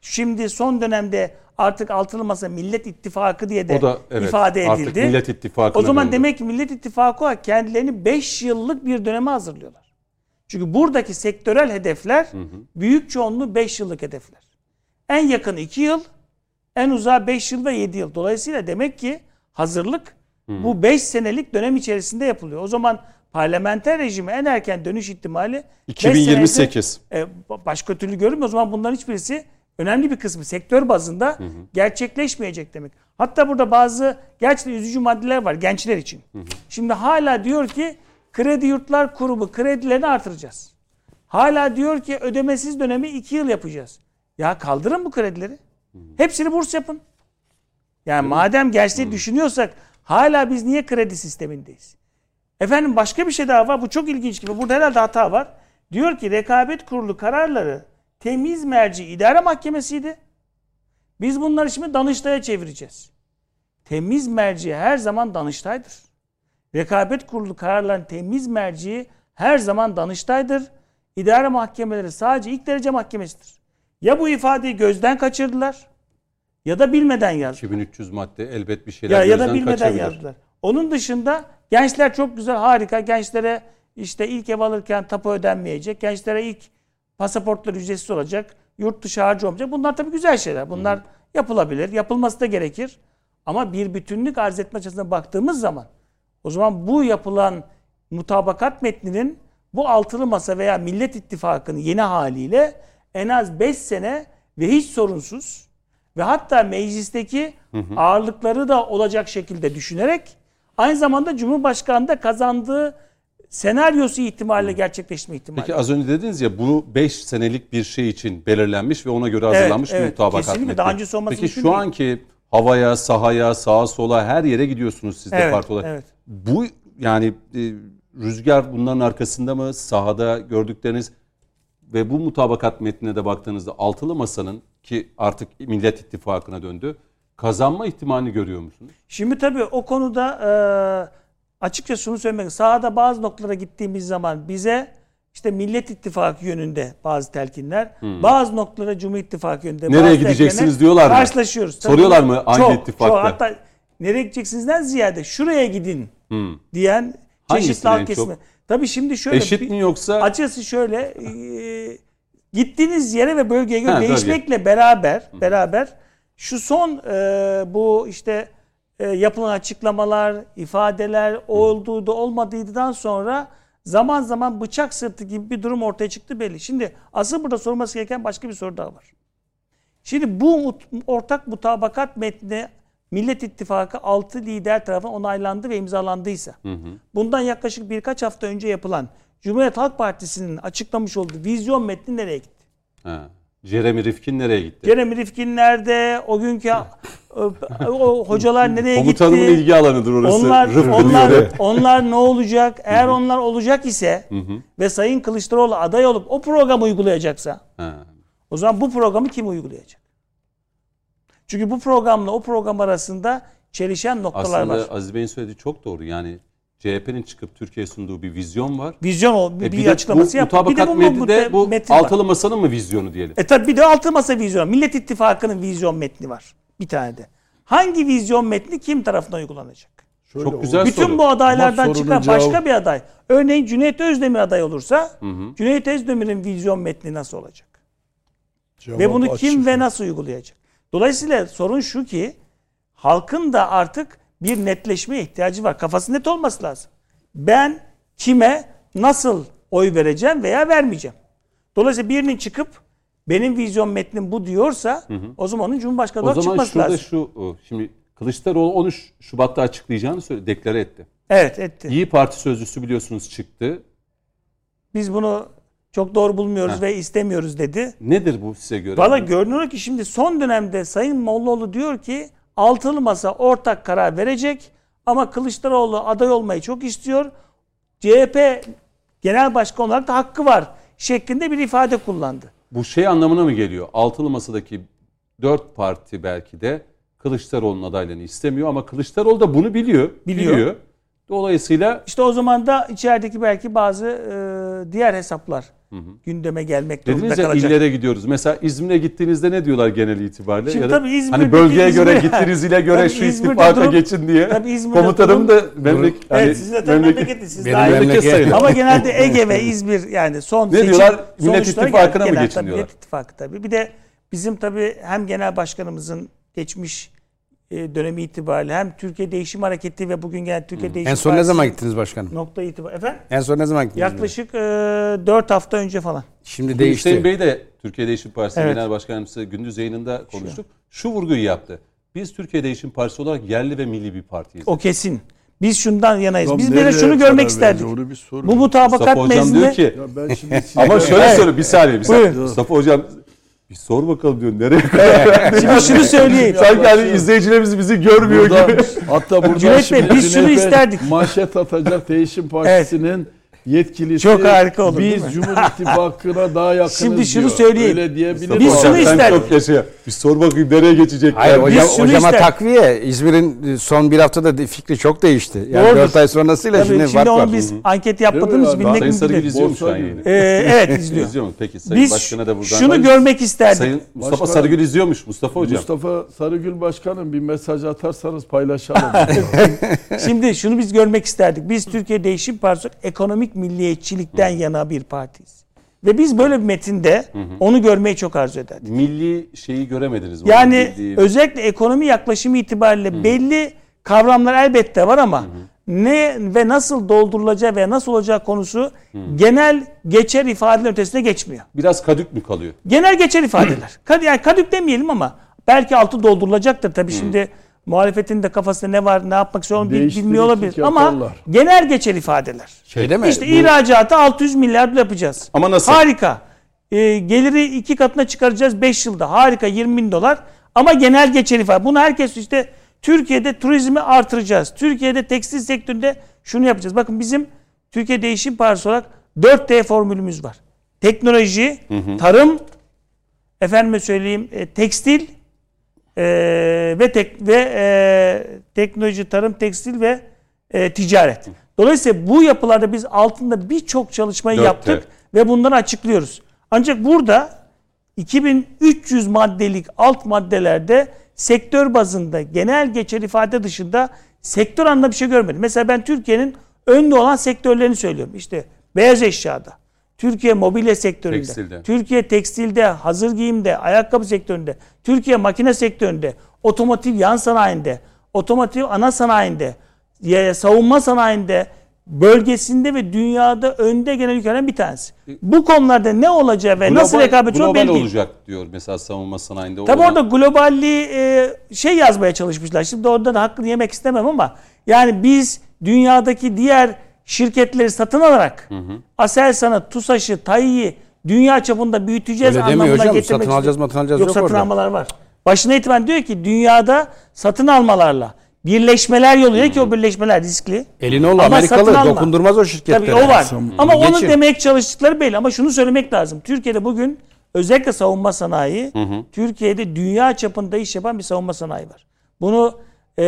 şimdi son dönemde artık altılı masa Millet İttifakı diye de O da evet, ifade artık edildi. Millet İttifakı'na o zaman döndü. demek ki Millet İttifakı kendilerini 5 yıllık bir döneme hazırlıyorlar. Çünkü buradaki sektörel hedefler büyük çoğunluğu 5 yıllık hedefler. En yakın 2 yıl, en uzağı 5 yıl ve 7 yıl. Dolayısıyla demek ki hazırlık bu 5 senelik dönem içerisinde yapılıyor. O zaman parlamenter rejime en erken dönüş ihtimali beş 2028. senede, e, ba- başka türlü görünmüyor. O zaman bunların hiçbirisi önemli bir kısmı sektör bazında gerçekleşmeyecek demek. Hatta burada bazı gerçekten üzücü maddeler var gençler için. Şimdi hala diyor ki kredi yurtlar kurumu kredilerini artıracağız. Hala diyor ki ödemesiz dönemi 2 yıl yapacağız. Ya kaldırın bu kredileri. Hepsini burs yapın. Yani madem gençliği düşünüyorsak hala biz niye kredi sistemindeyiz? Efendim başka bir şey daha var. Bu çok ilginç gibi. Burada herhalde hata var. Diyor ki rekabet kurulu kararları temiz merci idare mahkemesiydi. Biz bunları şimdi Danıştay'a çevireceğiz. Temiz merci her zaman Danıştay'dır. Rekabet kurulu kararların temiz merci her zaman Danıştay'dır. İdare mahkemeleri sadece ilk derece mahkemesidir. Ya bu ifadeyi gözden kaçırdılar ya da bilmeden yazdılar. 2300 madde elbet bir şeyler Ya, ya da bilmeden kaçabilir. yazdılar. Onun dışında gençler çok güzel, harika. Gençlere işte ilk ev alırken tapu ödenmeyecek. Gençlere ilk pasaportlar ücretsiz olacak. Yurt dışı harcı olmayacak. Bunlar tabii güzel şeyler. Bunlar yapılabilir. Yapılması da gerekir. Ama bir bütünlük arz etme açısından baktığımız zaman o zaman bu yapılan mutabakat metninin bu altılı masa veya Millet İttifakı'nın yeni haliyle en az 5 sene ve hiç sorunsuz ve hatta meclisteki ağırlıkları da olacak şekilde düşünerek aynı zamanda Cumhurbaşkanı da kazandığı senaryosu ihtimalle gerçekleşme ihtimali. Peki az önce dediniz ya bu 5 senelik bir şey için belirlenmiş ve ona göre hazırlanmış bir evet. mutabakat Kesinlikle. metni. Daha öncesi olması Peki şu anki havaya, sahaya, sağa sola her yere gidiyorsunuz siz de Evet, parti olarak. evet. Bu yani e, rüzgar bunların arkasında mı? Sahada gördükleriniz ve bu mutabakat metnine de baktığınızda altılı masanın ki artık Millet İttifakı'na döndü. Kazanma ihtimalini görüyor musunuz? Şimdi tabii o konuda e, açıkça şunu söylemek sahada bazı noktalara gittiğimiz zaman bize işte Millet İttifakı yönünde bazı telkinler, bazı noktalara Cumhur İttifakı yönünde Hmm. Nereye bazı gideceksiniz diyorlar mı? Karşılaşıyoruz. Tabii Soruyorlar mı hangi çok, ittifakta? Çok, hatta nereye gideceksinizden ziyade şuraya gidin Hmm. diyen çeşitli halk çok? kesimi. Tabii şimdi şöyle Eşit mi yoksa Açıkçası şöyle e, gittiğiniz yere ve bölgeye göre Ha, bölge. değişmekle beraber beraber şu son e, bu işte e, yapılan açıklamalar, ifadeler olduğu da olmadığından sonra zaman zaman bıçak sırtı gibi bir durum ortaya çıktı belli. Şimdi asıl burada sorulması gereken başka bir soru daha var. Şimdi bu ortak mutabakat metni Millet İttifakı 6 lider tarafından onaylandı ve imzalandıysa, bundan yaklaşık birkaç hafta önce yapılan Cumhuriyet Halk Partisi'nin açıklamış olduğu vizyon metni nereye gitti? Ha. Jeremy Rifkin nereye gitti? Jeremy Rifkin nerede? O günkü o hocalar nereye gitti? ilgi alanıdır orası. Onlar onlar onlar ne olacak? Eğer onlar olacak ise ve Sayın Kılıçdaroğlu aday olup o programı uygulayacaksa Ha. o zaman bu programı kim uygulayacak? Çünkü bu programla o program arasında çelişen noktalar Aslında var. Aziz Bey'in söylediği çok doğru. Yani CHP'nin çıkıp Türkiye'ye sunduğu bir vizyon var. Vizyon o bir, E bir de açıklaması bu yaptı. Bir de bu, metni de bu metin var. altılı masanın mı vizyonu diyelim? E tabi bir de altı masa vizyon. Millet İttifakı'nın vizyon metni var. Bir tane de. Hangi vizyon metni kim tarafından uygulanacak? Şöyle Çok güzel Bütün soru. bu adaylardan çıkan sorunun başka cevabı- bir aday. Örneğin Cüneyt Özdemir aday olursa Cüneyt Özdemir'in vizyon metni nasıl olacak? Cevap Ve bunu açık. kim ve nasıl uygulayacak? Dolayısıyla sorun şu ki halkın da artık bir netleşmeye ihtiyacı var. Kafası net olması lazım. Ben kime nasıl oy vereceğim veya vermeyeceğim. Dolayısıyla birinin çıkıp benim vizyon metnim bu diyorsa o zaman onun Cumhurbaşkanı O olarak zaman çıkması şurada lazım. şu o, şimdi Kılıçdaroğlu 13 Şubat'ta açıklayacağını söyle, deklare etti. Evet etti. İyi Parti sözcüsü biliyorsunuz çıktı. Biz bunu çok doğru bulmuyoruz Heh. ve istemiyoruz dedi. Nedir bu size göre? Valla görünüyor ki şimdi son dönemde Sayın Mollaoğlu diyor ki altılı masa ortak karar verecek ama Kılıçdaroğlu aday olmayı çok istiyor. CHP genel başkan olarak da hakkı var şeklinde bir ifade kullandı. Bu şey anlamına mı geliyor? Altılı masadaki dört parti belki de Kılıçdaroğlu'nun adaylığını istemiyor ama Kılıçdaroğlu da bunu biliyor. Biliyor. Dolayısıyla İşte o zaman da içerideki belki bazı e, diğer hesaplar gündeme gelmek dediniz ya kalacak. illere gidiyoruz. Mesela İzmir'e gittiğinizde ne diyorlar genel itibariyle? Şimdi ya da tabii İzmir'deki hani bölgeye göre İzmir- gittiniz ile göre Tabii şu İzmir'de durum- geçin diye. tabii İzmir'de Komutanım da memlek, Evet hani sizin de tabii memleket- siz Benim daha iyi memleket memleket sayılır. Ama genelde Ege ve İzmir yani son Ne seçim diyorlar? Millet İttifakı'na mı geçin tabii diyorlar. Millet İttifakı tabii. Bir de bizim tabii hem genel başkanımızın geçmiş dönemi itibariyle hem Türkiye Değişim Hareketi ve bugün gelen Türkiye Değişim En son ne zaman gittiniz başkanım? Nokta itibariyle. Efendim? En son ne zaman gittiniz? Yaklaşık e, 4 hafta önce falan. Şimdi Bugün değişti. Hüseyin Bey de Türkiye Değişim Partisi Evet. Genel Başkan Yardımcısı gündüz yayınında konuştuk. Şu vurguyu yaptı. Biz Türkiye Değişim Partisi olarak yerli ve milli bir partiyiz. O kesin. Biz şundan yanayız. Tam Biz bir şunu görmek isterdik. Bu mutabakat Mustafa Hocam metninde diyor ki Ya ben şimdi size- ama şöyle söyle bir saniye. Bir saniye. Mustafa Hocam bir sor bakalım diyor. Nereye kadar? şimdi şunu söyleyeyim. Sanki hani izleyicilerimiz bizi görmüyor Burada, gibi. hatta burada Cüneyt Bey, biz şunu isterdik. Manşet atacak Değişim Partisi'nin yetkilisi. Çok harika olur, Biz? Cumhur İttifakı'na daha yakınız Şimdi şunu diyor. söyleyeyim. Öyle diyebilir Biz şunu yaşa. Bir sor bakayım nereye geçecek? Hayır Biz hocam, şunu hocama ister- takviye. İzmir'in son bir haftada fikri çok değişti. Yani Doğrudur. 4 ay sonrasıyla Tabii şimdi, şimdi fark var. onu biz anket yapmadığımız bilmek Sayın mümkün Sarıgül değil. izliyor mu şu an Borsa yayını? Ee, evet izliyor. İzliyor mu? Peki Sayın Biz Başkan'a da buradan. şunu görmek isterdik. Sayın Mustafa Sarıgül izliyormuş Mustafa Hocam. Mustafa Sarıgül Başkanım bir mesaj atarsanız paylaşalım. Şimdi şunu biz görmek isterdik. Biz Türkiye Değişim Partisi ekonomik milliyetçilikten yana bir partiyiz. Ve biz böyle bir metinde onu görmeyi çok arzu ederdik. Milli şeyi göremediniz. Yani Milli- özellikle ekonomi yaklaşımı itibariyle belli kavramlar elbette var ama ne ve nasıl doldurulacağı ve nasıl olacağı konusu genel geçer ifadelerin ötesine geçmiyor. biraz kadük mü kalıyor? Genel geçer ifadeler. Kad yani kadük demeyelim ama belki altı doldurulacaktır. Tabii şimdi muhalefetin de kafasında ne var, ne yapmak istiyor onu bilmiyor olabilir. Ama genel geçer ifadeler. Şeyde mi? İşte Bu- ihracatı 600 milyar yapacağız. Ama nasıl? Harika. Ee, geliri iki katına çıkaracağız 5 yılda. Harika 20 bin dolar. Ama genel geçer ifade. Bunu herkes işte Türkiye'de turizmi artıracağız. Türkiye'de tekstil sektöründe şunu yapacağız. Bakın bizim Türkiye Değişim Partisi olarak 4T formülümüz var. Teknoloji, tarım, efendime söyleyeyim e, tekstil e, ve tek ve e, teknoloji, tarım, tekstil ve e, ticaret. Dolayısıyla bu yapılarda biz altında birçok çalışmayı Dört yaptık T. ve bunları açıklıyoruz. Ancak burada 2300 maddelik alt maddelerde sektör bazında genel geçer ifade dışında sektör anlamda bir şey görmedim. Mesela ben Türkiye'nin önde olan sektörlerini söylüyorum. İşte beyaz eşyada, Türkiye mobilya sektöründe, Tekstilde. Türkiye tekstilde, hazır giyimde, ayakkabı sektöründe, Türkiye makine sektöründe, otomotiv yan sanayinde, otomotiv ana sanayinde, savunma sanayinde bölgesinde ve dünyada önde gelen ülkelerden bir tanesi. Bu konularda ne olacağı ve nasıl rekabet global belli değil. olacak diyor mesela savunma sanayinde. Tabii orada globalliği e, şey yazmaya çalışmışlar. Şimdi orada da hakkını yemek istemem ama yani biz dünyadaki diğer şirketleri satın alarak Aselsan'ı, TUSAŞ'ı, TAİ'yi dünya çapında büyüteceğiz Öyle demiyor anlamına hocam. getirmek Satın alacağız, istiyor. matın alacağız Yok, yok satın orada. almalar var. Başına itibaren diyor ki dünyada satın almalarla birleşmeler yoluyla ki o birleşmeler riskli. Elini ol Ama Amerikalı satın dokundurmaz o şirketlere. Tabii o var. Ama onu Geçin. demeye çalıştıkları belli. Ama şunu söylemek lazım. Türkiye'de bugün özellikle savunma sanayi, Türkiye'de dünya çapında iş yapan bir savunma sanayi var. Bunu e,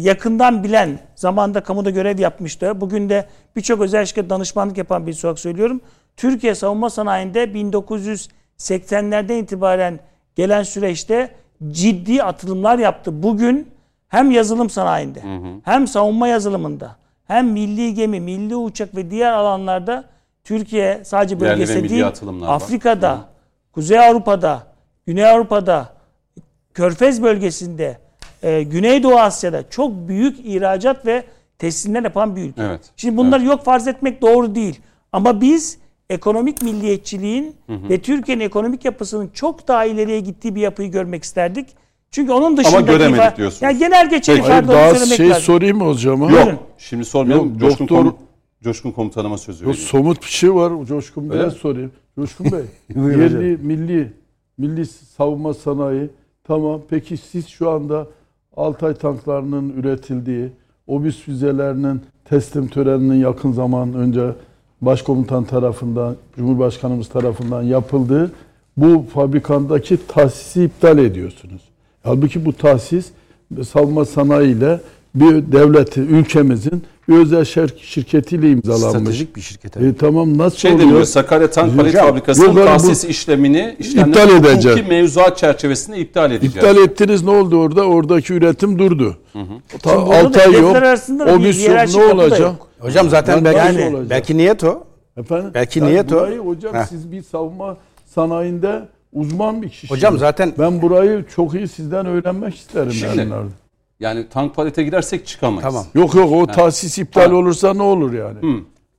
yakından bilen, zamanda kamuda görev yapmıştı. Bugün de birçok özel şirket danışmanlık yapan bir olarak söylüyorum. Türkiye savunma sanayinde 1980'lerden itibaren gelen süreçte ciddi atılımlar yaptı. Bugün hem yazılım sanayinde hem savunma yazılımında hem milli gemi, milli uçak ve diğer alanlarda Türkiye sadece milli değil atılımlar var. Afrika'da, Kuzey Avrupa'da, Güney Avrupa'da, Körfez bölgesinde, e, Güneydoğu Asya'da çok büyük ihracat ve teslimler yapan bir ülke. Evet. Şimdi bunları yok farz etmek doğru değil. Ama biz ekonomik milliyetçiliğin ve Türkiye'nin ekonomik yapısının çok daha ileriye gittiği bir yapıyı görmek isterdik. Çünkü onun dışında göremedik diyorsunuz. Yani genel geçer ifade daha şey lazım. sorayım mı hocama? Buyurun. Şimdi sormayalım. Yok, Coşkun, doktor- Kom- Coşkun komutanıma sözü Yok vereyim. somut bir şey var. Coşkun Bey'e sorayım. Coşkun Bey, yerli, milli, milli savunma sanayi. Tamam. Peki siz şu anda Altay tanklarının üretildiği, obüs füzelerinin teslim töreninin yakın zaman önce başkomutan tarafından, Cumhurbaşkanımız tarafından yapıldığı bu fabrikandaki tahsisi iptal ediyorsunuz. Halbuki bu tahsis savunma sanayi ile bir devleti, ülkemizin bir özel şir- şirketiyle imzalanmış. Stratejik bir şirket. E, tamam nasıl Şey oluyor? deniyor Sakarya Tank Palet Fabrikası'nın yani tahsis işlemini İptal edeceğiz. hukuki mevzuat çerçevesinde iptal edeceğiz. İptal ettiniz ne oldu orada? Oradaki üretim durdu. Ta, orada da 6 ay yok. O bir hiyerarşik Ne olacak? Hocam zaten Yani belki, olacak? belki niyet o. Efendim? Belki Yani niyet o. hocam Heh. siz bir savunma sanayinde uzman bir kişisiniz. Hocam zaten- ben burayı çok iyi sizden öğrenmek isterim Şimdi- yani. tank palete gidersek çıkamayız. Tamam. Yok yok o tahsis iptal Ha. olursa ne olur yani?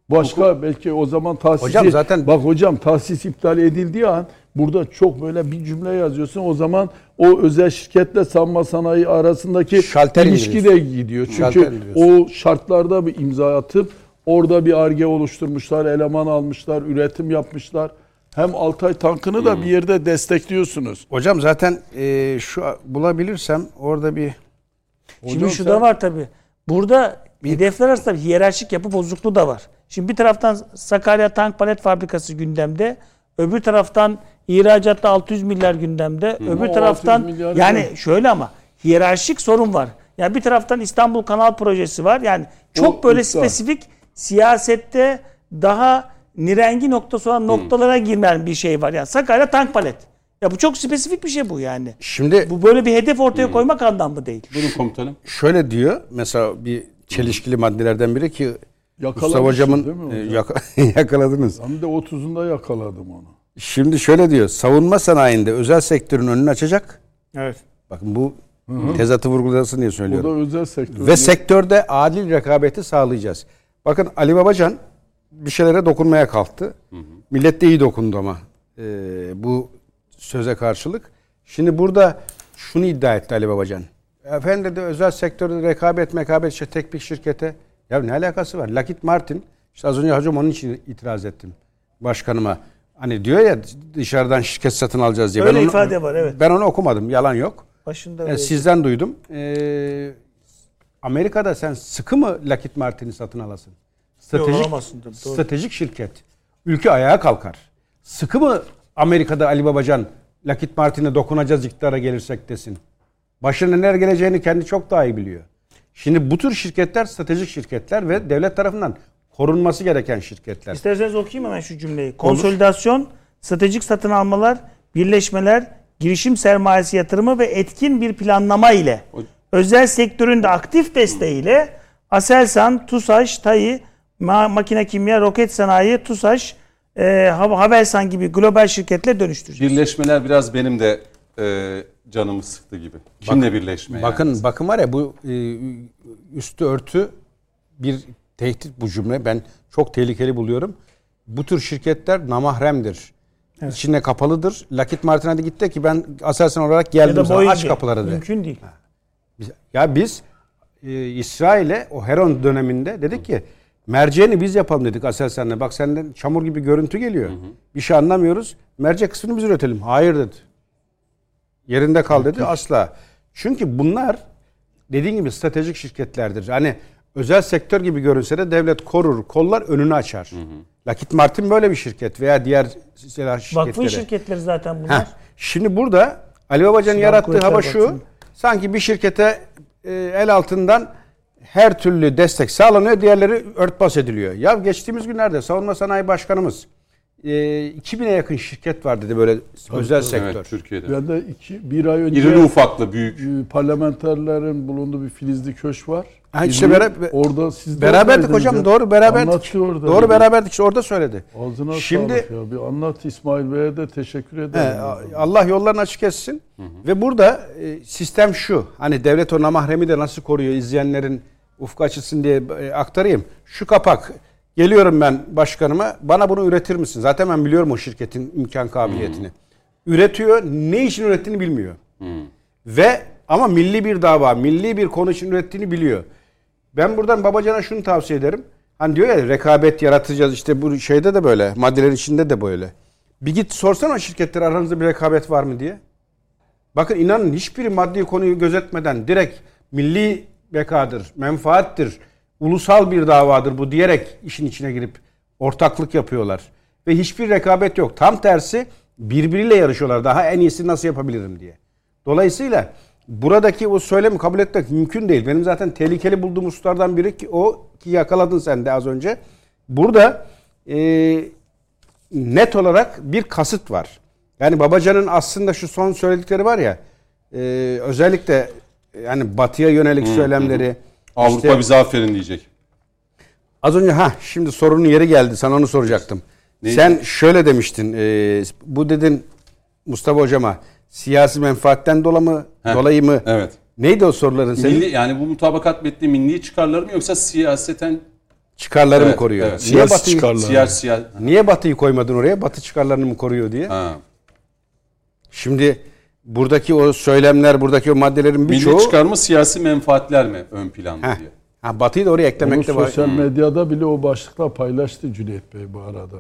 Başka belki o zaman tahsisi Hocam zaten- bak hocam tahsis iptal edildiği an burada çok böyle bir cümle yazıyorsun. O zaman o özel şirketle savunma sanayi arasındaki Şalter ilişki de gidiyor. Şalter Çünkü indiriyorsun. o şartlarda bir imza atıp orada bir arge oluşturmuşlar, eleman almışlar, üretim yapmışlar. Hem Altay tankını da bir yerde destekliyorsunuz. Hocam zaten e, şu bulabilirsem orada bir Şimdi Hocam şu sen- da var tabii. Burada hedefler arasında bir hiyerarşik yapı bozukluğu da var. Şimdi bir taraftan Sakarya Tank Palet Fabrikası gündemde. Öbür taraftan ihracatta 600 milyar gündemde. Öbür 600 taraftan yani ne? şöyle ama hiyerarşik sorun var. Yani bir taraftan İstanbul Kanal Projesi var. Yani çok O böyle iptal. spesifik siyasette daha nirengi noktası olan noktalara girmeyen bir şey var. Yani Sakarya Tank Palet. Ya bu çok spesifik bir şey bu yani. şimdi Bu böyle bir hedef ortaya koymak anlamlı değil. Buyurun komutanım. şöyle diyor mesela bir çelişkili maddelerden biri ki Mustafa hocamın değil mi e, hocam? yaka- yakaladınız. Hem de 30'unda yakaladım onu. Şimdi şöyle diyor. Savunma sanayinde özel sektörün önünü açacak. Evet. Bakın bu tezatı vurgulasın diye O da söylüyorum. özel sektör. Ve sektörde adil rekabeti sağlayacağız. Bakın Ali Babacan bir şeylere dokunmaya kalktı. Millet de iyi dokundu ama e, bu söze karşılık. Şimdi burada şunu iddia etti Ali Babacan. Efendim dedi özel sektörde rekabet mekabet işte tek bir şirkete. Ya ne alakası var? Lockheed Martin işte az önce hocam onun için itiraz ettim başkanıma. Hani diyor ya dışarıdan şirket satın alacağız diye. Öyle onu- ifade var, evet. Ben onu okumadım. Yalan yok. Başında E, öyle. sizden duydum. Ee, Amerika'da sen sıkı mı Lockheed Martin'i satın alasın? Stratejik, alamazsın tabii, stratejik şirket. Ülke ayağa kalkar. Sıkı mı Amerika'da Ali Babacan Lockheed Martin'e dokunacağız iktidara gelirsek desin. Başına neler geleceğini kendi çok daha iyi biliyor. Şimdi bu tür şirketler stratejik şirketler ve devlet tarafından korunması gereken şirketler. İsterseniz okuyayım hemen şu cümleyi. Konsolidasyon, stratejik satın almalar, birleşmeler, girişim sermayesi yatırımı ve etkin bir planlama ile özel sektörün de aktif desteğiyle Aselsan, TUSAŞ, TAİ, Ma- Makine Kimya, Roket Sanayi, TUSAŞ, e, Hav- Havelsan gibi global şirketle dönüştüreceğiz. Birleşmeler biraz benim de e, canımı sıktı gibi. Kimle birleşme yani? Bakın bakın var ya bu e, üstü örtü bir tehdit bu cümle. Ben çok tehlikeli buluyorum. Bu tür şirketler namahremdir. İçine kapalıdır. Lockheed Martin hadi gitti ki ben Aselsan olarak Ya geldim. Boeing'e. Aç kapıları de. Mümkün değil. Ya biz e, İsrail'e o Heron döneminde dedik ki merceğini biz yapalım dedik Aselsan'la. Bak senden çamur gibi görüntü geliyor. Bir şey anlamıyoruz. Mercek kısmını biz üretelim. Hayır dedi. Yerinde kal dedi. Asla. Çünkü bunlar dediğin gibi stratejik şirketlerdir. Hani özel sektör gibi görünse de devlet korur, kollar önünü açar. Lockheed Martin böyle bir şirket veya diğer silah şirketleri. Vakfın şirketleri zaten bunlar. Heh, Şimdi burada Ali Babacan'ın yarattığı hava şu. Sanki bir şirkete e, el altından her türlü destek sağlanıyor, diğerleri örtbas ediliyor. Ya geçtiğimiz günlerde Savunma Sanayi Başkanımız e, 2000'e yakın şirket var dedi böyle özel sektör. Evet Türkiye'de. Ben de iki, bir ay önce İrili ufaklı büyük. e, parlamenterlerin bulunduğu bir filizli köşk var. Ha, işte beraber- orada siz de Beraberdik hocam ya. doğru beraberdik. Orada. Doğru beraberdik işte orada söyledi. Ağzına Şimdi- ya. Bir anlat İsmail Bey'e de teşekkür He, ederim. Allah yollarını açık etsin. Ve burada e, sistem şu. Hani devlet o namahremi de nasıl koruyor izleyenlerin ufku açılsın diye e, aktarayım. Şu kapak. Geliyorum ben başkanıma. Bana bunu üretir misin? Zaten ben biliyorum o şirketin imkan kabiliyetini. Üretiyor. Ne için ürettiğini bilmiyor. Ve ama milli bir dava, milli bir konu için ürettiğini biliyor. Ben buradan Babacan'a şunu tavsiye ederim. Hani diyor ya rekabet yaratacağız işte bu şeyde de böyle, maddelerin içinde de böyle. Bir git sorsana şirketler aranızda bir rekabet var mı diye. Bakın inanın hiçbiri maddi konuyu gözetmeden direkt milli bekadır, menfaattir, ulusal bir davadır bu diyerek işin içine girip ortaklık yapıyorlar. Ve hiçbir rekabet yok. Tam tersi birbiriyle yarışıyorlar. Daha en iyisini nasıl yapabilirim diye. Dolayısıyla buradaki o söylemi kabul etmek mümkün değil. Benim zaten tehlikeli bulduğum hususlardan biri ki o ki yakaladın sen de az önce. Burada e, net olarak bir kasıt var. Yani Babacan'ın aslında şu son söyledikleri var ya e, özellikle yani batıya yönelik söylemleri Avrupa işte- bize aferin diyecek. Az önce ha şimdi sorunun yeri geldi. Sana onu soracaktım. Neydi? Sen şöyle demiştin. e, bu dedin Mustafa hocama siyasi menfaatten dolayı mı, Heh, dolayı mı? evet. Neydi o soruların senin? Milli, yani bu mutabakat metni milli çıkarları mı yoksa siyaseten çıkarları mı Evet, koruyor? evet. Niye Siyasi Batı'yı, çıkarlar. siyasi siyasi niye Batı'yı koymadın oraya? Batı çıkarlarını mı koruyor diye. ha. Şimdi buradaki o söylemler, buradaki o maddelerin Milli birçoğu çıkar mı siyasi menfaatler mi ön planda Heh. diye. Ha, Batı'yı da oraya eklemekte var. sosyal medyada bile o başlıkla paylaştı Cüneyt Bey bu arada.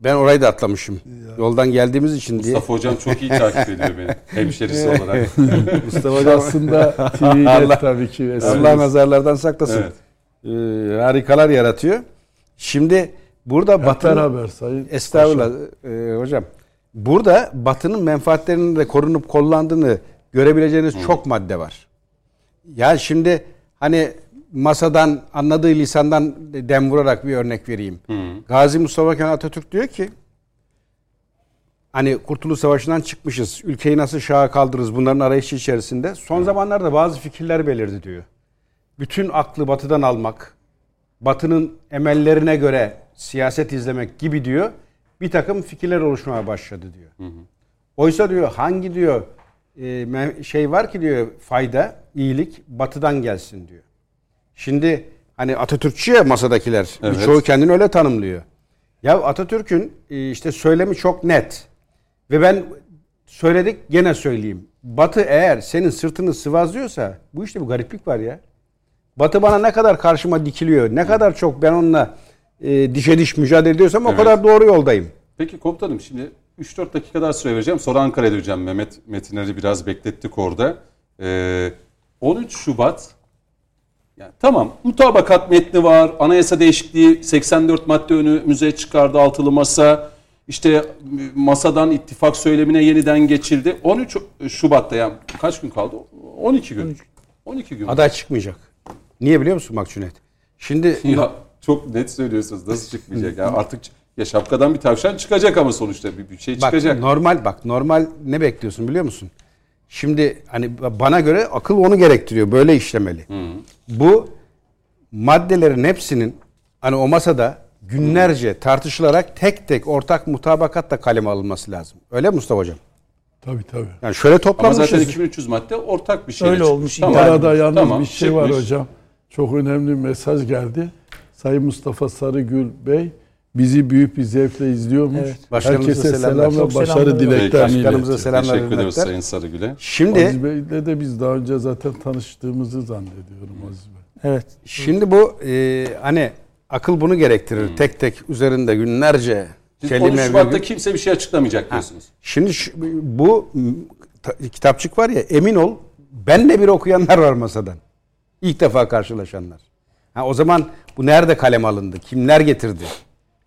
Ben orayı da atlamışım. Yoldan geldiğimiz için diye. Mustafa Hocam çok iyi takip ediyor beni. Hemşerisi olarak. Mustafa hocam Aslında TV'de Allah- tabii ki. Allah nazarlardan saklasın. Evet. Ee, harikalar yaratıyor. Şimdi burada Batı'nın beraber sayın. Estağfurullah e, hocam. Burada Batı'nın menfaatlerinin de korunup kollandığını görebileceğiniz çok madde var. Yani şimdi hani masadan anladığı lisandan dem vurarak bir örnek vereyim. Gazi Mustafa Kemal Atatürk diyor ki hani Kurtuluş Savaşı'ndan çıkmışız. Ülkeyi nasıl şaha kaldırırız bunların arayışı içerisinde. Son zamanlarda bazı fikirler belirdi diyor. Bütün aklı batıdan almak, batının emellerine göre siyaset izlemek gibi diyor. Bir takım fikirler oluşmaya başladı diyor. Oysa diyor hangi diyor e, şey var ki diyor fayda, iyilik batıdan gelsin diyor. Şimdi hani Atatürkçü ya masadakiler. Evet. Birçoğu kendini öyle tanımlıyor. Ya Atatürk'ün e, işte söylemi çok net. Ve ben söyledik gene söyleyeyim. Batı eğer senin sırtını sıvazlıyorsa bu işte bir gariplik var ya. Batı bana ne kadar karşıma dikiliyor, ne kadar çok ben onunla e, dişe diş mücadele ediyorsam o Evet. kadar doğru yoldayım. Peki komutanım şimdi 3-4 dakika daha süre vereceğim. Sonra Ankara'ya döneceğim. Mehmet Metiner'i biraz beklettik orada. Ee, 13 Şubat yani tamam mutabakat metni var. Anayasa değişikliği 84 madde önümüze çıkardı altılı masa. İşte masadan ittifak söylemine yeniden geçildi. 13 Şubat'ta yani kaç gün kaldı? 12 gün. 12 gün. Aday çıkmayacak. Niye biliyor musun bak Cüneyt? Şimdi Ya çok net söylüyorsunuz. Nasıl çıkmayacak? ya artık ya şapkadan bir tavşan çıkacak ama sonuçta bir, bir şey bak çıkacak. normal bak normal ne bekliyorsun biliyor musun? Şimdi hani bana göre akıl onu gerektiriyor. Böyle işlemeli. Bu maddelerin hepsinin hani o masada günlerce tartışılarak tek tek ortak mutabakatla kaleme alınması lazım. Öyle mi Mustafa Hocam? Tabii tabii. Yani şöyle Ama toplanmışız. zaten 2300 madde ortak bir şey. Öyle olmuş. Bu arada yalnız Tamam, bir şey var çıkmış. hocam. Çok önemli bir mesaj geldi. Sayın Mustafa Sarıgül Bey bizi büyük bir zevkle izliyormuş. Evet. Başkanımıza Herkese selamlar. selam ve başarı selamlar. dileklerini Başkanımıza selamlar. Teşekkür ederiz hürmetler. Sayın Sarıgül'e. Şimdi Aziz Bey'le de biz daha önce zaten tanıştığımızı zannediyorum Aziz Bey. Evet. şimdi bu e, hani akıl bunu gerektirir. Tek tek üzerinde günlerce Siz 13 kelime Şubat'ta virgül. kimse bir şey açıklamayacak diyorsunuz. Şimdi şu- bu kitapçık var ya emin ol benle bir okuyanlar var masadan. İlk defa karşılaşanlar. Ha, o zaman bu nerede kalem alındı? Kimler getirdi?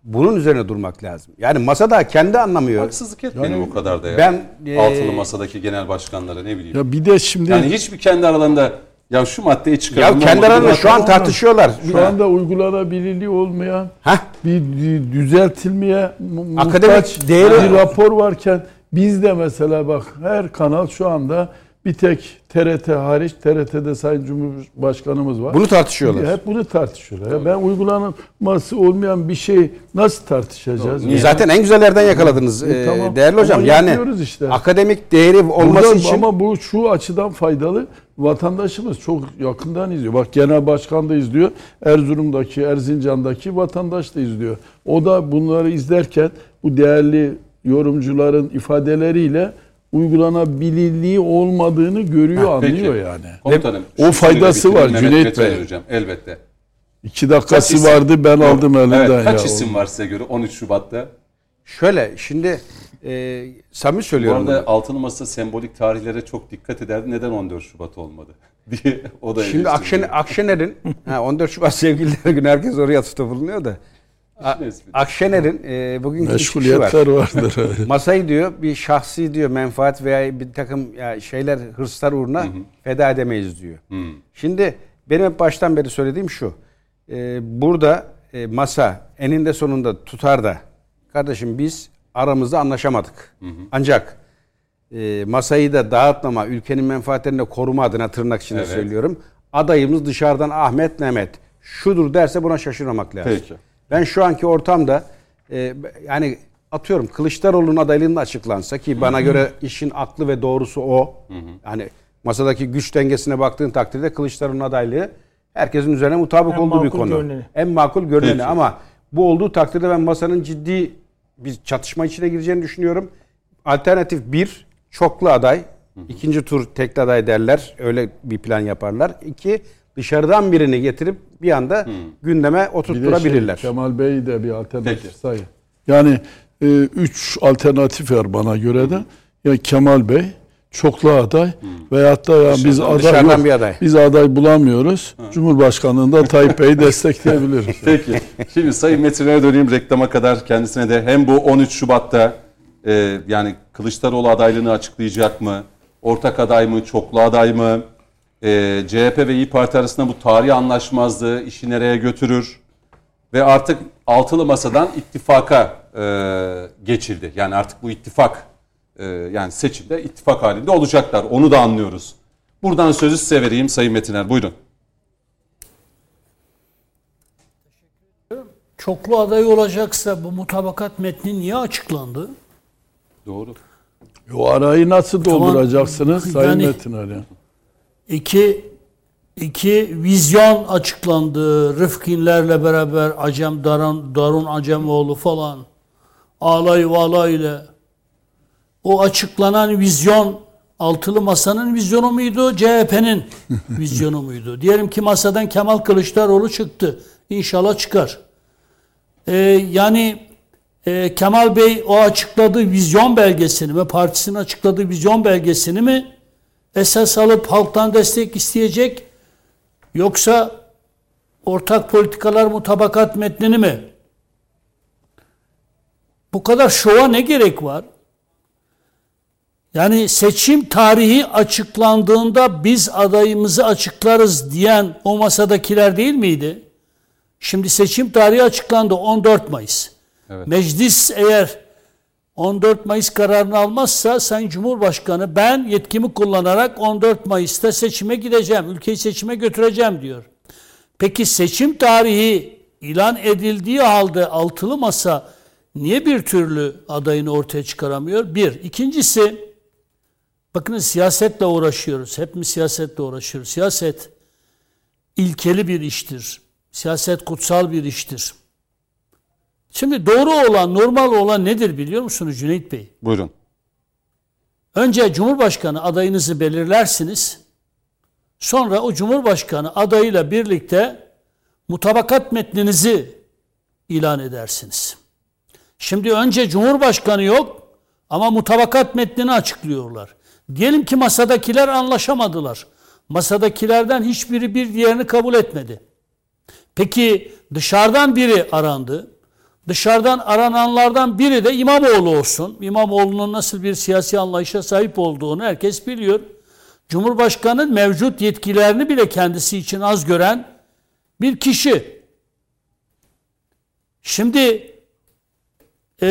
Bunun üzerine durmak lazım. Yani masada kendi anlamıyor. Haksızlık etmeyelim o kadar da ya. ben, e, Altılı masadaki genel başkanlara ne bileyim. Ya bir de şimdi yani hiçbir kendi aralarında ya şu maddeyi çıkaralım. Ya kendi aralarında bu şu an tartışıyorlar. şu anda uygulanabilirliği olmayan Hah. bir dü- düzeltilmeye Akademik muhtaç değeri- bir rapor varken biz de mesela bak her kanal şu anda bir tek TRT hariç TRT'de Sayın Cumhurbaşkanımız var. Bunu tartışıyorlar. Hep bunu tartışıyorlar. Ya ben uygulanması olmayan bir şey nasıl tartışacağız? Niye? Zaten en güzel yerden yakaladınız E, e, tamam. değerli hocam. Ama Yani işte. akademik değeri olması Buradan- için Ama bu şu açıdan faydalı. Vatandaşımız çok yakından izliyor. Bak genel başkan da izliyor. Erzurum'daki, Erzincan'daki vatandaş da izliyor. O da bunları izlerken bu değerli yorumcuların ifadeleriyle uygulanabilirliği olmadığını görüyor, Ha, peki. anlıyor yani. Komutanım. O faydası var. Cüneyt Mehmet Metin Bey. Hocam elbette. İki dakikası isim- vardı ben Yok, aldım elinden evet, kaç ya. isim var size göre 13 Şubat'ta? şöyle şimdi e, samimi Bu söylüyorum. arada bunu. altılı masa sembolik tarihlere çok dikkat ederdi. Neden 14 Şubat olmadı? diye o da Şimdi. Akşener, Akşener'in ha, 14 Şubat sevgililer günü herkes oraya atıfta bulunuyor da. Akşener'in e, bir çıkışı var. Meşguliyetler vardır. Masayı diyor bir şahsi diyor menfaat veya bir takım ya şeyler hırslar uğruna feda edemeyiz diyor. Hmm. Şimdi benim hep baştan beri söylediğim şu. e, burada e, masa eninde sonunda tutar da kardeşim biz aramızda anlaşamadık. Ancak e, masayı da dağıtmama, ülkenin menfaatlerini koruma adına tırnak içinde Evet. söylüyorum. Adayımız dışarıdan Ahmet Mehmet şudur derse buna şaşırmamak lazım. Peki. Ben şu anki ortamda e, yani atıyorum Kılıçdaroğlu'nun adaylığının açıklansa ki bana göre işin aklı ve doğrusu o. Yani masadaki güç dengesine baktığın takdirde Kılıçdaroğlu'nun adaylığı herkesin üzerine mutabık En olduğu bir makul konu. görüneni. En makul görüneni Peki. ama bu olduğu takdirde ben masanın ciddi bir çatışma içine gireceğini düşünüyorum. Alternatif bir çoklu aday. ikinci tur tekli aday derler. Öyle bir plan yaparlar. İki dışarıdan birini getirip bir anda gündeme Bir de şey, oturtturabilirler. Kemal Bey de bir alternatif Peki. sayı. Yani e, üç alternatif var bana göre de. Ya Kemal Bey, çoklu aday veyahut da ya biz Dışarıdan- aday yok, bir aday. biz aday bulamıyoruz. Cumhurbaşkanlığında Tayyip Bey'i destekleyebiliriz. Peki. Şimdi Sayın Metin'e döneyim reklama kadar kendisine de hem bu 13 Şubat'ta e, yani Kılıçdaroğlu adaylığını açıklayacak mı? Ortak aday mı? Çoklu aday mı? E, CHP ve İyi Parti arasında bu tarihi anlaşmazlığı işi nereye götürür? Ve artık altılı masadan ittifaka e, geçildi. Yani artık bu ittifak e, yani seçimde ittifak halinde olacaklar. Onu da anlıyoruz. Buradan sözü size vereyim Sayın Metiner. Buyurun. Çoklu aday olacaksa bu mutabakat metni niye açıklandı? Doğru. O arayı nasıl Tamam. dolduracaksınız Sayın Yani- Metin Ali? İki, iki vizyon açıklandı. Rıfkinlerle beraber Acem Darun, Darun Acemoğlu falan. Ağlay Valay ile. O açıklanan vizyon altılı masanın vizyonu muydu? CHP'nin vizyonu muydu? Diyelim ki masadan Kemal Kılıçdaroğlu çıktı. İnşallah çıkar. Ee, yani e, Kemal Bey o açıkladığı vizyon belgesini ve partisinin açıkladığı vizyon belgesini mi esas alıp halktan destek isteyecek yoksa ortak politikalar mutabakat metnini mi? Bu kadar şova ne gerek var? Yani seçim tarihi açıklandığında biz adayımızı açıklarız diyen o masadakiler değil miydi? Şimdi seçim tarihi açıklandı 14 Mayıs. Evet. Meclis eğer 14 Mayıs kararını almazsa Sayın Cumhurbaşkanı ben yetkimi kullanarak 14 Mayıs'ta seçime gideceğim, ülkeyi seçime götüreceğim diyor. Peki seçim tarihi ilan edildiği halde altılı masa niye bir türlü adayını ortaya çıkaramıyor? Bir. İkincisi bakın siyasetle uğraşıyoruz. Hepimiz siyasetle uğraşıyoruz. Siyaset ilkeli bir iştir. Siyaset kutsal bir iştir. Şimdi doğru olan, normal olan nedir biliyor musunuz Cüneyt Bey? Buyurun. Önce Cumhurbaşkanı adayınızı belirlersiniz. Sonra o Cumhurbaşkanı adayıyla birlikte mutabakat metninizi ilan edersiniz. Şimdi önce Cumhurbaşkanı yok ama mutabakat metnini açıklıyorlar. Diyelim ki masadakiler anlaşamadılar. Masadakilerden hiçbiri bir diğerini kabul etmedi. Peki dışarıdan biri arandı. Dışarıdan arananlardan biri de İmamoğlu olsun. İmamoğlu'nun nasıl bir siyasi anlayışa sahip olduğunu herkes biliyor. Cumhurbaşkanının mevcut yetkilerini bile kendisi için az gören bir kişi. Şimdi e,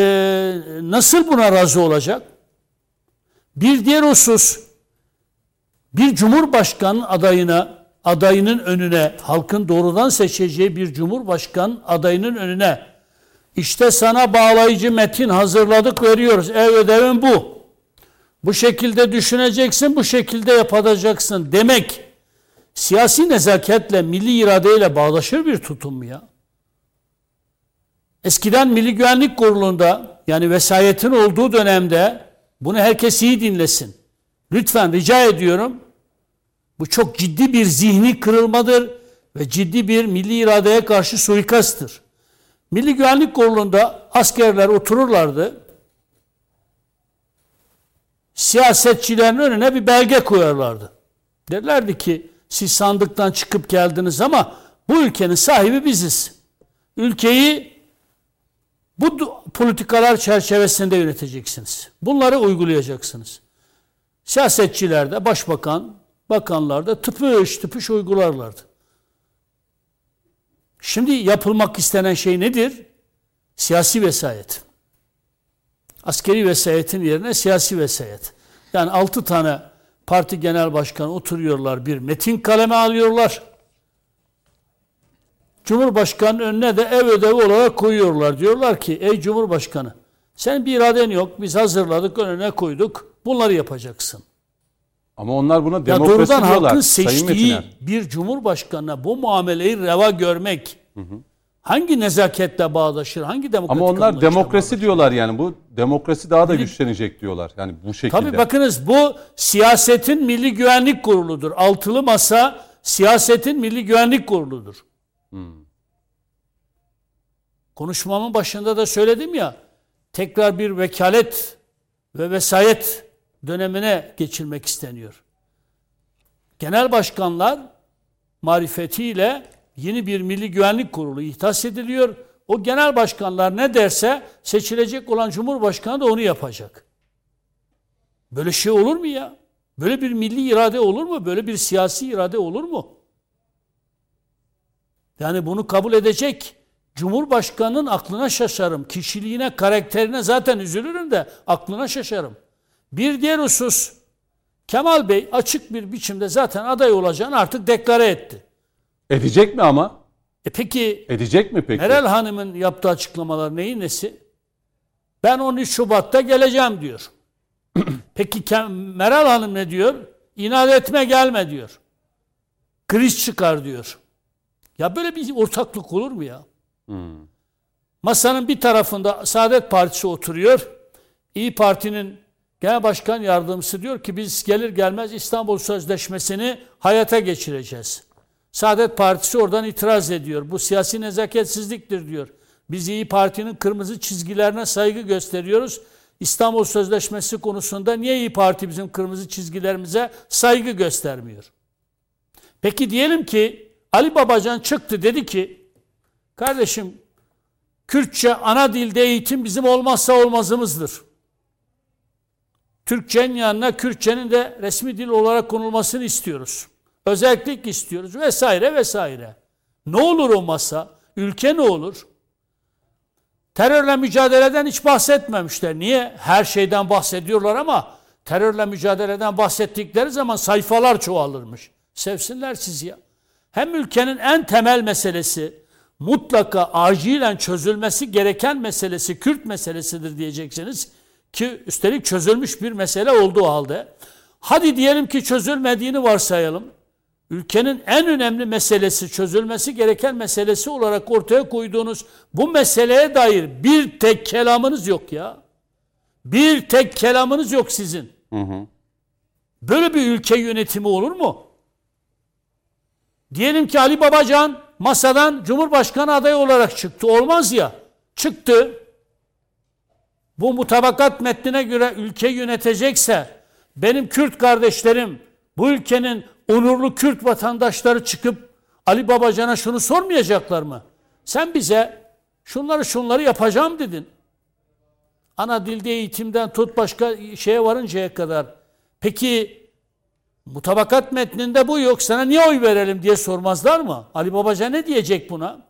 nasıl buna razı olacak? Bir diğer husus bir cumhurbaşkanı adayına adayının önüne halkın doğrudan seçeceği bir cumhurbaşkanı adayının önüne işte sana bağlayıcı metin hazırladık veriyoruz. Ev ödevin bu. Bu şekilde düşüneceksin, bu şekilde yapacaksın demek siyasi nezaketle, milli iradeyle bağdaşır bir tutum mu ya? Eskiden Milli Güvenlik Kurulu'nda yani vesayetin olduğu dönemde bunu herkes iyi dinlesin. Lütfen rica ediyorum. Bu çok ciddi bir zihni kırılmadır ve ciddi bir milli iradeye karşı suikasttır. Milli Güvenlik Kurulu'nda askerler otururlardı. Siyasetçilerin önüne bir belge koyarlardı. Derlerdi ki siz sandıktan çıkıp geldiniz ama bu ülkenin sahibi biziz. Ülkeyi bu politikalar çerçevesinde yöneteceksiniz. Bunları uygulayacaksınız. Siyasetçiler de, başbakan, bakanlar da tıpış tıpış uygularlardı. Şimdi yapılmak istenen şey nedir? Siyasi vesayet. Askeri vesayetin yerine siyasi vesayet. Yani altı tane parti genel başkanı oturuyorlar bir metin kaleme alıyorlar. Cumhurbaşkanının önüne de ev ödevi olarak koyuyorlar. Diyorlar ki ey Cumhurbaşkanı sen bir iraden yok biz hazırladık önüne koyduk bunları yapacaksın. Ama onlar buna Ya demokrasi doğrudan diyorlar. halkın seçtiği bir cumhurbaşkanına bu muameleyi reva görmek hangi nezaketle bağdaşır? Hangi demokratik Ama onlar demokrasi bağdaşır? diyorlar yani. Bu demokrasi daha da güçlenecek diyorlar. Yani bu şekilde. Tabii bakınız bu siyasetin milli güvenlik kuruludur. Altılı masa siyasetin milli güvenlik kuruludur. Konuşmamın başında da söyledim ya tekrar bir vekalet ve vesayet dönemine geçilmek isteniyor. Genel başkanlar marifetiyle yeni bir milli güvenlik kurulu ihtas ediliyor. O genel başkanlar ne derse seçilecek olan cumhurbaşkanı da onu yapacak. Böyle şey olur mu ya? Böyle bir milli irade olur mu? Böyle bir siyasi irade olur mu? Yani bunu kabul edecek Cumhurbaşkanının aklına şaşarım. Kişiliğine, karakterine zaten üzülürüm de aklına şaşarım. Bir diğer husus Kemal Bey açık bir biçimde zaten aday olacağını artık deklare etti. Edecek mi ama? E peki Edecek mi peki? Meral Hanım'ın yaptığı açıklamalar neyin nesi? Ben 13 Şubat'ta geleceğim diyor. Peki Meral Hanım ne diyor? İnat etme gelme diyor. Kriz çıkar diyor. Ya böyle bir ortaklık olur mu ya? Masanın bir tarafında Saadet Partisi oturuyor. İyi Parti'nin genel başkan yardımcısı diyor ki biz gelir gelmez İstanbul Sözleşmesi'ni hayata geçireceğiz. Saadet Partisi oradan itiraz ediyor. Bu siyasi nezaketsizliktir diyor. Biz İyi Parti'nin kırmızı çizgilerine saygı gösteriyoruz. İstanbul Sözleşmesi konusunda niye İyi Parti bizim kırmızı çizgilerimize saygı göstermiyor? Peki diyelim ki Ali Babacan çıktı dedi ki kardeşim Kürtçe ana dilde eğitim bizim olmazsa olmazımızdır. Türkçenin yanına Kürtçenin de resmi dil olarak konulmasını istiyoruz. Özellik istiyoruz vesaire vesaire. Ne olur o masa? Ülke ne olur? Terörle mücadeleden hiç bahsetmemişler. Niye? Her şeyden bahsediyorlar ama terörle mücadeleden bahsettikleri zaman sayfalar çoğalırmış. Sevsinler sizi ya. Hem ülkenin en temel meselesi mutlaka acilen çözülmesi gereken meselesi Kürt meselesidir diyeceksiniz ki üstelik çözülmüş bir mesele olduğu halde hadi diyelim ki çözülmediğini varsayalım. ülkenin en önemli meselesi, çözülmesi gereken meselesi olarak ortaya koyduğunuz bu meseleye dair bir tek kelamınız yok ya. Bir tek kelamınız yok sizin. Böyle bir ülke yönetimi olur mu? Diyelim ki Ali Babacan masadan Cumhurbaşkanı adayı olarak çıktı. Olmaz ya. Çıktı. Bu mutabakat metnine göre ülke yönetecekse benim Kürt kardeşlerim bu ülkenin onurlu Kürt vatandaşları çıkıp Ali Babacan'a şunu sormayacaklar mı? Sen bize şunları şunları yapacağım dedin. Ana dilde eğitimden tut başka şeye varıncaya kadar. Peki mutabakat metninde bu yok sana niye oy verelim diye sormazlar mı? Ali Babacan ne diyecek buna?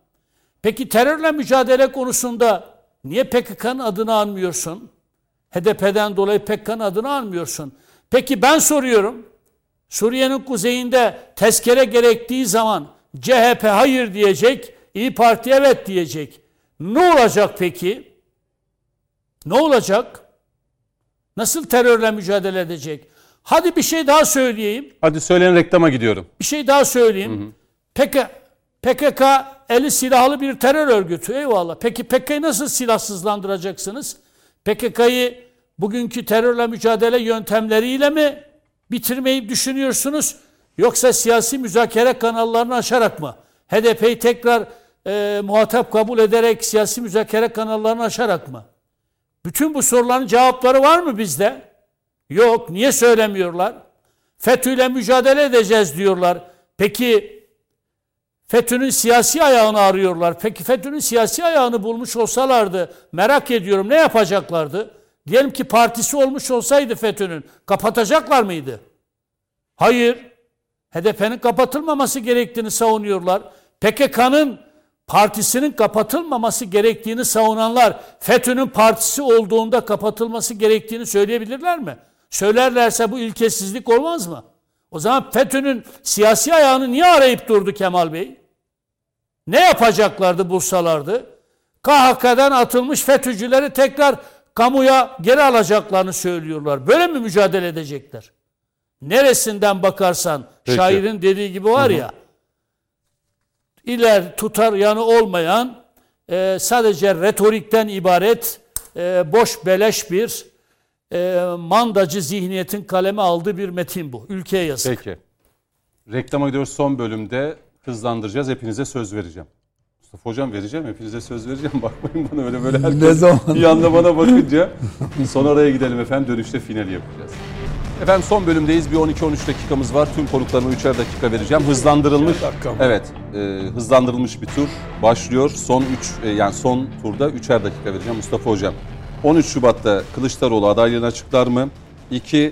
Peki terörle mücadele konusunda niye PKK'nın adını anmıyorsun? HDP'den dolayı PKK'nın adını anmıyorsun. Peki ben soruyorum. Suriye'nin kuzeyinde tezkere gerektiği zaman CHP hayır diyecek, İyi Parti evet diyecek. Ne olacak peki? Ne olacak? Nasıl terörle mücadele edecek? Hadi bir şey daha söyleyeyim. Hadi söyleyin reklama gidiyorum. Bir şey daha söyleyeyim. PKK, PKK eli silahlı bir terör örgütü. Eyvallah. Peki PKK'yı nasıl silahsızlandıracaksınız? PKK'yı bugünkü terörle mücadele yöntemleriyle mi bitirmeyi düşünüyorsunuz? Yoksa siyasi müzakere kanallarını açarak mı? HDP'yi tekrar e, muhatap kabul ederek siyasi müzakere kanallarını açarak mı? Bütün bu soruların cevapları var mı bizde? Yok. Niye söylemiyorlar? FETÖ'yle mücadele edeceğiz diyorlar. Peki FETÖ'nün siyasi ayağını arıyorlar. Peki FETÖ'nün siyasi ayağını bulmuş olsalardı merak ediyorum ne yapacaklardı? Diyelim ki partisi olmuş olsaydı FETÖ'nün kapatacaklar mıydı? Hayır. HDP'nin kapatılmaması gerektiğini savunuyorlar. PKK'nın partisinin kapatılmaması gerektiğini savunanlar FETÖ'nün partisi olduğunda kapatılması gerektiğini söyleyebilirler mi? Söylerlerse bu ilkesizlik olmaz mı? O zaman FETÖ'nün siyasi ayağını niye arayıp durdu Kemal Bey? Ne yapacaklardı bulsalardı? KHK'dan atılmış FETÖ'cüleri tekrar kamuya geri alacaklarını söylüyorlar. Böyle mi mücadele edecekler? Neresinden bakarsan Peki. şairin dediği gibi var ya iler tutar yanı olmayan e, sadece retorikten ibaret e, boş beleş bir e, mandacı zihniyetin kaleme aldığı bir metin bu. Ülkeye yazık. Peki. Reklama gidiyoruz son bölümde hızlandıracağız. Hepinize söz vereceğim. Mustafa Hocam vereceğim. Hepinize söz vereceğim. Bakmayın bana öyle böyle herkes Ne zaman? bir anda bana bakınca. Son araya gidelim efendim. Dönüşte finali yapacağız. Efendim son bölümdeyiz. Bir 12-13 dakikamız var. Tüm konuklarıma 3'er dakika vereceğim. Hızlandırılmış. Evet. e, hızlandırılmış bir tur başlıyor. Son 3 yani son turda 3'er dakika vereceğim Mustafa Hocam. 13 Şubat'ta Kılıçdaroğlu adaylığını açıklar mı? 2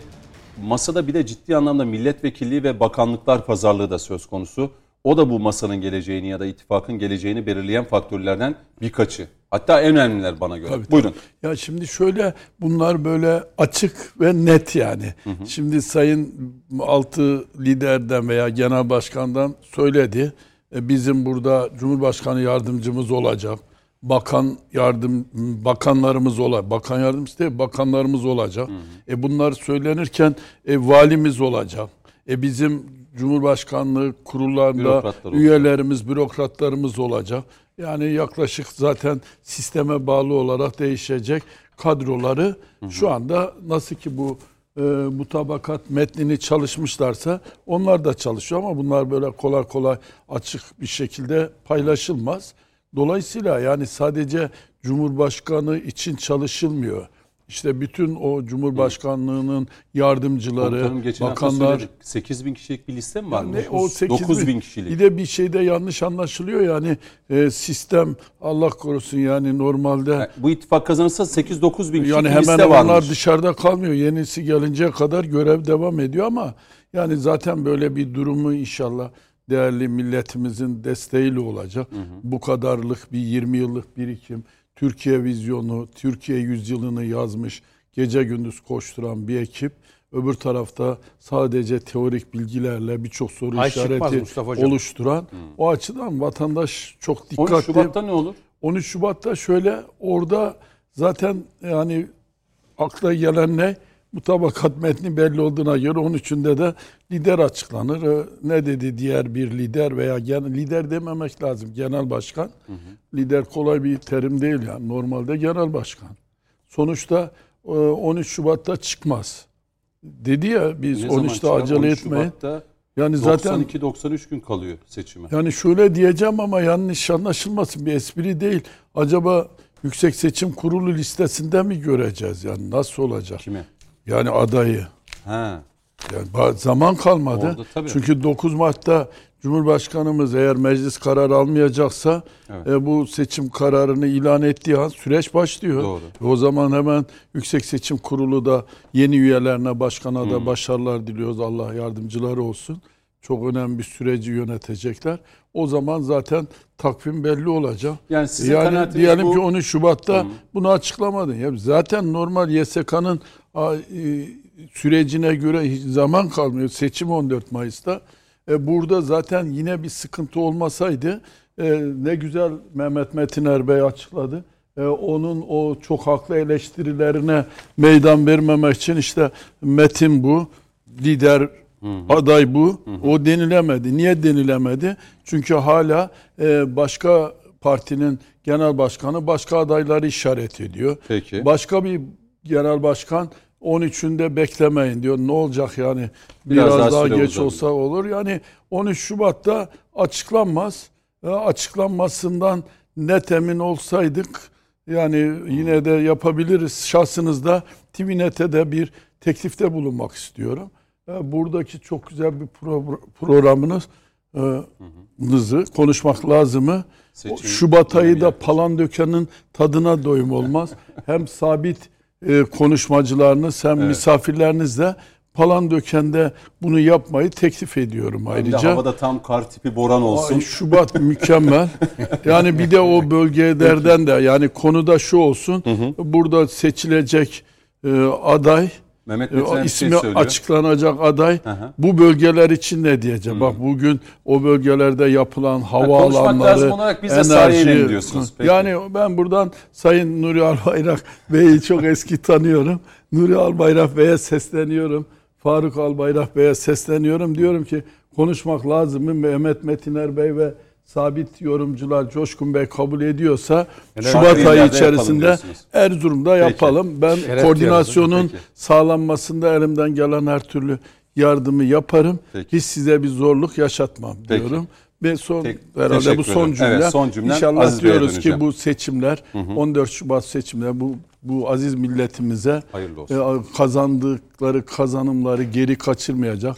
masada bir de ciddi anlamda milletvekilliği ve bakanlıklar pazarlığı da söz konusu. O da bu masanın geleceğini ya da ittifakın geleceğini belirleyen faktörlerden birkaçı. Hatta en önemliler bana göre. Tabii, tabii. Buyurun. Ya şimdi şöyle bunlar böyle açık ve net yani. Şimdi sayın altı liderden veya genel başkandan söyledi. E, Bizim burada Cumhurbaşkanı yardımcımız olacak. Bakan yardım bakanlarımız olacak. Bakan yardımcısı değil, bakanlarımız olacak. E bunlar söylenirken e, valimiz olacak. E bizim Cumhurbaşkanlığı kurullarında Bürokratlar olacak. üyelerimiz, bürokratlarımız olacak. Yani yaklaşık zaten sisteme bağlı olarak değişecek kadroları şu anda nasıl ki bu e, mutabakat metnini çalışmışlarsa onlar da çalışıyor ama bunlar böyle kolay kolay açık bir şekilde paylaşılmaz. Dolayısıyla yani sadece Cumhurbaşkanı için çalışılmıyor. İşte bütün o Cumhurbaşkanlığının yardımcıları, bakanlar, söyledik. 8 bin kişilik bir liste mi var? ne o 8 9 bin kişilik. Bir de bir şeyde yanlış anlaşılıyor yani e, sistem Allah korusun yani normalde Yani bu ittifak kazanırsa 8-9 bin kişilik yani bir hemen liste onlar varmış. dışarıda kalmıyor. Yenisi gelinceye kadar görev devam ediyor ama yani zaten böyle bir durumu inşallah değerli milletimizin desteğiyle olacak. Bu kadarlık bir 20 yıllık birikim, Türkiye vizyonu, Türkiye yüzyılını yazmış, gece gündüz koşturan bir ekip. Öbür tarafta sadece teorik bilgilerle birçok soru Ay işareti oluşturan o açıdan vatandaş çok 13 dikkatli. Şubat'ta ne olur? 13 Şubat'ta şöyle orada zaten yani akla gelen ne? Mutabakat metni belli olduğuna göre 13'ünde de lider açıklanır. Ne dedi diğer bir lider veya gen, lider dememek lazım. Genel başkan. Lider kolay bir terim değil yani. Normalde genel başkan. Sonuçta e, 13 Şubat'ta çıkmaz. Dedi ya biz Ne zaman 13'te çıkar? acele 13 etmeyin. Şubat'ta Yani zaten 92-93 gün kalıyor seçime. yani şöyle diyeceğim ama yanlış anlaşılmasın bir espri değil. Acaba Yüksek Seçim Kurulu listesinde mi göreceğiz yani nasıl olacak? Kime? Yani adayı. Ha. Yani zaman kalmadı. Orada tabii. Çünkü 9 Mart'ta Cumhurbaşkanımız eğer meclis karar almayacaksa Evet. e, bu seçim kararını ilan ettiği an süreç başlıyor. Doğru. E, o zaman hemen Yüksek Seçim Kurulu da yeni üyelerine, başkana da başarılar diliyoruz. Allah yardımcıları olsun. Çok önemli bir süreci yönetecekler. O zaman zaten takvim belli olacak. Yani sizin yani diyelim bu- ki 13 Şubat'ta bunu açıklamadın. Ya zaten normal YSK'nın sürecine göre hiç zaman kalmıyor. Seçim 14 Mayıs'ta. E, burada zaten yine bir sıkıntı olmasaydı e, ne güzel Mehmet Metiner Bey açıkladı. E, onun o çok haklı eleştirilerine meydan vermemek için işte metin bu, lider aday bu. O denilemedi. Niye denilemedi? Çünkü hala e, başka partinin genel başkanı başka adayları işaret ediyor. Peki. Başka bir genel başkan 13'ünde beklemeyin diyor. Ne olacak yani? Biraz, Biraz daha daha, geç uzanıyor. olsa olur. Yani 13 Şubat'ta açıklanmaz. Açıklanmasından net emin olsaydık yani yine de yapabiliriz. Şahsınızda TVNet'e de bir teklifte bulunmak istiyorum. E, Buradaki çok güzel bir pro- programınız e, nızı konuşmak lazımı. Seçim Şubat ayı da. Palandöken'in tadına doyum olmaz. hem sabit e, konuşmacılarınız hem misafirlerinizle Palandöken'de bunu yapmayı teklif ediyorum Hem de ayrıca. havada tam kar tipi boran olsun. Ay, Şubat mükemmel. Yani bir de o bölgelerden de yani konuda şu olsun. Burada seçilecek e, aday Mehmet e, Metin şey ismi söylüyor. açıklanacak aday hı. bu bölgeler için ne diyecek? Bak bugün o bölgelerde yapılan havaalanları, sahaya inelim diyorsunuz. Peki. Yani ben buradan Sayın Nuri Albayrak Bey'i çok eski tanıyorum. Nuri Albayrak Bey'e sesleniyorum. Faruk Albayrak Bey'e sesleniyorum. Diyorum ki konuşmak lazım mı? Mehmet Metiner Bey ve sabit yorumcular Coşkun Bey kabul ediyorsa Yani Şubat ayı yapalım içerisinde diyorsunuz. Erzurum'da yapalım. Ben Şeref koordinasyonun Peki. sağlanmasında elimden gelen her türlü yardımı yaparım. Peki. Hiç size bir zorluk yaşatmam Peki. diyorum. Ve son Tek- herhalde bu son cümle. Evet, son cümlem İnşallah Aziz diyoruz ki bu seçimler 14 Şubat seçimleri bu bu aziz milletimize e, kazandıkları kazanımları geri kaçırmayacak.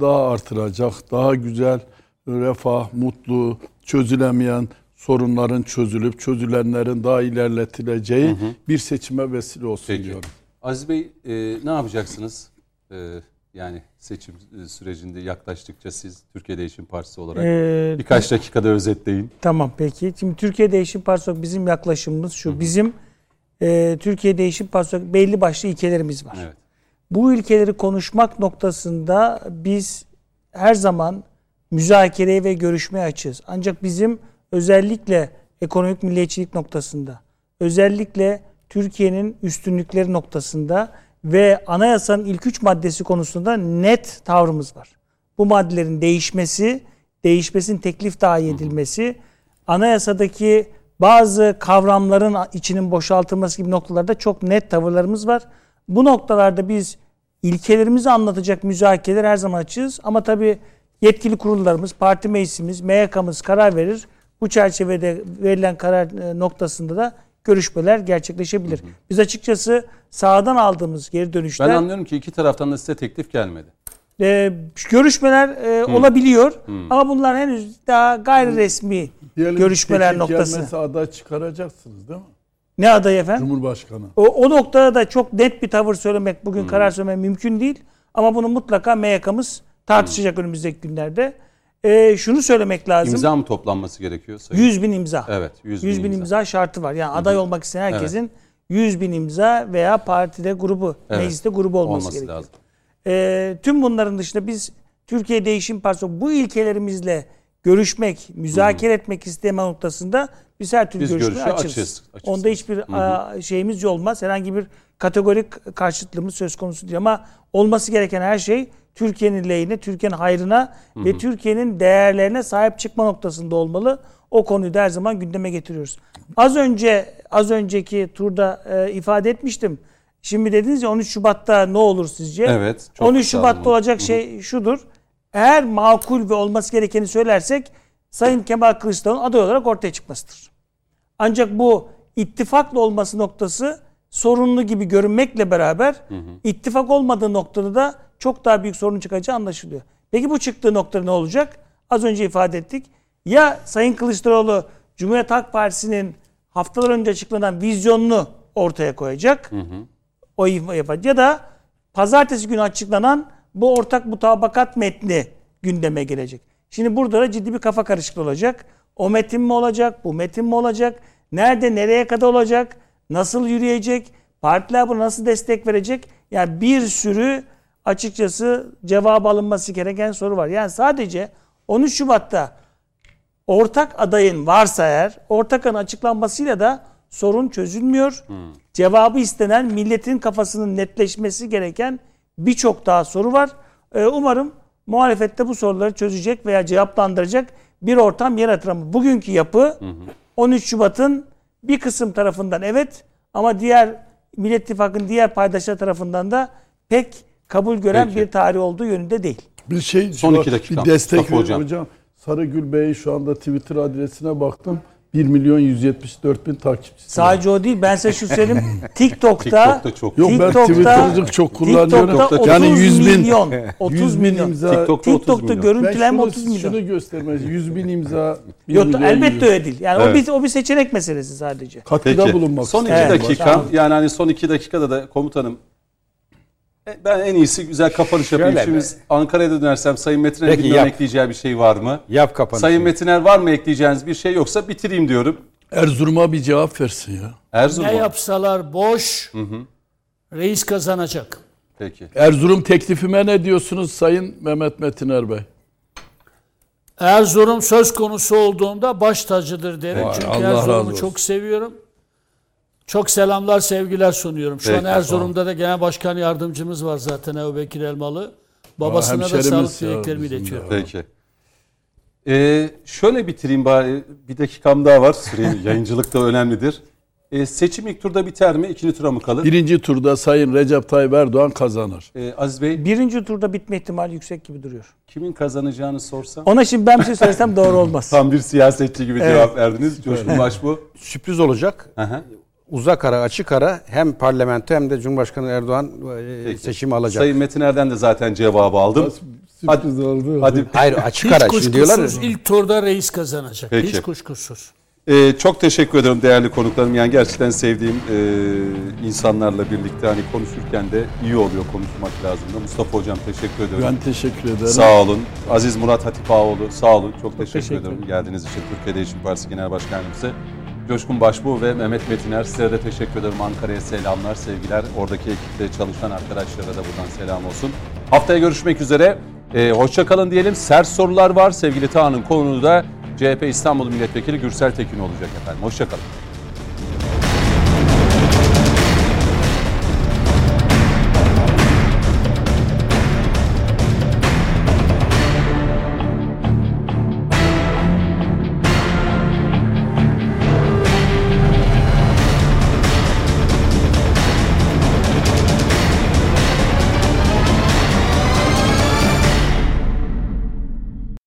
Daha artıracak. Daha güzel refah, mutlu, çözülemeyen sorunların çözülüp çözülenlerin daha ilerletileceği bir seçime vesile olsun Peki. diyorum. Aziz Bey e, ne yapacaksınız? E, yani seçim e, sürecinde yaklaştıkça siz Türkiye Değişim Partisi olarak Ee, birkaç dakikada özetleyin. Tamam peki. Şimdi Türkiye Değişim Partisi bizim yaklaşımımız şu. Bizim e, Türkiye Değişim Partisi belli başlı ilkelerimiz var. Evet. Bu ilkeleri konuşmak noktasında biz her zaman müzakereye ve görüşmeye açığız. Ancak bizim özellikle ekonomik milliyetçilik noktasında, özellikle Türkiye'nin üstünlükleri noktasında ve anayasanın ilk üç maddesi konusunda net tavrımız var. Bu maddelerin değişmesi, değişmesinin teklif dahi edilmesi, anayasadaki bazı kavramların içinin boşaltılması gibi noktalarda çok net tavırlarımız var. Bu noktalarda biz ilkelerimizi anlatacak müzakereler her zaman açığız. Ama tabii yetkili kurullarımız, parti meclisimiz, MYK'mız karar verir. Bu çerçevede verilen karar e, noktasında da görüşmeler gerçekleşebilir. Biz açıkçası sağdan aldığımız geri dönüşler... Ben anlıyorum ki iki taraftan da size teklif gelmedi. E, görüşmeler e, olabiliyor ama bunlar henüz daha gayri resmi Diyelim görüşmeler noktası. gelmezse aday çıkaracaksınız değil mi? Ne adayı efendim? Cumhurbaşkanı. O, o noktada da çok net bir tavır söylemek, bugün karar söylemek mümkün değil. Ama bunu mutlaka MYK'mız tartışacak önümüzdeki günlerde. E, şunu söylemek lazım. İmza mı toplanması gerekiyor? Sayın? 100 bin imza. Evet, 100 100 bin bin imza. imza şartı var. Yani aday olmak isteyen herkesin 100 bin imza veya partide grubu, Evet. mecliste grubu olması, Olması gerekiyor. lazım. Ee, tüm bunların dışında biz Türkiye Değişim Partisi bu ilkelerimizle görüşmek, müzakere etmek isteme noktasında biz her türlü Biz açığız. açığız, açığız. Onda hiçbir aa, şeyimiz olmaz. Herhangi bir kategorik karşıtlığımız söz konusu değil. Ama olması gereken her şey Türkiye'nin lehine, Türkiye'nin hayrına ve Türkiye'nin değerlerine sahip çıkma noktasında olmalı. O konuyu da her zaman gündeme getiriyoruz. Az önce az önceki turda e, ifade etmiştim. Şimdi dediniz ya 13 Şubat'ta ne olur sizce? Evet, çok 13 güzel Şubat'ta bu. olacak şey şudur. Eğer makul ve olması gerekeni söylersek Sayın Kemal Kılıçdaroğlu'nun aday olarak ortaya çıkmasıdır. Ancak bu ittifakla olması noktası sorunlu gibi görünmekle beraber ittifak olmadığı noktada da çok daha büyük sorun çıkacağı anlaşılıyor. Peki bu çıktığı noktada ne olacak? Az önce ifade ettik. Ya Sayın Kılıçdaroğlu Cumhuriyet Halk Partisi'nin haftalar önce açıklanan vizyonunu ortaya koyacak. O yapacak. Ya da pazartesi günü açıklanan bu ortak mutabakat metni gündeme gelecek. Şimdi burada da ciddi bir kafa karışıklığı olacak. O metin mi olacak? Bu metin mi olacak? Nerede, nereye kadar olacak? Nasıl yürüyecek? Partiler buna nasıl destek verecek? Yani bir sürü açıkçası cevap alınması gereken soru var. Yani sadece 13 Şubat'ta ortak adayın varsa eğer ortak adayın açıklanmasıyla da sorun çözülmüyor. Cevabı istenen milletin kafasının netleşmesi gereken birçok daha soru var. Ee, umarım muhalefette bu soruları çözecek veya cevaplandıracak bir ortam yaratır ama bugünkü yapı 13 Şubat'ın bir kısım tarafından evet ama diğer Millet İttifakı'nın diğer paydaşlar tarafından da pek kabul gören Peki. bir tarih olduğu yönünde değil. Bir şey Son iki dakika. Bir destek Mustafa hocam. hocam. Sarıgül Bey şu anda Twitter adresine baktım. 1 milyon 174 bin takipçisi. var. Sadece o değil. Ben size şu söyleyeyim. TikTok'ta TikTok'ta çok. Yok ben Twitter'cık çok kullanıyorum. TikTok'ta 30 yani 100 bin, milyon. 30 100 bin milyon. imza. TikTok'ta 30 TikTok'ta görüntülenme şunu, 30 milyon. şunu göstermez. 100 bin imza. bir Yok milyon elbette euro. öyle değil. Yani o Evet. bir o bir seçenek meselesi sadece. Katkıda Peki. bulunmak Son iki istiyorum. Evet. dakika yani hani son iki dakikada da komutanım ben en iyisi güzel kapanış yapayım. Şöyle Şimdi mi? Ankara'ya da dönersem Sayın Metin'e Peki, bilmem yap. ekleyeceği bir şey var mı? Yap kapanışı. Sayın Metiner var mı ekleyeceğiniz bir şey yoksa bitireyim diyorum. Erzurum'a bir cevap versin ya. Erzurum. Ne yapsalar boş. Reis kazanacak. Peki. Erzurum teklifime ne diyorsunuz Sayın Mehmet Metiner Bey? Erzurum söz konusu olduğunda baş tacıdır derim. Vay, Çünkü Allah razı Erzurum'u olsun. çok seviyorum. Çok selamlar, sevgiler sunuyorum. Şu Peki, an Erzurum'da da genel başkan yardımcımız var zaten Ebu Bekir Elmalı. Babasına da sağlık dileklerimi iletiyorum. Peki. Ee, şöyle bitireyim bari. Bir dakikam daha var. Süre, yayıncılık da önemlidir. Ee, seçim ilk turda biter mi? İkinci tura mı kalır? Birinci turda Sayın Recep Tayyip Erdoğan kazanır. Ee, Aziz Bey Birinci turda bitme ihtimali yüksek gibi duruyor. kimin kazanacağını sorsam? Ona şimdi ben bir şey söylesem doğru olmaz. Tam bir siyasetçi gibi Evet. cevap verdiniz. Coşkun Başbu. Sürpriz olacak. Hı hı. Uzak ara açık ara hem parlamento hem de Cumhurbaşkanı Erdoğan e, Peki. seçimi alacak. Sayın Metiner'den de zaten cevabı aldım. Sürpriz oldu. Hadi Hayır açık Hiç ara şimdi diyorlar. kuşkusuz ilk turda reis kazanacak. Peki. Hiç kuşkusuz. Ee, çok teşekkür ederim değerli konuklarım. Yani gerçekten sevdiğim e, insanlarla birlikte hani konuşurken de iyi oluyor konuşmak lazım da. Mustafa Hocam teşekkür ediyorum. Ben teşekkür ederim. Sağ olun. Aziz Murat Hatipoğlu sağ olun. Çok teşekkür, teşekkür ederim geldiğiniz için Türkiye Değişim Partisi Genel Başkanımıza. Coşkun Başbuğ ve Mehmet Metiner size de teşekkür ederim. Ankara'ya selamlar, sevgiler. Oradaki ekipte çalışan arkadaşlara da buradan selam olsun. Haftaya görüşmek üzere. Ee, hoşça kalın diyelim. Sert sorular var. Sevgili Tağ'ın konuğu da CHP İstanbul Milletvekili Gürsel Tekin olacak efendim. Hoşça kalın.